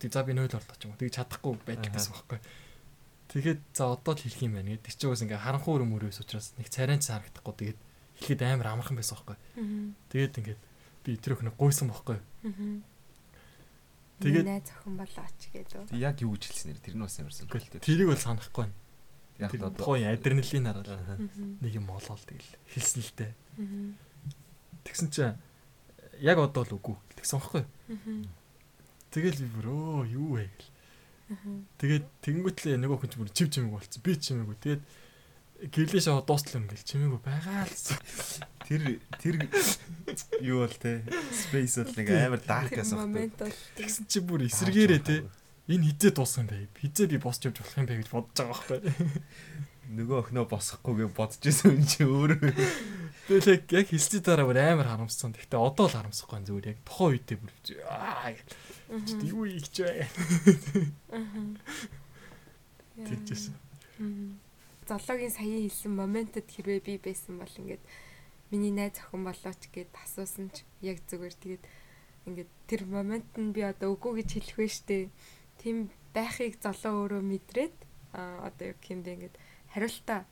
C: Тэг за би 0 орлоо ч юм уу. Тэг чадахгүй байдаг
A: Аха.
C: гэсэн байхгүй. Тэгээд за одоо л хэлэх юм байна гэдэг. Тэр чинь уус ингээд харанхуй өрөм өрөөс учраас нэг царайч харагдахгүй тэгээд хэлэхэд амар амархан байсан байхгүй. Тэгээд ингээд би тэр өхнө гуйсан байхгүй. Тэгээд-
B: найз охин болооч гэдэг.
A: Яг юу гэж хэлсэн нэр тэр нь бас ямар сонирхолтой.
C: Тэрийг бол санахгүй байна.
A: яг одоо
C: тухайн адреналин хараад нэг юм олоод тэгэл хэлсэн л дээ. Тэгсэн чинь яг одоо л үгүй тэгсэн байхгүй. Тэгэл би бүр өө юу вэ гэл. Тэгээд тэгэнгүүтлээ нөгөө хүн ч бүр чив чимэг болцсон. Би чимээгүй. Тэгээд гэрлийн шоу дуустлаа ингээл чимээгүй байгаа л.
A: Тэр тэр юу бол те space бол нэг амар dark
B: Тэр
A: гэсэн
B: момент бол
C: Тэгсэн чи бүр эсэргээрээ те энэ хизээ дуусах юм бэ? Хизээ би босч явж болох юм бэ гэж бодож байгаа байхгүй.
A: нөгөө охиноо босгохгүйгээ бодож исэн юм чи өөрөө
C: Тэгэл яг хэлсний дараа бүр амар харамссан. Гэхдээ одоо л харамсахгүй зүгээр яг тухайн үедээ бүр аа гэл. Юу ийгч вэ?
B: Мгм. Зоологийн саяын хэлсэн моментод хэрвээ би байсан бол ингээд миний найз охин болооч гэд асуусан ч яг зүгээр тэгээд ингээд тэр момент нь би одоо үгүй гэж хэлэх вэ штэ. Тийм байхыг золоо өөрөө мэдрээд а одоо юу гэмдэ ингээд хариултаа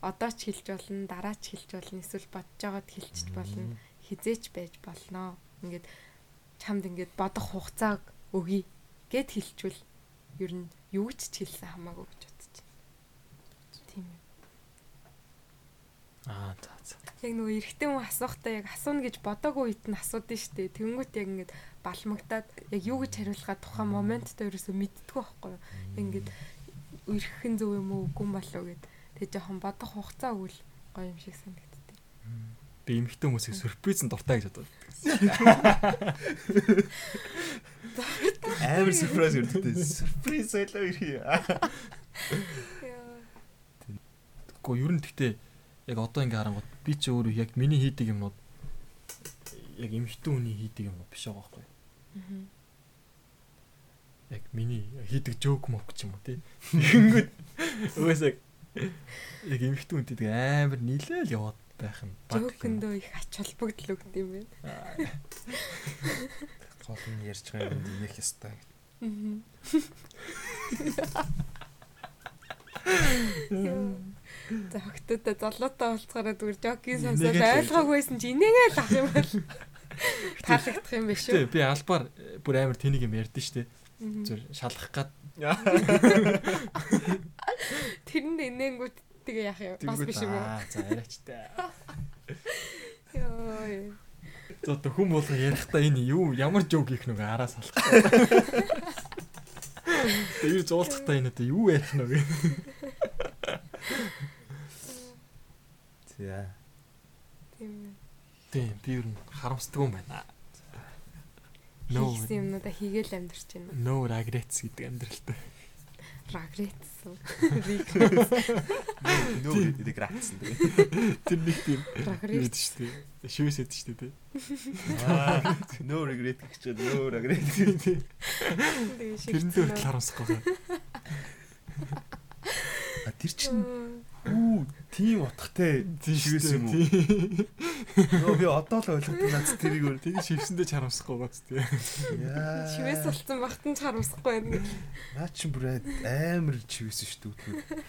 B: одоо ч хэлж болно, дараа ч хэлж болно, эсвэл бодож байгаад хэлчих болно, хизээч байж болно. Ингээд чамд ингээд бодох хугацааг өгье гэд хэлчихвэл ер нь юу ч хэлсэн хамаагүй гэж бодчих. Тийм ээ.
C: Аа за за.
B: яг нөгөө эрэгтэй хүн асуухтаа яг асууна гэж бодоогүй үед нь асуудаг штэ. Тэнгүүт яг ингээд балмагтаад яг юу гэж хариулахаа тухайн моменттой ерөөсөө мэддэггүй байхгүй юу. Ингээд өрхөн зөв юм уу үгүй юм болов гэд. Тэг жоохон бодох хугацаа өгвөл гоё юм шиг санагдтыг.
C: Би эмхтэй хүмүүсийг сюрприз нь дуртай гэж боддог.
A: Амар surprise өрдөгтэй. Surprise байлаа ирхий.
C: Гэхдээ ер нь гэхдээ яг одоо ингээ харангууд би ч өөрөө яг миний хийдэг юмнууд яг эмхтэй хүний хийдэг юмнууд биш байгаа байхгүй.
B: Аа.
C: Яг миний хийдэг жоок мок ч юм уу тий. Тэгэнгүүт өөсөө яг эмхтэй хүнтэй амар нийлээл яваад байх юм.
B: Жөөхөндөө их ач холбогдол өгд юм байна.
A: Гол нь ярьж байгаа юм нэх ёстой.
B: Аа. За хөгтөдөө золоотой уулзахаараа зүгээр жокийн сонсоод ойлгоогүйсэн чи инээгээл ах юм бол таалагдах юм биш үү?
C: би албаар э, бүр амар тэнийг юм ярьдэн штэ. Зүр шалгах гад
B: Тэрэнд инээнгүүт тэгээ яах юм? Бас биш юм уу?
C: За яриач та.
B: Йоо.
C: За одоо хүн болго ярихдаа энэ юу ямар жоок их нүг араас алах. Тэр зуулцахтаа энэ одоо юу ярих нүг.
A: За.
B: Тийм.
C: Тийм, би нь харамсдаг юм байна. No,
B: Хийсэн юмнуудаа хийгээл амьдарч байна.
C: no regrets гэдэг амьдралтай.
B: Рагрец.
A: Нөө регратсан.
C: Тэр нэг тийм
B: Рагрец.
C: хэд штэ. Шивэс хэд штэ тий.
A: Аа, no regret гэж no regret.
C: Тэрэн дээр харамсахгүй байна.
A: А тэр чинь үү тийм утгатай шивээс юм уу? Нөө би одоо л ойлгосон наац тэрийг өөр.
C: Тэгээ шивсэндээ ч харамсахгүй гоц тий.
A: Яа.
B: Шивээс болсон багтан ч харамсахгүй байна.
A: Наа чи бүр амар чивээс шүү дээ.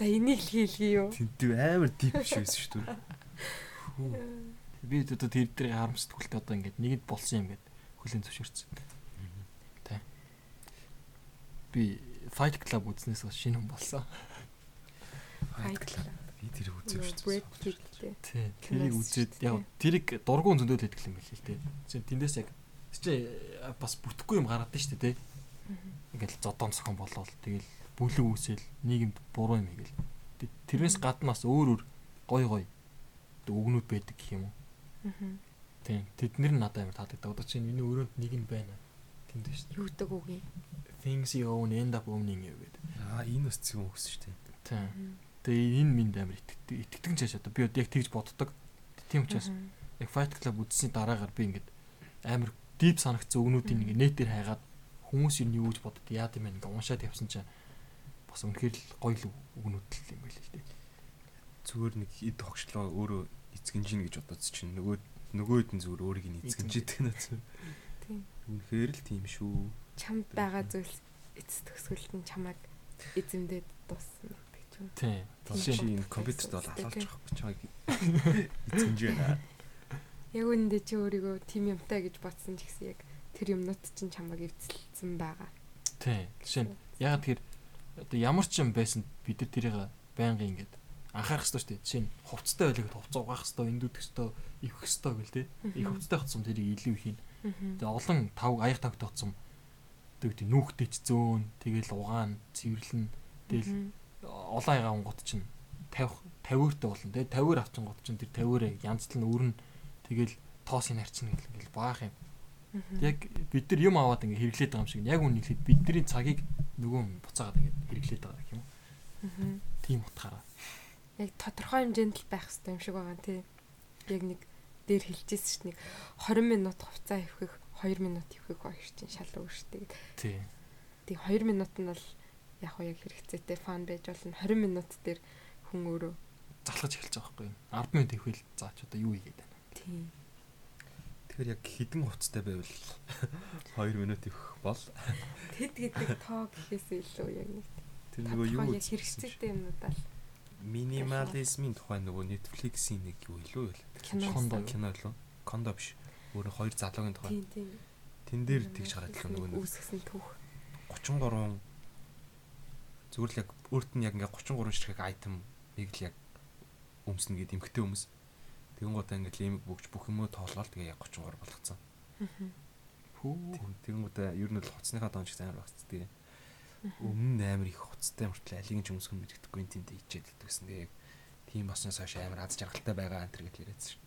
B: За энийг л хийлгий юу?
A: Тэнтэв амар дип шивээс шүү дээ.
C: Би одоо тэр дээр харамсдаг л одоо ингээд нэгэд болсон юм гээд хүлэн зөвшөөрсөн. Тэ. Би Fight Club үзснээс хойш шинэ хүн болсон.
B: Fight Club.
A: Би тэр үзээв шүү дээ.
C: Тий. Тэрийг үзээд яг тэрийг дургуун зөндөөл идэх юм л тий. Чи тэндээс яг чи бас бүтэхгүй юм гаргадаг шүү дээ тий. Ингээл зодон цохон болоод тэгэл бүлэг үүсэл нийгэмд буруу юм хийгээл. Тэ- Тэрнээс гадна бас өөр өөр гой гой өгнүүд байдаг гэх юм уу.
B: Аа.
C: Тийм. Тэднэр нь надад амар таалагддаг. Одоо чинь энэ өрөөнд нэг нь байна. Тэнд шүү дээ.
B: Юу гэдэг үг юм?
C: Things you own end up owning you гэдэг.
A: Аа энэ бас зөв өгсөн шүү дээ.
C: Тийм. Тэгээ энэ минь амар итгэдэг итгэдэг ч одоо би яг тэгж боддог. Тийм учраас яг Fight Club үзсний дараагаар би ингээд амар deep санагцсан өгнүүдийн ингээд нэтээр хайгаад хүмүүс юу гэж бодод яад юм бэ ингээд уншаад явсан чинь бас үнэхээр л гоё л өгнүүд л юм байл л дээ.
A: Зүгээр нэг эд тогшлоо өөрөө эцгэнж ийн гэж бодож чинь нөгөө нөгөөд нь зүгээр өөрийг нь эцгэнж идэг нэ.
B: Тийм.
A: Үнэхээр л тийм шүү.
B: Чамд байгаа зүйлс эцэс төгсгөлт нь чамайг эзэмдээд дуусна гэдэг ч юм.
C: Тийм.
B: Тийм.
A: чи энэ компьютерт бол халаалж байгаа чааг эцгэнж байна.
B: Яг үүндээ чи өөрийгөө тим юмтай гэж бодсон ч гэсэн яг тэр юмнууд чинь чамайг эвцэлсэн байгаа.
C: Тийм. Жишээ нь ягаад тэр одоо ямар ч юм байсан бид нар тэрийг байнга ингээд анхаарах хэрэгтэй шүү дээ. Жишээ нь хувцастай байлаа гэхэд хувцас угаах хэрэгтэй, эндүүдэх хэрэгтэй, ивэх хэрэгтэй гэл тээ. Их хувцастай хотсон тэрийг илүү их хийн. Тэгээ олон тав аяг тавтай хотсон. Тэг тий нүүхтэй ч зөөн, тэгэл угаан, цэвэрлэн, тэгэл олон аяга онгот чинь 50 50-өртэй болно тий. 50-өр авчин гот чинь тэр 50-өр янзлан өрн тэгэл тоосыг харьцна гэл ингээл баах юм. Яг бид нар юм аваад ингээ хэрэглээд байгаа юм шиг. Яг үнэ хэлэхэд бидний цагийг нөгөө буцаагаад ингээ хэрэглээд байгаа гэх юм. уу? Тийм утгаараа.
B: Яг тодорхой хэмжээнд л байх хэрэгтэй юм шиг байгаа тий. Яг нэг дээр хэлчихсэн дээ. Нэг 20 минут хувцас ивэх 2 минут ивэх хоёр чинь шал өөр шүү дээ.
C: Тий.
B: Тэг 2 минут нь бол яг уу яг хэрэгцээтэй фан байж болно. 20 минут дээр хүн өөрөө
C: Залхаж эхэлж байгаа байхгүй юу? 10 минут ивэл заач одоо юу хийгээд байна.
B: тий.
A: Тэгэхээр яг хідэн хувцастай байвал 2 минут их бол
B: Тэд гэдэг тоо гэхээс илүү яг нэг
A: тэр нөгөө юу
B: хэрэгцээтэй юмнуудаа л
A: минимализмын тухай нөгөө Netflix-ийн нэг юу илүү байл.
B: кино
C: Кондо.
A: Кино лөө. Кондо биш. Өөрөө хоёр залуугийн тухай.
B: тийм тийм
A: Тэн дээр тэгж гараад л нөгөө нэг
B: үүсгэсэн түүх
A: 33 зүгээр л яг өөрт нь яг ингээ 33 ширхэг айтем нэг л яг өмснө гэдэг эмхтэй хүмүүс. Тэгэнгүүтээ ингээд лимиг бүгж бүх юмөө тоолоод тэгээ яг 33 болгоцсон.
C: Пүү.
A: Тэгэнгүүтээ ер нь л хуцсныхаа доонч амар багцдаг. Өмнө нь амар их хуцтай мөртлөө алигийн ч өмсгөн мэддэггүй энэ тэнд ичээд идвэсэн. Тэгээ яг тийм баснаас хойш амар аз жаргалтай байгаа антер гэж яриадсан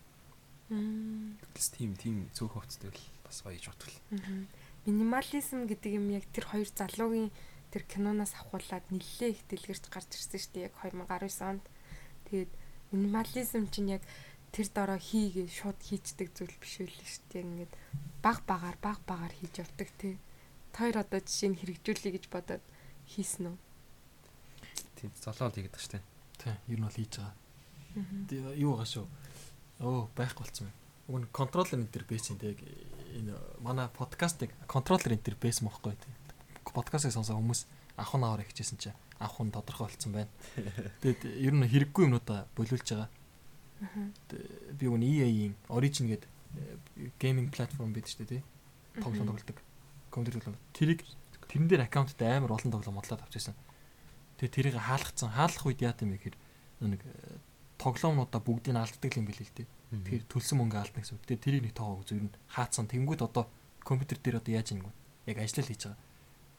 A: Тэгэлс тийм тийм цөөхөн хуцтай л бас гоё иж.
B: Мгм. Минимализм гэдэг юм яг тэр хоёр залуугийн тэр киноноос авахуулаад нэлээ их дэлгэрч гарч ирсэн шүү дээ яг 2019 онд. Тэгээд минимализм чинь яг тэр дороо хийгээ шууд хийчдэг зүйл биш үл шүү дээ. Ингээд баг багаар баг багаар хийж явдаг тий. Тэр одоо жишээ нь хэрэгжүүлэе гэж бодоод хийсэн үү?
A: Тийм золоод хийгээд байгаа шүү дээ.
C: Тий, ер нь бол хийж байгаа.
B: Мгм.
C: Тэ- Юу байгаа шүү. Оо, байхгүй болцсон байна. Уг нь контроллер энэ яг энэ манай подкастыг контроллер интерфейс мохгүй тий. Подкастыг сонсоо хүмүүс авах нь аваар ихжсэн чинь авах нь тодорхой болцсон байна. Тэгэд ер нь хэрэггүй юмнуудаа болиулж байгаа. Би үн EA-ийн Origin гэдэг гейминг платформ байдаг шүү дээ тий. Тоглоом тоглодог. Компьютер тоглоом. Тэрийг тэрэн дээр аккаунттай амар олон тоглоом модлоод авчихсан. Тэгээ тэрийг хаалгацсан. Хаалгах үед яа гэм бэ гэхээр нэг тоглоомнуудаа бүгдийг нь алддаг юм билээ л дээ. Тэгэхээр төлсөн мөнгө алдна гэсэн үг. Тэгээ тэрийг нэг тоогоо үзүүр нь хаацсан. Тэнгүүд одоо компьютер дээр одоо яаж ингэ вэ? Яг ажиллал хийж байгаа.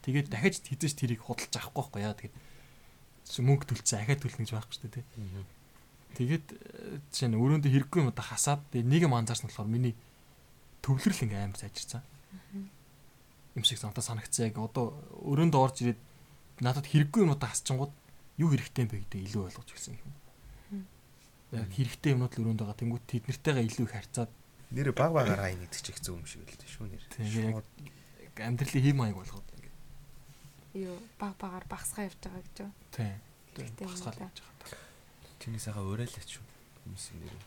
C: Тэгээд дахиж хэзээ ч тэрийг худалж авахгүй байхгүй яа. Тэгээд мөнгө төлцсөн ахаад төлнө гэж байхгүй шүү дээ. Тэгээд э, жишээ нь өрөөндөө хэрэггүй юм одоо хасаад тэгээ нэг юм анзаарсан болохоор миний төвлөрөл ингээм амар сайжирсан. Юм шиг санаа санагцсан. Яг одоо өрөөндөө орж ирээд надад хэрэггүй юмудаа хасчингууд юу хэрэгтэй юм бэ гэдэг илүү ойлгож ирсэн юм. Яг хэрэгтэй юмнууд л өрөөнд байгаа. Тэнгүүд тэднэртэйгээ илүү их харьцаад
A: нэр баг багаар хайн гэдэг чинь их зөв юм шиг л дээ шүү нэр.
C: Яг амьдралын хэм маяг болгоод ингээд
B: Юу баг багаар багсгаа явж байгаа гэж юу?
C: тийм.
B: Да.
C: явж байгаа.
A: Чиний сайхан уриалаач шүү. Хүмүүс нэр.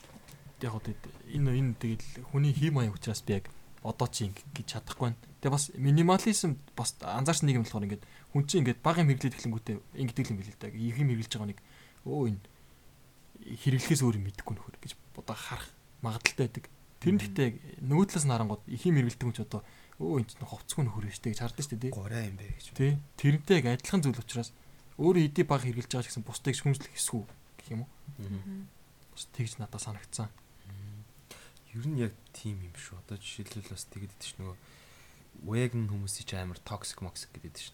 C: Яг тэгэд энэ энэ тэгэл хүний хэм маяг учраас би яг одоо чи ингэ гэж чадахгүй байна. Тэгээ бас минимализм бас анзаарсан нэг юм болохоор ингээд хүн чинь ингээд баг юм хэрэглээд эхлэнгүүтээ ингэдэг юм билээ л да. Их юм хэрэглэж байгаа нэг өө энэ хэрэглэхээс өөр юм мэдэхгүй нөхөр гэж одоо харах магадaltaй байдаг. Тэр нь гэхдээ нөгөө талаас нь харангууд их юм хэрэглэдэг хүн ч одоо өө энэ чинь ховцгүй нөхөр биш тэг гэж хардаг шүү дээ.
A: Гурай юм бэ гэж.
C: Тий. Тэрнтэй яг адилхан зүйл учраас өөрөө хэдий баг хэрглэж байгаа ч гэсэн бусдыг шүмжлэх хэсгүү гэх юм уу? Бас тэгж надад санагдсан.
A: Ер нь яг тийм юм шүү. Одоо жишээлбэл бас тэгэд идэж ш нөгөө vegan хүмүүсийн ч амар toxic moxic гэдэг ш.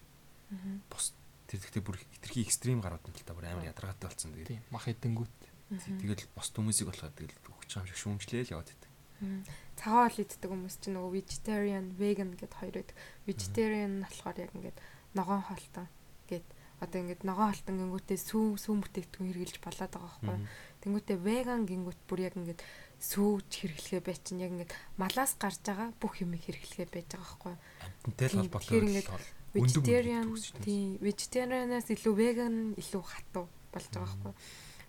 B: Мгм.
A: Бус тэр гэхдээ бүр хитрхи экстрим гарууд нь л та бүр амар ядаргаатай болсон. Тэгээд.
C: Мах хэдэнгүүт.
A: Тэгэл бус хүмүүсийг болохоор тэгэл өгч юм шиг шүүмжлээл яваад байдаг.
B: Цагаан хоол иддэг хүмүүс чинь нөгөө vegetarian, vegan гэд хоёр байдаг. Vegetarian нь болохоор яг ингээд ногоон хоолтой гэд одоо ингээд ногоон хоолтон гингүүтээ сүү сүү бүтээгдэхүүн хэрэглэж болоод байгаа байхгүй. Тэнгүүтээ vegan гингүүт бүр яг ингээд сүүж хэрэглэхээ бай чинь яг ингээд малаас гарч байгаа бүх юм хэрэглэхээ байж байгаа байхгүй.
A: Амтантай л холбоотой
B: ингээд Vegetarian тийм vegetarian-аас илүү vegan илүү хатуу болж байгаа байхгүй.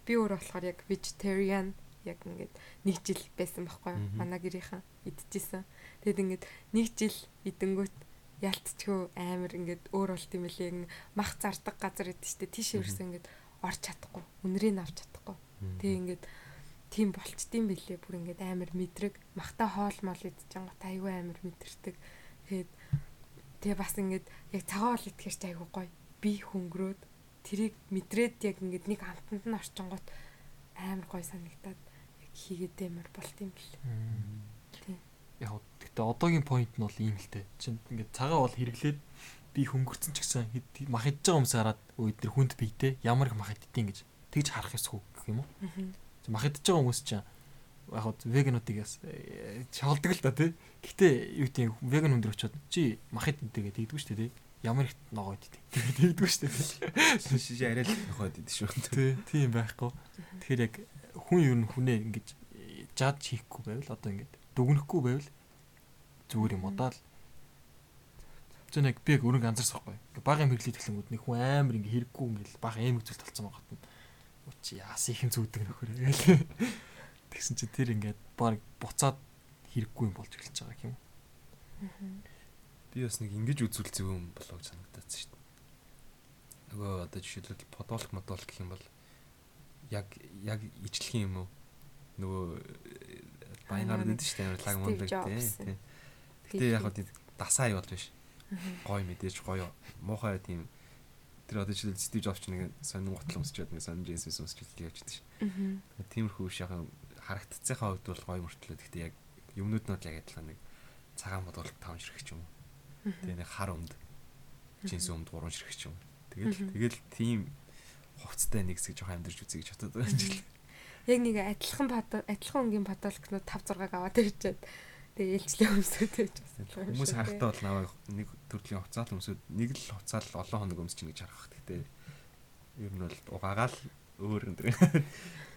B: Би өөр болохоор яг vegetarian яг ингээд нэг жил байсан байхгүй
A: Мгм.
B: манай гэрийнхэн идчихсэн. Тэгэд ингээд нэг жил идэнгүүт ялтчгүй амар ингээд өөр болт юм лээ. Ингээд мах зардаг газар идэв штэ тийш өрсөн ингээд орч чадахгүй. Үнрийг авч чадахгүй. Тэгээ ингээд тийм болчдсан бэлээ бүр ингээд амар мэдрэг махта хоол мол идчихэн гот айгүй амар мэдэрдэг. Тэгээд тэгээ бас ингээд яг цагаан хоол идэхэр чи айгүй гоё. Би хөнгөрөөд тэрийг мэдрээд яг ингээд нэг амтанд нь орчингууд амар гоё санагдаад яг хийгээд амар болт юм бэл. Тийм.
C: Яг гэхдээ одоогийн point нь бол ийм л дээ. Чин ингээд цагаа бол хэрэглээд би хөнгөрцөн ч гэсэн мах идж байгаа хүмүүс хараад өө эдгээр хүнд бийтэй ямар их мах идтiin гэж тэгж харах ёсгүй гэх юм уу? Чи Мах идж байгаа хүмүүс чинь яг хоо вегануудыг яс шалдаг л да тий. Гэхдээ юу гэдэг веган хүн дөр очиод чи мах идэнтэйгээ тэгдэггүй шүү дээ тий. Ямар их ногоо идтiin. Тэгдэггүй шүү дээ.
A: шиш арай л нөхөд идэв шүү.
C: Тий, тийм байхгүй. Тэгэхээр яг хүн ер нь хүнээ ингэж жад хийхгүй байвал одоо ингэж дүгнэхгүй байвал зүгээр юм удаа л Зэн яг би яг өрөнгө. Ингээ баг юм хэглээд эхлэнгүүд нэг хүн амар ингээ хэрэггүй ингээл баг аим үзэл талцсан байгаа юм. Учи яас их зүүдэг нөхөр гээл. Тэгсэн чи тэр ингээд баг буцаад хэрэггүй юм болж эхэлж байгаа юм.
A: Би бас нэг ингэж үзүүл зөв юм болоо гэж санагдаад шүү дээ. Нөгөө одоо жишээлбэл подолк модол гэх юм бол яг яг ижлэх юм уу? Нөгөө баянаар
B: нэг
A: дэд шүү дээ. Лаг мондаг тийм. Гэтэ яг хоо дасаа юу бол биш. Гой мэдээж гоё муухай тийм тэр одоо жишээл Стив Джобс ч нэг сонин гутал өмсчихэд нэг сонин джинс өмсчихэд явж байдаг шүү.
B: Мгм.
A: Тиймэрхүү шахаа харагдцсийнхаа хувьд бол гоё мөртлөө. Гэхдээ яг юмнууд нь яг адилхан нэг цагаан бодвол 5 ширхэг юм. Тэгээ нэг хар өмд жинс өмд 3 ширхэг юм. Тэгэл тэгэл тийм хувцтай нэг хэсэг жоохон амьдэрч үзье гэж байгаа юм жил.
B: Яг нэг адилхан адилхан өнгийн патологнууд 5 6-аг аваад ирчээд тэгээ ээлжлээ өмсөд байж
A: байна. Хүмүүс харахтаа бол наваа нэг төрлийн хувцаал өмсөд нэг л хувцаал олон хоног өмсч гэж харах. Гэхдээ ер нь бол угаагаал өөр юм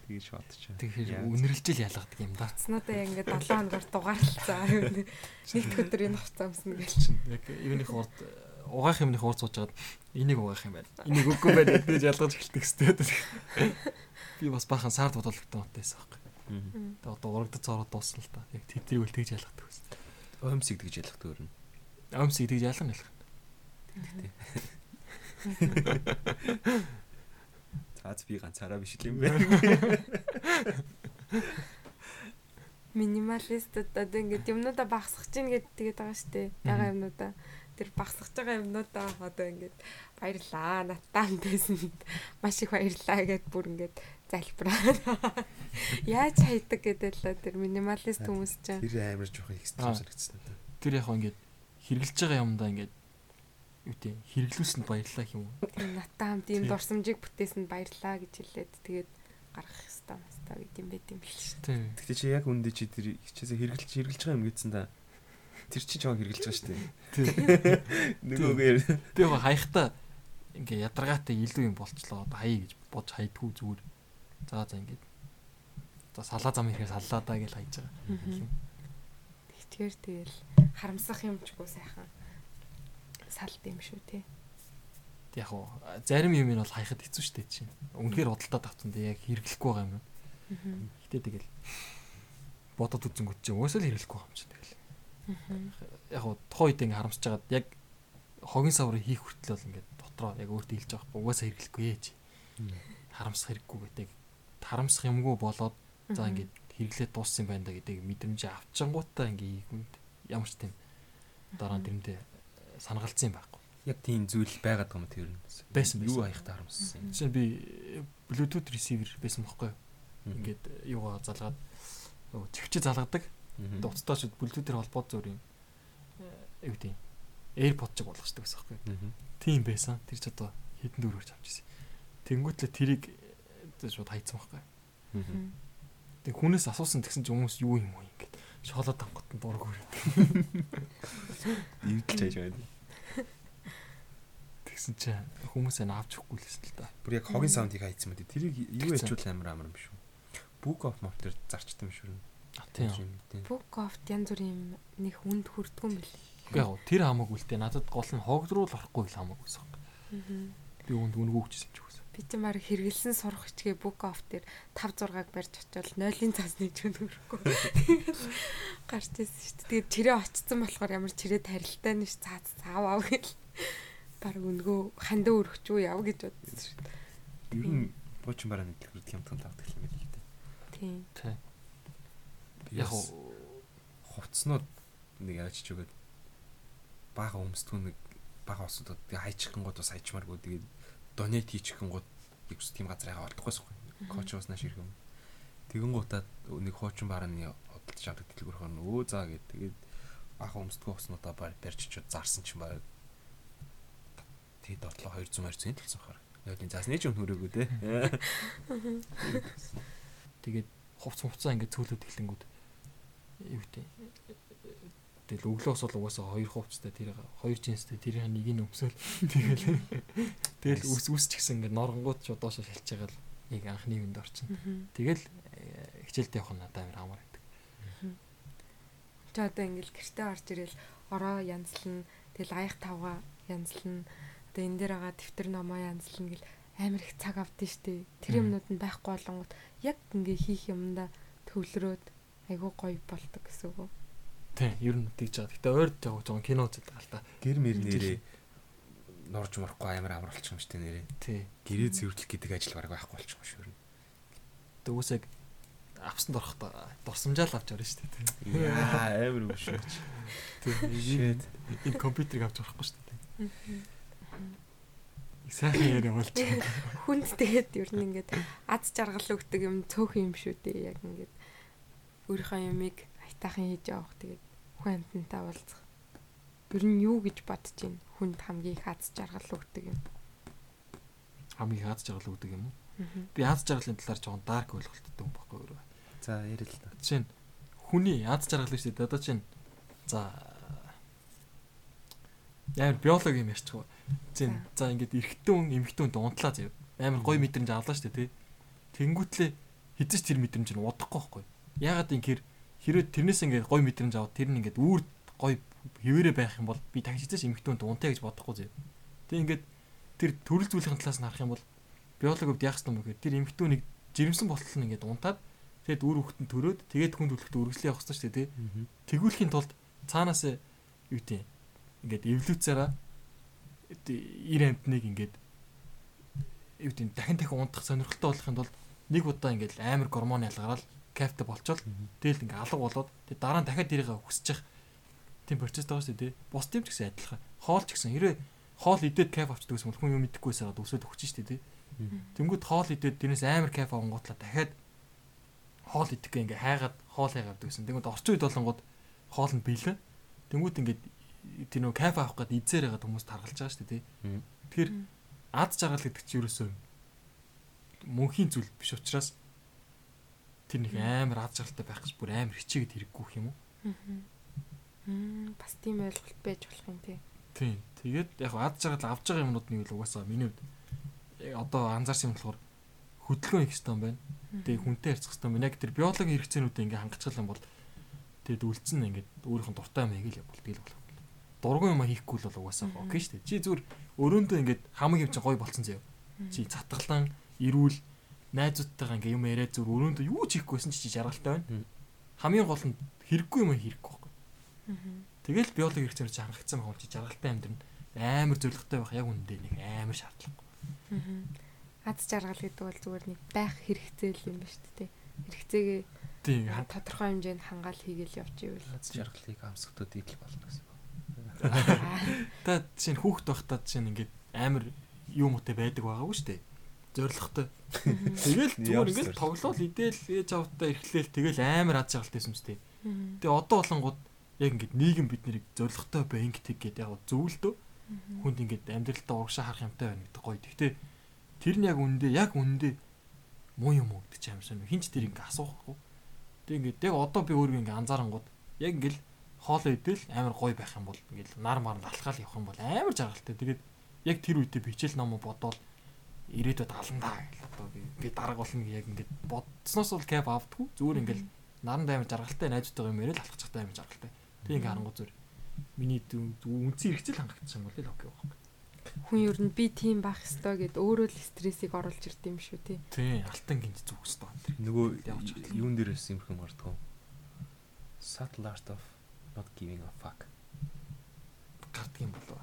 A: дэр. Тэгэж бодчих.
C: Тэгэхээр үнэрлжил ялгадаг юм да.
B: Цнуудаа яг ингээд 7 хоногор дугаарлцаа. Нэгд өдөр энэ хувцас өмснө гэж
C: чинь. Яг юуных урд угаах юмных урд суужгаад энийг угаах юм байна. Энийг үгүй байна гэж ялгаж эхэлдэг хэвээр. Би бас бахан сард бодолтой унтайсан байхгүй. Тэгээ одоо урагдц цороо дуусна л та. Яг тэдрийг үл тэгж ялгадаг байсан.
A: Оймсыг тэгж ялгадаг өөр нь.
C: Оймсыг тэгж ялгана ялах.
A: Тэгтээ. Цаац би ганцаараа биш л юм байна.
B: Минималистууд одоо ингээд юмнуудаа багсгах чинь гэдэг тэгээд байгаа шүү дээ. Яга юмнуудаа тэр багсгаж байгаа юмнуудаа одоо ингээд баярлаа надтай хамтайсанд маш их баярлаа гэд бүр ингээд залбираа. Яаж хайдаг гэдэл л тэр минималист хүмүүс чинь
A: тэр амар жоох экстрим санагдсан.
C: Тэр яг ингээд хэрглэж байгаа юмдаа ингээд юу тийм хэрэглүүлсэнд баярлаа юм уу?
B: Тийм надтай хамт ийм дурсамжийг бүтээсэнд баярлаа гэж хэлээд тэгээд гаргах хэвээр мастаа гэд юм байт юм бэл шүү
C: дээ.
A: Тэгтээ чи яг үндэ чи тэр хичээсээ хэрэглэж хэрэглэж байгаа юм гэсэн да. Тэр чи жоо хэрэглэж байгаа шүү дээ. Нөгөөгээр
C: би яг хаяхта ингээ ядаргаатай илүү юм болчлоо. Одоо хаяа гэж бодож хайдгүй зүгээр. За за ингээд. За салаа зам ирэхээр саллаа даа гэж хайж байгаа.
B: Тэгэхээр тэгэл харамсах юм ч үгүй сайхан салт юм шүү те.
C: Яг уу зарим юм нь бол хаяхад хэцүү шүү дээ чинь. Үнэхээр бодолтой тавцсан дээ яг хэрэглэхгүй байгаа юм. Гэтэ тэгэл бодод үзэнгүүт чинь уусаа л хэрэглэхгүй байгаа юм чинь тэгэл. Яг уу тухайн үед ингээ харамсаж байгаад яг хогийн саврыг хийх хүртэл бол ингээ дотроо яг өөртөө хэлж байгаа байхгүй угаасаа хэрэглэхгүй ээ чи. Харамсах хэрэггүй гэдэг. Харамсах юмгүй болоод за ингээ хэрэглээд дууссан байна да гэдэг мэдрэмж авчингуудаа ингээ ийгүнд ямар ч тийм дараа нь тэрэндээ санагалцсан юм байхгүй.
A: Яг тийм зүйл байгаад байгаа юм тэр нь.
C: Байсан
A: юу хаяхтай харамссан.
C: Жишээ би Bluetooth receiver байсан байхгүй юу? Ингээд юугаа залгаад чивчээ залгадаг. Тэгээд уцтааш Bluetooth-ээр холбоод зөөр юм. Юу гэдэг AirPod ч болгочтой байсан байхгүй юу? Тийм байсан. Тэр ч одоо хэдэн дөрөвч авчихсан. Тэнгүүтлээ тэрийг шууд хайцсан байхгүй юу? Тэг хүнээс асуусан тэгсэн чи хүмүүс юу юм уу ингээд шоолоод ангот нь дург өрөөд.
A: Эвдэлж хайж байна.
C: Тэгсэн чи хүмүүсээ авч өгөхгүй лсэн л та.
A: Бүр яг хогийн саундыг хайцсан мэт. Тэрийг юу ячуул амар амар юм биш үү? Book of Mouth төр зарчтай юм шүү.
C: Тийм.
B: Book of янз бүрийн нэг хүнд хүрдгүн бэл.
C: Үгүй яг тэр хамаагүй л дээ. Надад гол нь хогдруу л орохгүй л хамаагүй сан. Би үнд үнгүү хүчсэн ч.
B: Би ч маар хэрэгэлсэн сурах хичгээ Book of дээр 5 6-аг барьж очивол 0-ын цаасны ч өнөрөхгүй. Гарч ирсэн шүү дээ. Тэгээд чирээ очсон болохоор ямар чирээ тарилтай нь ш цаа цаав ав гэл. Баг үнгөө хандаа өргөчөө яв гэж бодсон шүү дээ.
A: Ер нь буучин бараа нэг төр хямдхан тавдаг юм байна л дээ.
B: Тийм.
C: Тийм. Яг
A: хувцснууд нэг яаж ч өгöd бага өмсдгөө нэг бага осод тэгээ хайчихсан гот бас хайчмааргүй тэгээд донет хийчихэн гот ихс тийм газар яга олдохгүйс байхгүй. Коуч уснаа ширхэг юм. Тэгэн гутаад нэг хуучин барааны одолж авдаг дэлгүүрхөр нь өө заа гэд тэгээд бага өмсдгөө уснуудаа барьж чад зарсан чинь баг тэгээд дотлоо 200 200 төлсөн хаар. Нойлын заасны ч өнхөрөөгөө те.
C: Тэгээд хувц хувцаа ингээд цөөлөд эхлэнгүүд юу гэдэг Тэгэл өглөөс бол угаасаа хоёр хувцтай тэр хоёр жинстэй тэрийн нэг нь өмсөөл тэгэл тэгэл үс үсч гисэн ингээд норгонгууд ч доош шалж байгаа л нэг анхны үнд орчин. Тэгэл хичээлдээ явах нь надад амар амар байдаг.
B: Чи одоо ингээд гэртээ орж ирэл ороо янзлна тэгэл аяг тавга янзлна одоо энэ дээр байгаа дэвтэр номоо янзлна гэл амар их цаг авдсан штэ. Тэр юмнууд нь байхгүй болонгууд яг ингээ хийх юмдаа төвлөрөөд айгуу гоё болдог гэсэн үг.
C: Тийм, ер нь тэгж байгаа. Гэтэ ойр жаа жоохон кино үздэг л та.
A: Гэр мэр нэрээ норж марахгүй амар амар болчих юм штэ нэрээ.
C: Тий.
A: Гэрээ цэвэрлэх гэдэг ажил бараг байхгүй болчих юм шүү ер нь.
C: Төвөөсөө авсанд орохдоо дурсамжаал авч орно штэ тий.
A: Яа амар юм шүү.
C: Тий. Энэ компьютерийг авч орохгүй штэ тий. Сайхан яриа болж байна.
B: Хүнд тэгээд ер нь ингээд аз жаргал өгдөг юм цөөх юм шүү дээ. Яг ингээд өөрийнхөө юмыг айтаахан хийж явах тэгээд хүн амьтантай уулзах. Ер нь юу гэж бодож байна? Хүнд хамгийн их аз жаргал өгдөг юм.
C: Хамгийн аз жаргал өгдөг юм уу? Би аз жаргалын талаар жоохон дарк ойлголттой юм баггүй юу?
A: За ярил л та.
C: Жишээ нь хүний аз жаргал шүү дээ. Одоо чинь за амар биологи юм ярьчих. Зин за ингээд эрэгтэй хүн эмэгтэй хүнд унтлаа заяа. Амар гоё мэдрэмж авлаа шүү дээ тий. Тэнгүүтлээ хизэж тэр мэдрэмж нь удахгүй байхгүй. Ягаад юм хэр хэрвээ тэрнээс ингээд гоё мэдрэмж аваад тэр нь ингээд үүр гоё хിവэрэ байх юм бол би эмэгтэй хүнд унтаа гэж бодохгүй заяа. Тэг ингээд тэр төрөл зүйлийн талаас нь харах юм бол биологид яах юм бэ гэхээр тэр эмэгтэй хүнийг жирэмсэн болтол нь ингээд унтаад тэгэд үр хөхтөн төрөөд тэгээд хүн төлөхтө үргэлжлээ явах хэрэгтэй тий. Тэгүүлэхийн тулд цаанаас юу гэдэг ингээд эволюцаараа ир амтныг ингээд юу гэдэг дахин дахин унтах сонирхолтой болохын тулд нэг удаа ингээд амар гормон ялгараад кафте болчоод тэгэл ингээд алга болоод тэг дараа нь дахиад тэрийг хүсчих тийм процесс байгаа шүү дээ. Бус тийм ч гэсэн адилхан. Хоол ч гэсэн хэрэг хоол идээд кайф авчдаг гэсэн хүн юм мэдэхгүй байсаад өсөд өгч шүү дээ. Тэнгүүд хоол идээд тэрнээс амар кайф авангуутлаа дахиад хоол идэхгүй ингээ хайгаад хоол хайгаад гэсэн. Тэнгүүд орчин үед болонгод хоол нь биелэн. Тэнгүүд ингээд тэр нөө кайф авах гээд эзээр байгаа хүмүүс таргалж байгаа шүү дээ. Тэгэхээр ад жаргал гэдэг чинь ерөөсөө мөнхийн зүйл биш учраас тэр нэг амар ад жаргалтай байх гэж бүр амар хичээгээд хэрэггүй юм уу?
B: Мм бас тийм ойлголт байж болох юм тий.
C: Тийм. Тэгээд яг ад жаргал авч байгаа юмнууд нь угаасаа миний хувьд яг одоо анзаарсан юм болохоор хөдөлгөөн хэрэгтэй юм байна. Тэгээ хүнтэй харьцах юм байна. Яг тэр биологийн хэрэгцээнүүдээ ингээ хангацгал юм бол тэгээд үлдсэн ингээд өөрийнх нь дуртай юм хийгээл явбал тэгэл болох. Дургуун юм хийхгүй л бол угаасаа окей шүү дээ. Чи зүгээр өрөөндөө ингээд хамаг чинь гоё болцсон заяа. Чи цатгалан ирүүл найзуудтайгаа ингээ юм яриад зүгээр өрөөндөө юу ч хийхгүйсэн чи жаргалтай байна. Хамгийн гол нь хэрэггүй юм хийхгүй байхгүй. Тэгэл биологи хэрэгцээр чи хангагдсан байх юм чи жаргалтай амьдрын амар зөвлөгтэй байх яг үндэ нэг амар шаардлага.
B: Аз жаргал гэдэг бол зүгээр нэг байх хэрэгцээ л юм ба шүү дээ. Хэрэгцээгээ
C: тийм
B: тодорхой хэмжээнд хангаал хийгээл явж ивэл
A: Аз жаргалыг амсгатууд идэл болно гэсэн.
C: Та чинь хүүхд байхдаа чинь ингээд амар юу мөтэй байдаг байгаагүй шүү дээ. Зоригтой. Тэгэл зүгээр ингээд тоглоал идэл ээж автаа эрхлээл тэгэл амар аз жаргалтай юм зү. Тэгээ одоо болонгууд яг ингээд нийгэм биднийг зоригтой бай ингээд гээд яг зөвлөдөө хүнд ингээд амьдралтаа урагшаа харах юмтай байна гэдэг гоё. Гэхдээ тэр нь яг үндэ яг үндэ муу юм уу гэдэг чинь амар сонир. Хинч тэр ингээд асуухгүй. Тэг ингээд яг одоо би өөрөө ингээд анзаарангууд яг ингээд хоолоо идэл амар гоё байх юм бол ингээд нар мар алхаал явах юм бол амар жаргалтай. Тэгээд яг тэр үедээ би хичээл ном бодоол ирээдүйд аландаа одоо би би дараг болно яг ингээд бодсноос бол кап авдггүй. Зүгээр ингээд наранд амар жаргалтай найзтайгаа юм яриад алхацтай амар жаргалтай. Тэг ингээд харангуй зүгээр миний үнцэн хэрэгцэл хангагдсан бол л окей байхгүй.
B: хүн ер нь би тийм байх ёстой гэд өөрөө л стрессийг оруулж ирд юм шүү тий.
C: Тий, алтан гинж зүг ёстой.
A: Нөгөө юун дээрээс юм хэм гардгоо. Subtle art of not giving a fuck.
C: Юм болов.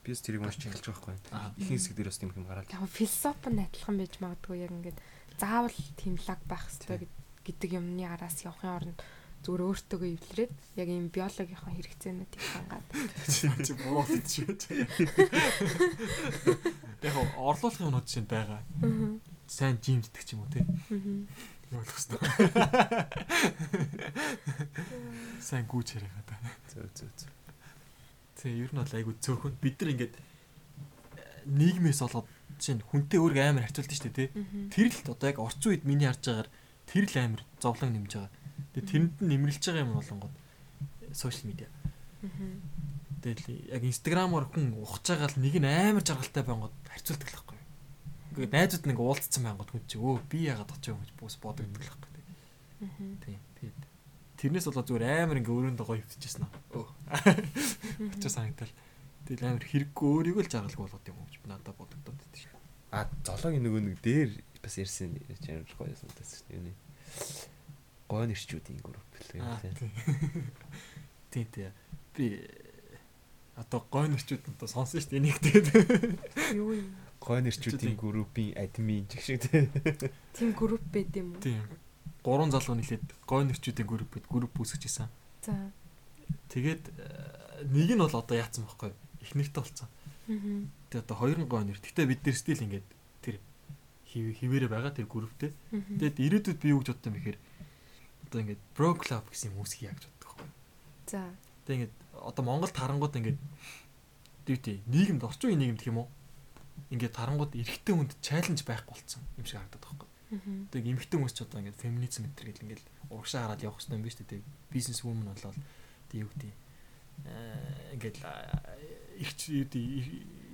A: Би ч тэрийг уншиж эхэлж байгаа байхгүй. Ихэнх хэсэг дээрээс юм хэм гараад.
B: Яг философи нь адилхан байж магадгүй яг ингээд заавал тийм лаг байх ёстой гэдэг юмны араас явахын оронд зүгээр өөртөөгөө эвлэрээд яг ийм биологийнхаа хэрэгцээнүүдийг хангаад
C: чи буруулж шүү. Яг орлуулах юмнууд чинь байгаа. Сайн жимддэг ч юм уу те. Юу болох вэ? Сайн гүйж яриагаа та.
A: Зөө зөө зөө.
C: Тэг ер нь бол айгу цөөхөн бид нар ингээд нийгмээс болоод чинь хүнтэй өөргөө амар харьцуулдаг шүү дээ те. Тэр л одоо яг орчин үед миний харж байгаагаар тэр л амар зовлон нэмж байгаа. Тэгээ тэрэнд нь нэмэрлэж байгаа юм болонгод сошиал медиа. Тэгэл яг инстаграмаар хүн ухаж байгаа л нэг нь амар жаргалтай байнгут харьцуулдаг л байхгүй. Ингээд найзууд нэг уулзсан байнгут хүн чи өө би яагаад очив гэж бүс бодогддог л байхгүй. Тийм. Тэрнээс болоо зүгээр амар ингээ өрөөндөө гоё хөвчихсэн аа. Өө. Очоо санагдал. Тэгэл амар хэрэггүй өөрийгөө л жаргалгүй болгоод юм уу гэж надад бодогдоод байдаг шээ.
A: А зоолоогийн нөгөө нэг дээр бас ярьсан чанар гоё санагдсан шүү дээ. Гоо нэрчүүдийн групп л
C: тийм. Тийм тийм. Би одоо гой нэрчүүд нь одоо сонсон шүү дээ энийг тэгээд.
B: Юу юм?
A: Гой нэрчүүдийн группийн админ гэх шиг тийм.
B: Тийм групп байд юм уу?
C: Тийм. Гурван залуу нийлээд гой нэрчүүдийн группэд групп үүсгэж исэн.
B: За.
C: Тэгээд нэг нь бол одоо яатсан байхгүй их нэртэй болсон.
B: Аа.
C: Тэгээд одоо хоёр нь гой нэр. Гэтэ бид нар стил ингээд тэр хിവэрэ байгаа тэр групптэй. Тэгээд ирээдүйд би юу гэж бодсон бэхээр одоо ингээд bro club гэсэн мөсгийг яаж боддог вэ?
B: За.
C: Тэгээ ингээд одоо Монголд харангууд ингээд дүүти нийгэмд орчин үеийн нийгэмд гэх юм уу? Ингээд харангууд эрэгтэй хүнд чаленж байхгүй болцсон юм шиг харагдаад байгаа байхгүй. Тэгээ эмэгтэй хүмүүс ч одоо ингээд феминизм энэ гэл ингээд урагшаа хараад явах хэрэгтэй юм биш үү? Тэгээ бизнес вумен болоод тэг юу гэдэг ингээд их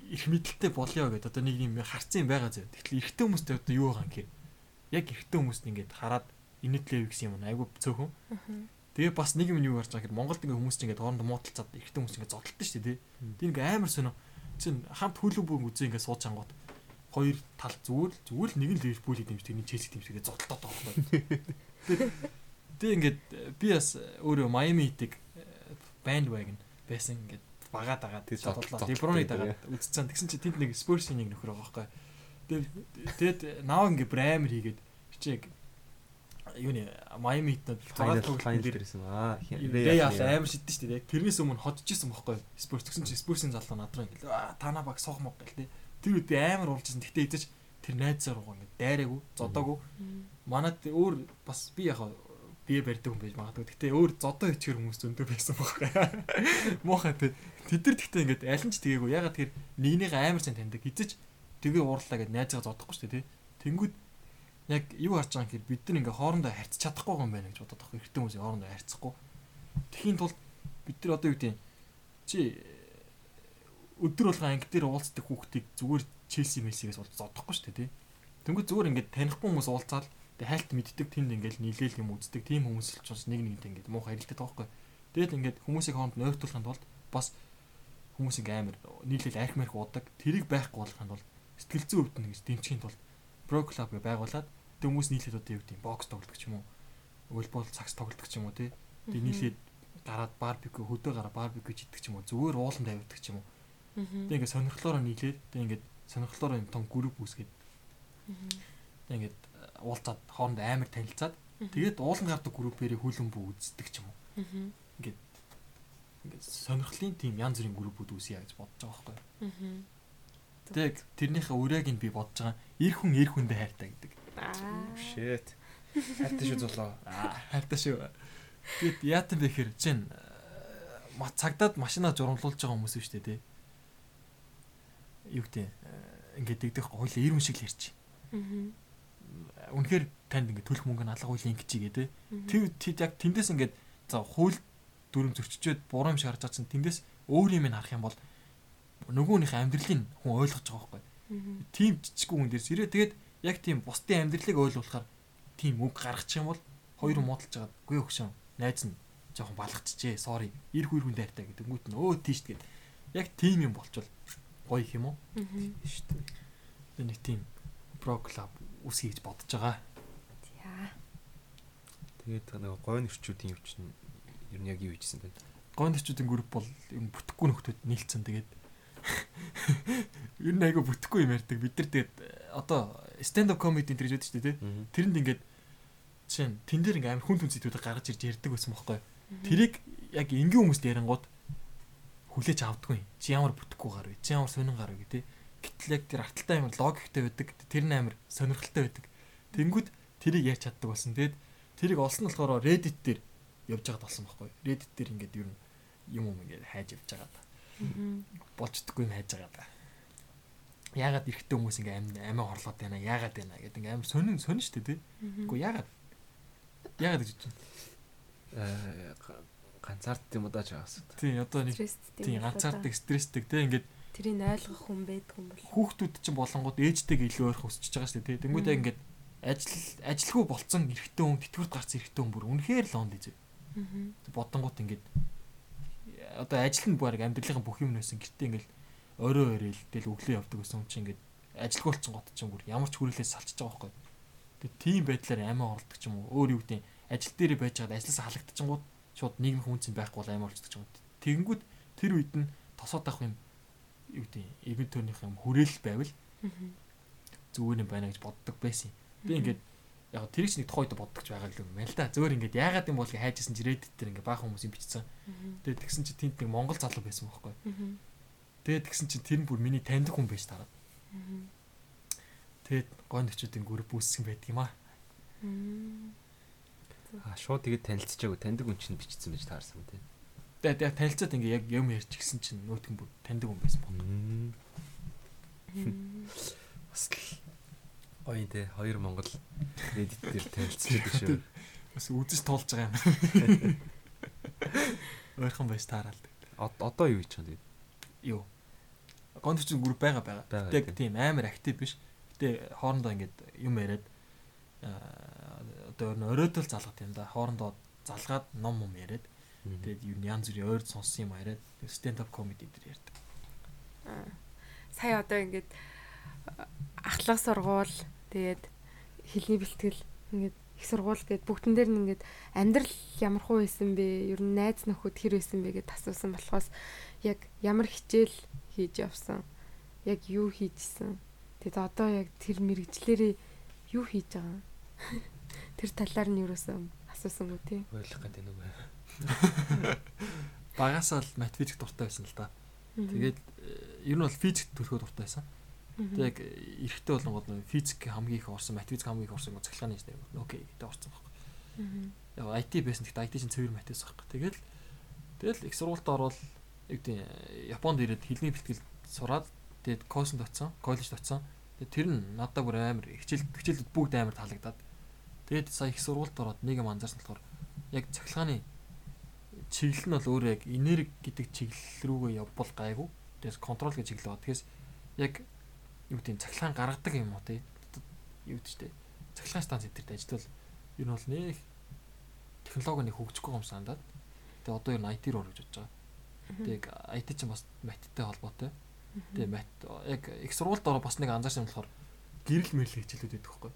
C: их мэдлэлтэй болёо гэдэг одоо нэг юм харцсан юм байгаа зөө. Тэгэхээр эрэгтэй хүмүүстэй одоо юу байгаа юм гэхээр яг эрэгтэй хүмүүст ингээд хараад инэтлээ гэсэн юм айгу цөөхөн. Тэгээ бас нэг юм юу гарч байгаа гэхээр Монголд ингээ хүмүүс чинь ингээ хоорондоо муудалцаад эрэгтэй хүмүүс ингээ зодтолтой шүү дээ. Тийм ингээ амар сонио. Чин хамт хөлөг бүгэн үзээ ингээ сууж ангууд хоёр тал зүгээр зүгээр л нэг нь Ливерпул юм шиг нэг Челси гэдэг юм шиг зодтолтоод байгаа байхгүй. Тэгээ ингээд би бас өөрөө Майами хийдэг бандвагон байсан ингээд багаад байгаа.
A: Тэгээ
C: зодтолоо. Деброны дагаад үзсэн. Тэгсэн чи тэнд нэг Спурсийн нэг нөхөр байгаа байхгүй. Тэгээд наа ингээ брамер хийгээд хичээг юуны Майами хитнүүд
A: файнал файнал дээрсэн аа
C: Рэй яал амар шидсэн шүү дээ. Тэрнээс өмнө ходж исэн бохгүй. Спорс төгсөн чи Спорсын залуу надраа ингээл аа тана баг сох мог гэл тээ. Тэр үед би амар уулжсэн. Гэтэ эзэж тэр найзаар угаа ингээд дайраагүй, зодоогүй. Манад өөр бас би яг бие барьдаг хүн байж магадгүй. Гэтэ өөр зодоо ичгэр хүмүүс зөндөр байсан бохгүй. Муухай тээ. Тэд нар тэгтээ ингээд аль нь ч тгээгүү. Ягаад тэр нэгнийгээ амар сайн таньдаг. Эзэж тэгээ уурлаа гэд найзгаа зодохгүй шүү дээ. Тэнгүүд яг юу харж байгаа юм гэхээр бид нар ингээ хоорондоо харьцаж чадахгүй юм байна гэж бодоод байгаа хэрэгтэй хүмүүсийн хоорондоо харьцахгүй. Тэхийн тулд бид нар одоо юу гэдэг чи өдөр болгон анги дээр уулздаг хүүхдийг зүгээр Челси Мессигээс бол зодохгүй шүү дээ тий. Тэнгүү зүгээр ингээ танихгүй хүмүүс уулзаад тэг хайлт мэддэг тэнд ингээл нийлээл юм үздэг тийм хүмүүс л ч бас нэг нэгнтэй ингээ муухай харилцдаг байхгүй. Тэгэл ингээд хүмүүсийг хооронд нойртуулахын тулд бас хүмүүс ингээ амар нийлээл арх марх уудаг тэрийг байхгүй болохын тулд сэтгэл зүйн өвд нэг дэмжихийн тулд про клуб гэ байгуулад хүмүүс нийлээд одоо юу гэдэг бокс тоглодог ч юм уу волейбол цагс тоглодог ч юм уу тий тэг нийлээд гараад барбекю хөдөө гараа барбекю идэх ч юм уу зүгээр уулан тавьдаг ч юм уу тэг ингээд сонирхлоороо нийлээд тэг ингээд сонирхлоороо юм том групп үүсгээд тэг ингээд уулзаад хооронд амар танилцаад тэгээд уулан гардаг группээрээ хүлэн бүү үздэг ч юм уу ингээд ингээд сонирхлын тийм янз бүрийн группүүд үүсье гэж бодож байгаа байхгүй Тэг тэрнийхээ үрэг нь би бодож байгаа. Ир хүн ир хүндээ хайртай гэдэг.
A: Shit. Хайртай шүү зулаа.
C: Хайртай шүү. Тэгэд яатан бэ хэр чин цагдаад машинаа журамлуулж байгаа хүмүүс шүү дээ тий. Юу гэдэг ингээд дэгдэх хойлоо ир хүн шиг л ярьчих. Аа. Үнэхээр танд ингээд төлөх мөнгө нь алга хуулийн игээ тий. Тэр тэд яг тэндээс ингээд за хууль дүрм зөрчичөөд буруу юм шиг харж байгаа чинь тэндээс өөр юм харах юм бол нөгөөнийх амьдралыг хүн ойлгож байгаа байхгүй. Тийм жижигхэн хүн дээрс ирээ тэгээд яг тийм бусдын амьдралыг ойлгуулахаар тийм үг гаргачих юм бол хоёр муудалж байгаа. Гүй өгшөн. Найз нь жоохон балгачжээ. Sorry. Ир хүйр хүн дайртай гэдэг. Өнгөт нь өө тийш тэгээд яг тийм юм болчвол гоё юм уу?
A: Шүү дээ.
C: Би нэг тийм про клуб үсгий гэж бодож байгаа.
B: За.
A: Тэгээд нэг гойн ирчүүдийн юу чинь ер нь яг юу хийжсэн бэ?
C: Гойн ирчүүдийн групп бол юм бүтэхгүй нөхдүүд нийлцэн тэгээд Ер нь айгу бүтэхгүй юм ярьдаг. Бид нар тэгээд одоо stand up comedy энэ гэж байдаг шүү дээ. Тэрэнд ингээд жишээ нь тэн дээр ингээм хүн хүн зэдвүүдийг гаргаж ирж ярьдаг байсан бохоггүй. Тэрийг яг энгийн хүмүүст ярингууд хүлээж авдаггүй. Чи ямар бүтэхгүй гар вэ? Чи ямар сонин гар вэ гэдэг. Гэтэл яг тэр арталтай амар логиктэй байдаг. Тэр нь амар сонирхолтой байдаг. Тэнгүүд тэрийг ярьж чаддаг болсон. Тэгэд тэрийг олсон болохоор Reddit дээр явж байгаад болсон байхгүй. Reddit дээр ингээд ер нь юм юм ингээд хайж явж байгаа болждоггүй юм хайж байгаа да. Яагаад эрэгтэй хүмүүс ингээ амь амиа хорлоод байна яагаад байна гэдэг ингээ амар сонин сонин штэ тий. Үгүй яагаад яагаад гэж байна.
A: Аа ганцаард юм удаа чаас.
C: Тий одоо нэг тий ганцаарддаг стресстэй тий ингээд
B: тэрийг ойлгох хүн байдаг юм бол
C: хүүхдүүд чинь болонгууд ээжтэйг илүү ойрхон өсчихөж байгаа шүү дээ тий. Тэнгүүд яг ингээд ажил ажилгүй болцсон эрэгтэй хүн тэтгэврт гарсан эрэгтэй хүн бүр үнэхээр л онд ийж. Бодонгууд ингээд одоо ажил нь баг амьдралын бүх юм нөөсөн гэртээ ингээл орой орой л тэл өглөө явдаг гэсэн юм чи ингээд ажилгүй болцсон гот ч юм бүр ямар ч хүрээлээс салчиж байгаа байхгүй. Тэгээ тийм байдлаар амиа оролдог ч юм уу өөр юу гэдэг ажил дээр байж байгаад ажлаасаа халагдчихгууд шууд нийгмийн хүнцэн байхгүй бол амиа оролцдог ч юм уу. Тэгэнгүүт тэр үед нь тосоод авах юм юу гэдэг эвэн төрнийх юм хүрээлэл байвал зүгээр юм байна гэж боддог байсан. Би ингээд яг тэр их нэг тухайд боддогч байгаа юм байна л да. Зөөр ингээд яагаад юм бол хайжсэн чи Reddit дээр ингээд баахан хүмүүс юм бичсэн. Тэгээд тэгсэн чи тэнд нэг Монгол залуу байсан байхгүй. Тэгээд тэгсэн чи тэр нь бүр миний таньдаг хүн байж тараад. Тэгээд гоо нөчүүдийн групп үүсгэн байдаг юм аа.
A: Аа шууд тэгээд танилцчихаагүй таньдаг хүн чинь бичсэн байж таарсан тийм.
C: Тэгээд яг танилцаад ингээ яг юм ярьж гисэн чинь нөтгөн бүр таньдаг хүн байсан бод.
A: Бас л оён те хоёр Монгол Reddit дээр танилцчихдаг шүү.
C: Бас үзэж туулж байгаа юм. Ойрхон байж таарал.
A: Од- Одоо юу хийж юм тэгээд?
C: Юу. Гонтчин групп байгаа байгаа.
A: Байгаа,
C: Тэг
A: тийм.
C: тийм амар актив биш. Гэтэ хоорондоо ингээд юм яриад аа одоо оройдол залгат юм да. Хоорондоо залгаад ном юм яриад тэгээд юу янз бүрийн ойр сонссон юм яриад stand up comedy дээр ярьдаг.
B: Аа. Сая одоо ингээд ахлах сургуул тэгээд хэлний бэлтгэл ингээд их сургууль гээд бүгдэн дээр нь ингээд амьдрал ямар хуу байсан бэ? Ер нь найз нөхөд хэр байсан бэ гэд асуусан болохоос яг ямар хичээл хийж явсан? Яг юу хийжсэн? Тэгээд одоо яг тэр мэрэгчлэрээ юу хийж байгаа? Тэр талаар нь юуроосоо асуусангүй тий.
A: ойлгох гэдэг нэг бай.
C: Багасаа л математик дуртай байсан л да. Тэгээд э, ер нь бол физик төлөхөө дуртай байсан.
B: тэгээд
C: Тэг яг эрэхтэй болонгод физик хамгийн их орсон, математик хамгийн их орсон цахилгааны байна. Окей гэдэг орсон баг. Яг IT байсан гэхдээ IT чинь цэвэр математик байхгүй. Тэгэл тэгэл их сургуультай ороод яг тийм Японд ирээд хэлний бэлтгэл сураад тэгээд коуснд очсон, коллежд очсон. Тэгээд тэр нь надад бүр амар хичээл хичээлүүд бүгд амар таалагдаад. Тэгээд сая их сургуульд ороод нэг юм анзаарсан болохоор яг цахилгааны чиглэл нь бол өөрөө яг энерги гэдэг чиглэл рүүгээ явбал гайгүй. Тэгээс контрол гэж чиглэл байгаа. Тэгээс яг юу гэдэг цахилгаан гаргадаг юм уу тий юу гэдэг чтэй цахилгаан станц эдэрт ажиллавал ер нь бол нэг технологи нэг хөгжихгүй юм сандаад тэгээ одоо ер нь IT руу орж байгаа. Тэгээ IT чинь бас маттай холбоотой. Тэгээ мат яг их сургуульд ороо бас нэг анзаарсан юм болохоор гэрэл мэрэл хичээлүүд байдаг байхгүй.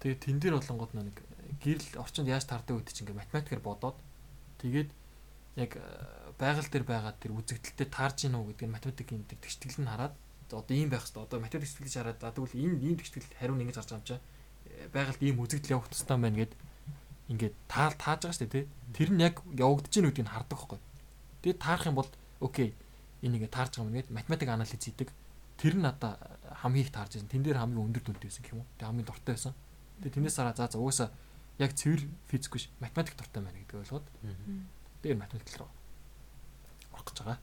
C: Тэгээ тэн дээр болонгод нэг гэрэл орчинд яаж таардаг гэдэг чинь ингээ математикаар бодоод тэгээд яг э, байгаль дээр байгаа тэр үзэгдэлтэй таарж гин үү гэдэг нь математикийн тэр тэгштгэл нь хараад одоо ийм байх хэрэгтэй одоо математик тэгштгэл хараад тэгвэл энэ ийм тэгштгэл хариу нь ингэж гарч чаа Э, байгальд ийм үзэгдэл явах тустай байна гэд ингээд таал тааж байгаа шүү дээ Тэр нь яг явагдаж гин үүдийг нь хардаг байхгүй. Тэгээд таарах юм бол окей энэ ингээд таарж байгаа юм гээд математик анализ хийдэг. Тэр нь надаа хамгийн их таарж байсан. Тэн дээр хамгийн өндөр дүнтэй байсан гэх юм уу? Тэгээд хамгийн дуртай байсан тэгээд тэрнээс хараа за за угаасаа яг цэвэр физик биш математик дуртай байна гэдэг ойлгоод дээр математик руу орох гэж байгаа.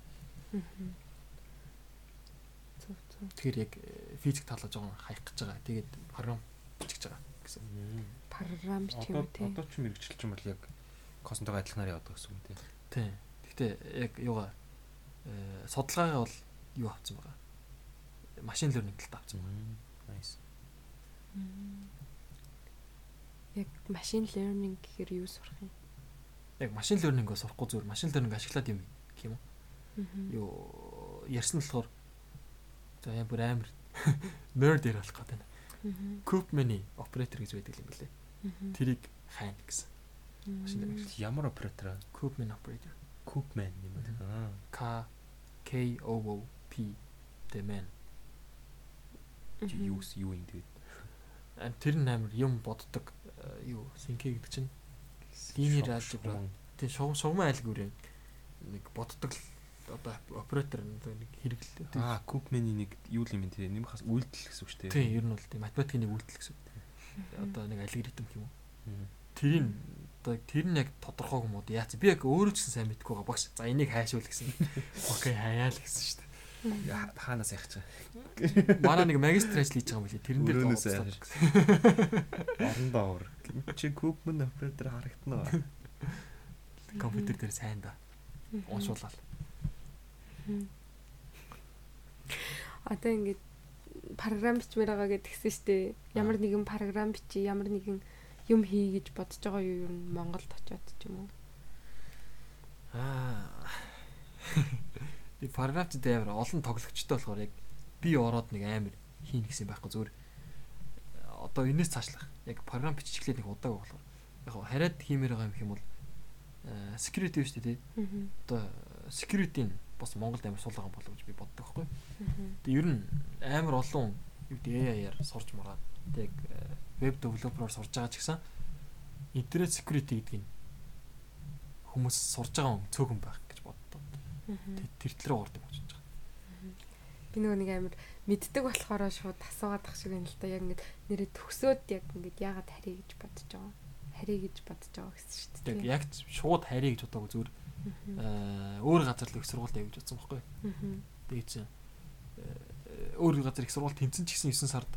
C: Тэгэхээр яг э, физик талаа жоохон хаях гэж байгаа. Тэгээд програм бичих гэж байгаа гэсэн.
B: Програм бичих
A: Одоо
B: юм тий.
A: одоо ч мэрэгчлж юм бол яг космотойгоо адилханаар явдаг гэсэн үг тийм.
C: Тийм. Гэхдээ яг юугаа э судалгаагаа бол юу авсан байгаа. Машин learning талд авсан байгаа.
A: Nice.
B: Яг машин learning гэхээр юу сурах юм?
C: Яг машин learning-өө сурахгүй зүгээр машин learning ашиглаад юм гэх юм. Юу ярьсан болохоор за яа бүр амар nerd ярих болох гэдэг.
B: Мгм.
C: Koopman-ы operator гэж байдаг юм билээ.
B: Мгм.
C: Тэрийг хайна гэсэн. машин learning.
A: Ямар оператор?
C: Koopman operator.
A: Coopman юм аа.
C: K K O O P the man.
A: Юу юу юм тэгээд.
C: Тэр нь амар юм боддог э, юу синхэ гэдэг чинь Линейр алгебра. тийм шугам шугамын айлгүүр юм. Нэг боддог одоо оператор нэг хэрэглээ.
A: Аа, Coopman-ы нэг юу юм те нэм хас үйлдэл гэсэн үг шүү дээ.
C: Тийм ер нь бол тийм математикийн нэг үйлдэл гэсэн. Одоо нэг алгоритм юм уу? Тэрийг одоо тэр нь яг тодорхойг юм уу? Яац би яг өөрөө ч гэсэн сайн мэдгүй байгаа багш. За энийг хайшуул гэсэн. Окей хаяа л гэсэн шүү
A: хаанаас яах чаа.
C: Манай нэг магистр ажил хийж байгаа юм билий. Тэрэн дээр
A: Өрөөнөөс
C: дууцлаа
A: айж.
C: гэсэн.
A: Орондоо ор. Чи Coopman оператор харагдана уу?
C: Компьютер дээр сайн да. Уншуулаад.
B: Мгм. Одоо ингээд програм бичмээр байгаа гэдгсэн шүү дээ. Ямар нэгэн програм бичи, ямар нэгэн юм хий гэж бодож байгаа юу нь Монголд очиод ч юм уу.
C: Аа. Би параграфт дээр олон тоглогчтой болохоор яг би ороод нэг амар хийн гэсэн байхгүй зүгээр. Одоо энэс цаашлах. Яг програм биччихлээ нэг удааг болохоор. Яг хараад хиймээр байгаа юм бол э, security биш үү тий. Одоо security-ийн бас Монголд амар сул байгаа болов гэж би боддог байхгүй. Тэгээ ер нь амар олон юу гэдэг AI-аар сурч мараад тэг веб девелопероор сурж байгаа ч гэсэн интернет security гэдэг нь хүмүүс сурж байгаа хүн цөөхөн байх гэж боддог.
B: Мгм.
C: Тэг тэр төлөө ордог гэж бодож байгаа.
B: Би нөгөө нэг амар мэддэг болохоор шууд асуугаад ах шиг юм л да. Яг ингээд нэрээ төгсөөд яг ингээд яагаад харъя гэж бодож байгаа. харий гэж бодож байгаа гэсэн шүү дээ.
C: яг шууд харьяа гэж бодоагүй зүгээр аа, өөр газар л их сургууль явж бодсон байхгүй. Тэгээ чинь э, өөр газар их сургууль тэмцэн ч гэсэн 9 сард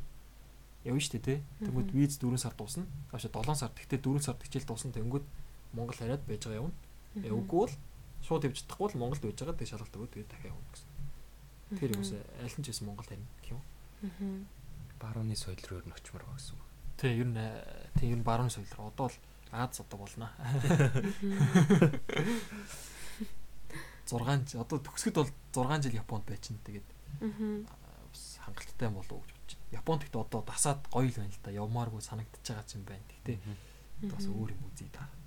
C: явна шүү дээ тий. Тэнгүүд
B: Мгм.
C: виз 4 сар дуусна. Авшаа 7 сар. Тэгтээ 4 сар хичээл дуусна. Тэнгүүд Монгол хараад байж байгаа. Э, Үгүй бол шууд явж чадахгүй бол Монголд байж байгаа. Тэгээ шалгалт өгөө тэгээ дахиад явна гэсэн. Тэр юм уусаа аль нь ч байсан Монгол харин гэх юм.
A: Барууны соёл руу ер нь очимоор байгаа гэсэн үг.
C: Тий, ер нь тий ер нь баруун соёл руу одоо бол Аз одоо болно. 6 жил одоо төгсгөд бол 6 жил Японд байчин. Тэгээд бас хангалттай болов уу гэж бодож байна. Японд гэхдээ одоо дасаад гоё л байна л да. Явмааргүй санагдчихж байгаа ч юм байна. Гэхдээ бас өөр юм үзье да.
A: Чи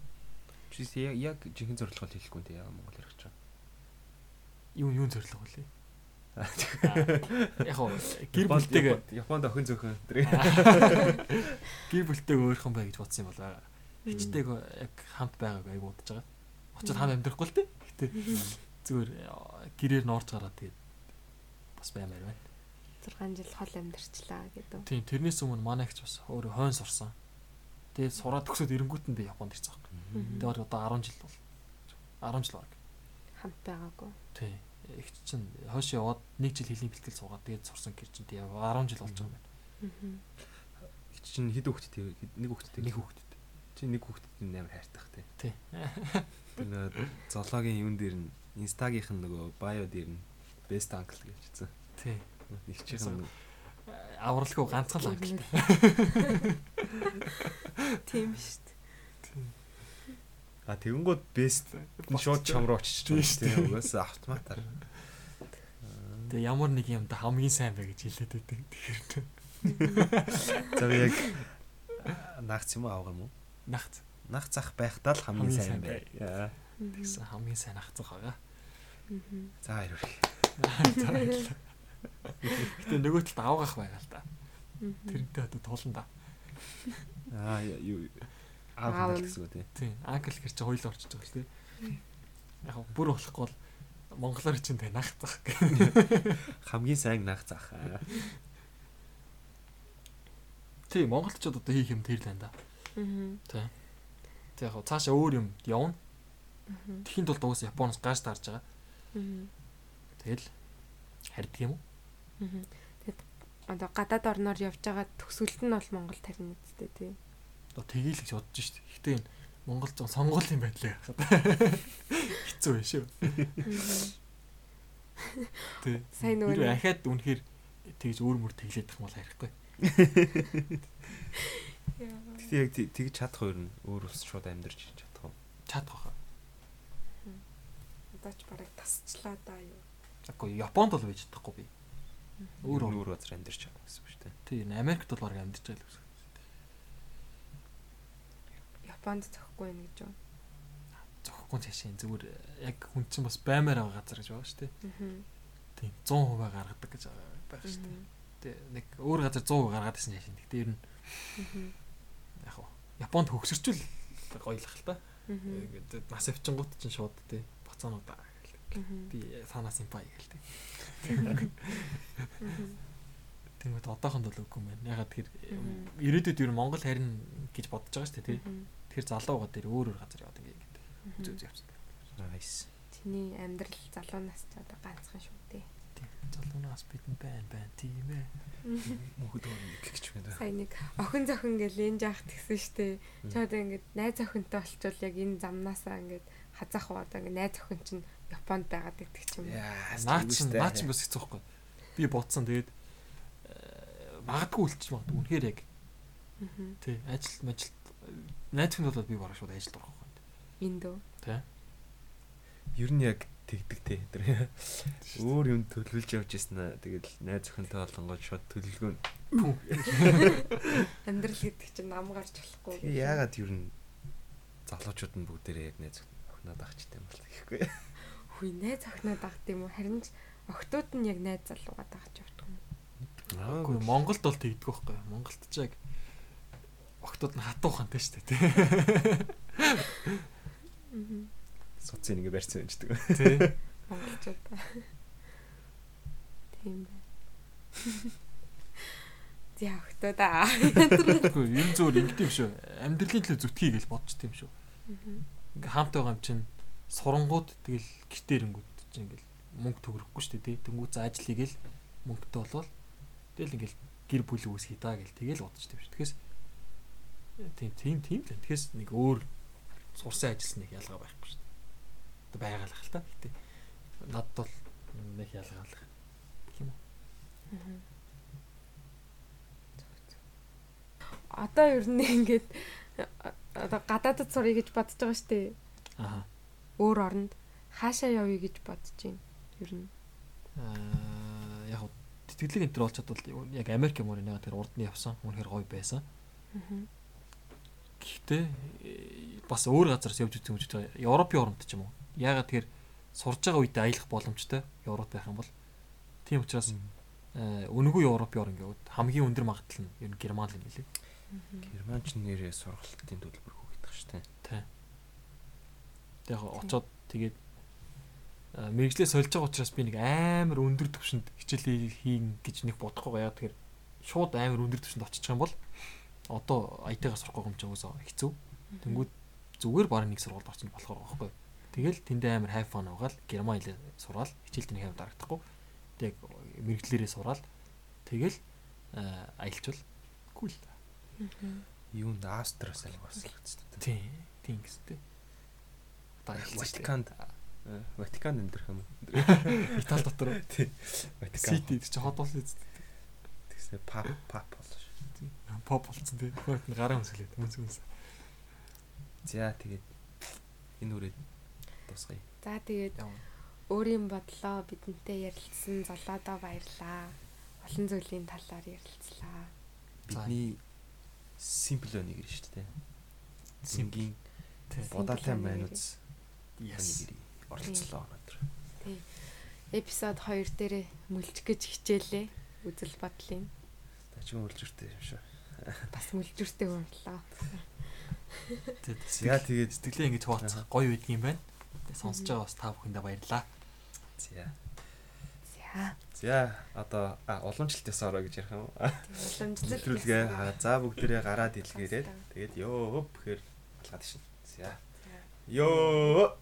A: яг яг жинхэнэ зорилгоо хэлэхгүй дээ яа Монгол ярих чам.
C: Юу юу зорилго вэ? Яг хоо гэр бүлтэйгээ
A: Японд охин зөөхөн тэр.
C: гэр бүлтэйгээ өөрхөн бай гэж бодсон юм бол байгаа. Хичтэйг яг хамт байгааг аяг удаж байгаа. Очоод хамт амьдрахгүй л дээ. Гэтэ зүгээр гэрээр норж гараад тэгээд бас баймаар байна.
B: 6 жил хол амьдарчлаа гэдэг.
C: Тийм тэрнээс өмнө манайч бас өөрөө хойн сурсан. Тэгээд сураад төгсөөд эренгүүтэндээ Японд ирсэн. Тэгээд бараг одоо 10 жил бол 10 жил баг.
B: Хамт байгаагүй.
C: Тийм. Их чинь хойш яваад 1 жил хэлний бэлтгэл суугаад тэгээд сурсан гэр чинь тийм 10 жил болж байгаа юм байна.
A: Чинь хэд хүүхэдтэй нэг хүүхэдтэй.
C: Нэг хүүхэд.
A: Чи нэг хүүхэдтэй амар хайртах тий.
C: Тий.
A: Тэр зоологийн юун дээр нь инстагийнх нь нөгөө байо дээр нь best uncle гэж хэлсэн.
C: Тий.
A: Их чихэн
C: Авралгүй ганцхан л англи.
B: Тийм шүү дээ.
A: А тэгэнгүүт best шууд чам руу очиж байгаа
C: шүү
A: тийм угаасаа автоматар.
C: Тэгээ ямар нэг юмда хамгийн сайн бай гэж хэлээд байдаг. Тэгэхээр
A: За би яг нагц юм авах юм уу?
C: нагц
A: Нах зах байхдаа л хамгийн сайн бай. Яа.
C: тэгсэн хамгийн сайн нагцах байгаа.
A: За хоёр их.
C: Гэтэ нөгөө талд авгах байгаа л да. Тэрнтэй одоо туулан да.
A: Аа юу
B: Аав
A: аав
B: нь.
A: гэсэн үг тий.
C: Тийм. Англ гэр чи хоёул орчиж байгаа л тий. Яг бүр болохгүй бол монголоор чинь тэ нагцах гэх.
A: Хамгийн сайн нах зах. Аа.
C: Тийм монголчууд одоо хийх юм тэр л байна да. Тий. Тэг яг цаашаа өөр юм явна. Тэхийн тулд уус Японоос гаш таарж байгаа. Тэгэл харьдаг юм уу?
B: Тэгэд одоо гадаад орноор явж байгаа төгсгөлт нь бол Монгол тарин үсттэй тий.
C: Одоо тгийл гэж бодож шít. Гэтэ энэ Монгол зон сонгуулийн байдлаа харахад хэцүү байна шүү. Тий.
B: Сайн нөгөө
C: ахаад үнэхээр тэгж өөр мөр тэглээд их мал харихгүй.
A: Гэтэ яг тэгж чадах хоёр нь өөр ус шууд амьдарч чадах уу?
C: Чадах баха.
B: Одоо ч бараг тасчлаа да юу.
C: Тэгэхгүй Японд бол байж чадахгүй би. Өөр
A: Өөр газар амьдарч чадах гэсэн үг шүү дээ.
C: Тий, энэ Америкт бол баг амьдарч байгаа л гэсэн.
B: Японд зөхгүй байх гэж юу.
C: Зөхгүй цаашаа зүгээр яг хүн чинь бас баймаар байгаа газар гэж байгаа шүү дээ.
B: Аа.
C: Тий, 100% гаргадаг гэж байгаа шүү дээ. Тий, нэг өөр газар 100% гаргаад байсан яашин. Гэтэ ер нь яг хоо Японд хөгсөрчүүл гоёлах л та. Ингээд нас авчингууд чинь шууд тий боцоонуудаа гэлдэг. Би санаа симпай гэлдэг. Тэгмэд одоохонд бол үгүй юм байна. Ягаад тэр ирээдүйд ер нь Монгол харин гэж бодож байгаа шүү дээ тий. Тэгэхээр залууга дээр өөр өөр газар яваад ингээд үзүү үзүү явцсан.
A: Nice.
B: Чиний амьдрал залуу нас ч одоо ганцхан шүү дээ.
C: Тийм. Залуунаас бидэн байна байна тийм ээ.
A: Мөхөд нэг гэж байна.
B: Сайн нэг охин зохин гэл энэ жаах тэгсэн штэ. Чи одоо ингээд найз охинтой болчвол яг энэ замнаасаа ингээд хазаах уу одоо ингээд найз охин чинь Японд байгаад гэдэг ч юм уу.
A: Яа,
C: Наа чин наа чин бас хэцүү байхгүй. Би бодсон тэгээд э, магадгүй үлчиж магадгүй үнэхээр яг тий ажил мажил найз хүн бол би барах шууд ажилд орох байхгүй.
B: Энд үү.
C: Тий.
A: Ер нь яг тэгдэг те. Тэр өөр юм төлөвлөж явж ирсэн аа. Тэгэл найз охинтой болонгоо шууд төлөвлөгөө.
B: Амьдрал гэдэг чинь нам гарч болохгүй.
A: Яагаад ер нь залуучууд нь бүгдээрээ яг найз охиноо дагчтай юм бол гэхгүй.
B: Хүй найз охиноо дагд юм уу? Харин ч охтууд нь яг найз залууга дагж явдаг юм.
C: Үгүй Монголд бол тэгдэг байхгүй. Монголд ч яг октод нь хатуу хантай шүү дээ тий.
B: Аа.
A: Суцын ингэ барьсан юм чдэг.
C: Тий.
B: Монголчууд. Тийм байна. За өгтөө да.
C: Тэгэхгүй ер нь зөвөр ингэдэм шүү. Амьдралын төлөө зүтгэе гэж бодч тийм шүү. Ингээ хамт байгаа юм чинь сурангууд тэгэл гэртээ ирэнгүүд чинь ингээл мөнгө төгрөхгүй шүү дээ. Тэнгүү за ажил хийгээл мөнгөтэй болвол тэгэл ингээл гэр бүл үүсгий даа гэл тэгэл бодож тийм шүү. Тэгэхээс тийм тийм тийм л. Тэгэхээс нэг өөр сурсан ажилласан нэг ялгаа байхгүй шүү дээ. Байгаалах л та. Гэтэ надад бол нэг ялгаалах юм уу.
B: Одоо ер нь ингээд одоо гадаадд сурыг гэж бодож байгаа шүү дээ.
C: Аа.
B: Өөр оронд хаашаа явъя гэж бодож байна. Ер нь.
C: Аа яг хөө тэтгэлэг энэ төр болж чадвал яг Америк юм уу нэг тэр урд нь явсан. Үнэхээр гоё байсан.
B: Аа.
C: Гэхдээ э, бас өөр газараас явж үзсэн гэж байгаа. Европын оронд ч юм уу. Яагаад тэгэхээр сурж байгаа үедээ аялах боломжтой Европ байх юм бол тийм учраас э, үнэгүй Европын орн гэвэл хамгийн өндөр магадлал нь ер нь Герман л юм лээ.
A: Герман ч нэрээ сургалтын төлбөр хөөгдөх дээ.
C: Тий. Яг очоод тэгээд а, мэрэгжлээ сольж байгаа учраас би нэг амар өндөр түвшинд хичээл хийн гэж нэг бодохгүй яа тэгэхээр шууд амар өндөр түвшинд очих юм бол одоо IT-гаар сурах юм чинь уусаа хэцүү. Тэнгүүд зүгээр баг нэг сургуульд орчих болохоор байхгүй. Тэгэл тэндээ амар хайф фан угаал герман хэлээ сураал хичээлд нэг амар дарагдахгүй. Тэг мэрэгчлэрээ сураал тэгэл а, аялчвал кул.
A: Юунд Австраас альгаас л үстэй.
C: Тийм, тийм гэстэй.
A: Ватиканд э, Ватиканд амьдрах юм.
C: Итали дотор
A: Тий. Ватикан.
C: Сити чи хот болсон үст.
A: Тэгснэ пап пап боллоо шүү.
C: Поп болсон тий. Нь гараа өмсөлээд мөнс мөнс.
A: За тэгээд энэ үрээд тусгая.
B: За тэгээд өөрийн бодлоо бидэнтэй ярилцсан золоодоо баярлаа. Олон зүйлийн талаар ярилцлаа.
A: Бидний simple нэг гэр шүү дээ. Сингийн
C: Тий.
A: будаатай майнууц
C: Yes.
A: нэг оролцлоо өнөөдөр.
B: Тий. Эпизод 2 дээр мүлжих гэж хичээлээ. Үзэл бодлын
A: Тачиг үлжиртэй юм шүү.
B: бас мүлжүртэй боллоо.
A: За тэгээд
C: Сэтгэлээ ингэж хуваалцах гоё үйдэг юм байна. Тэгээ сонсож байгаа бас та бүхэндээ баярлалаа.
A: за.
B: За.
A: За одоо а уламжлалтаас ороо гэж ярих юм уу?
B: Уламжлалт.
A: Хаа за бүгдээрээ гараад илгээрээ тэгээд ёо гэхээр алгаад шин. За. Ёо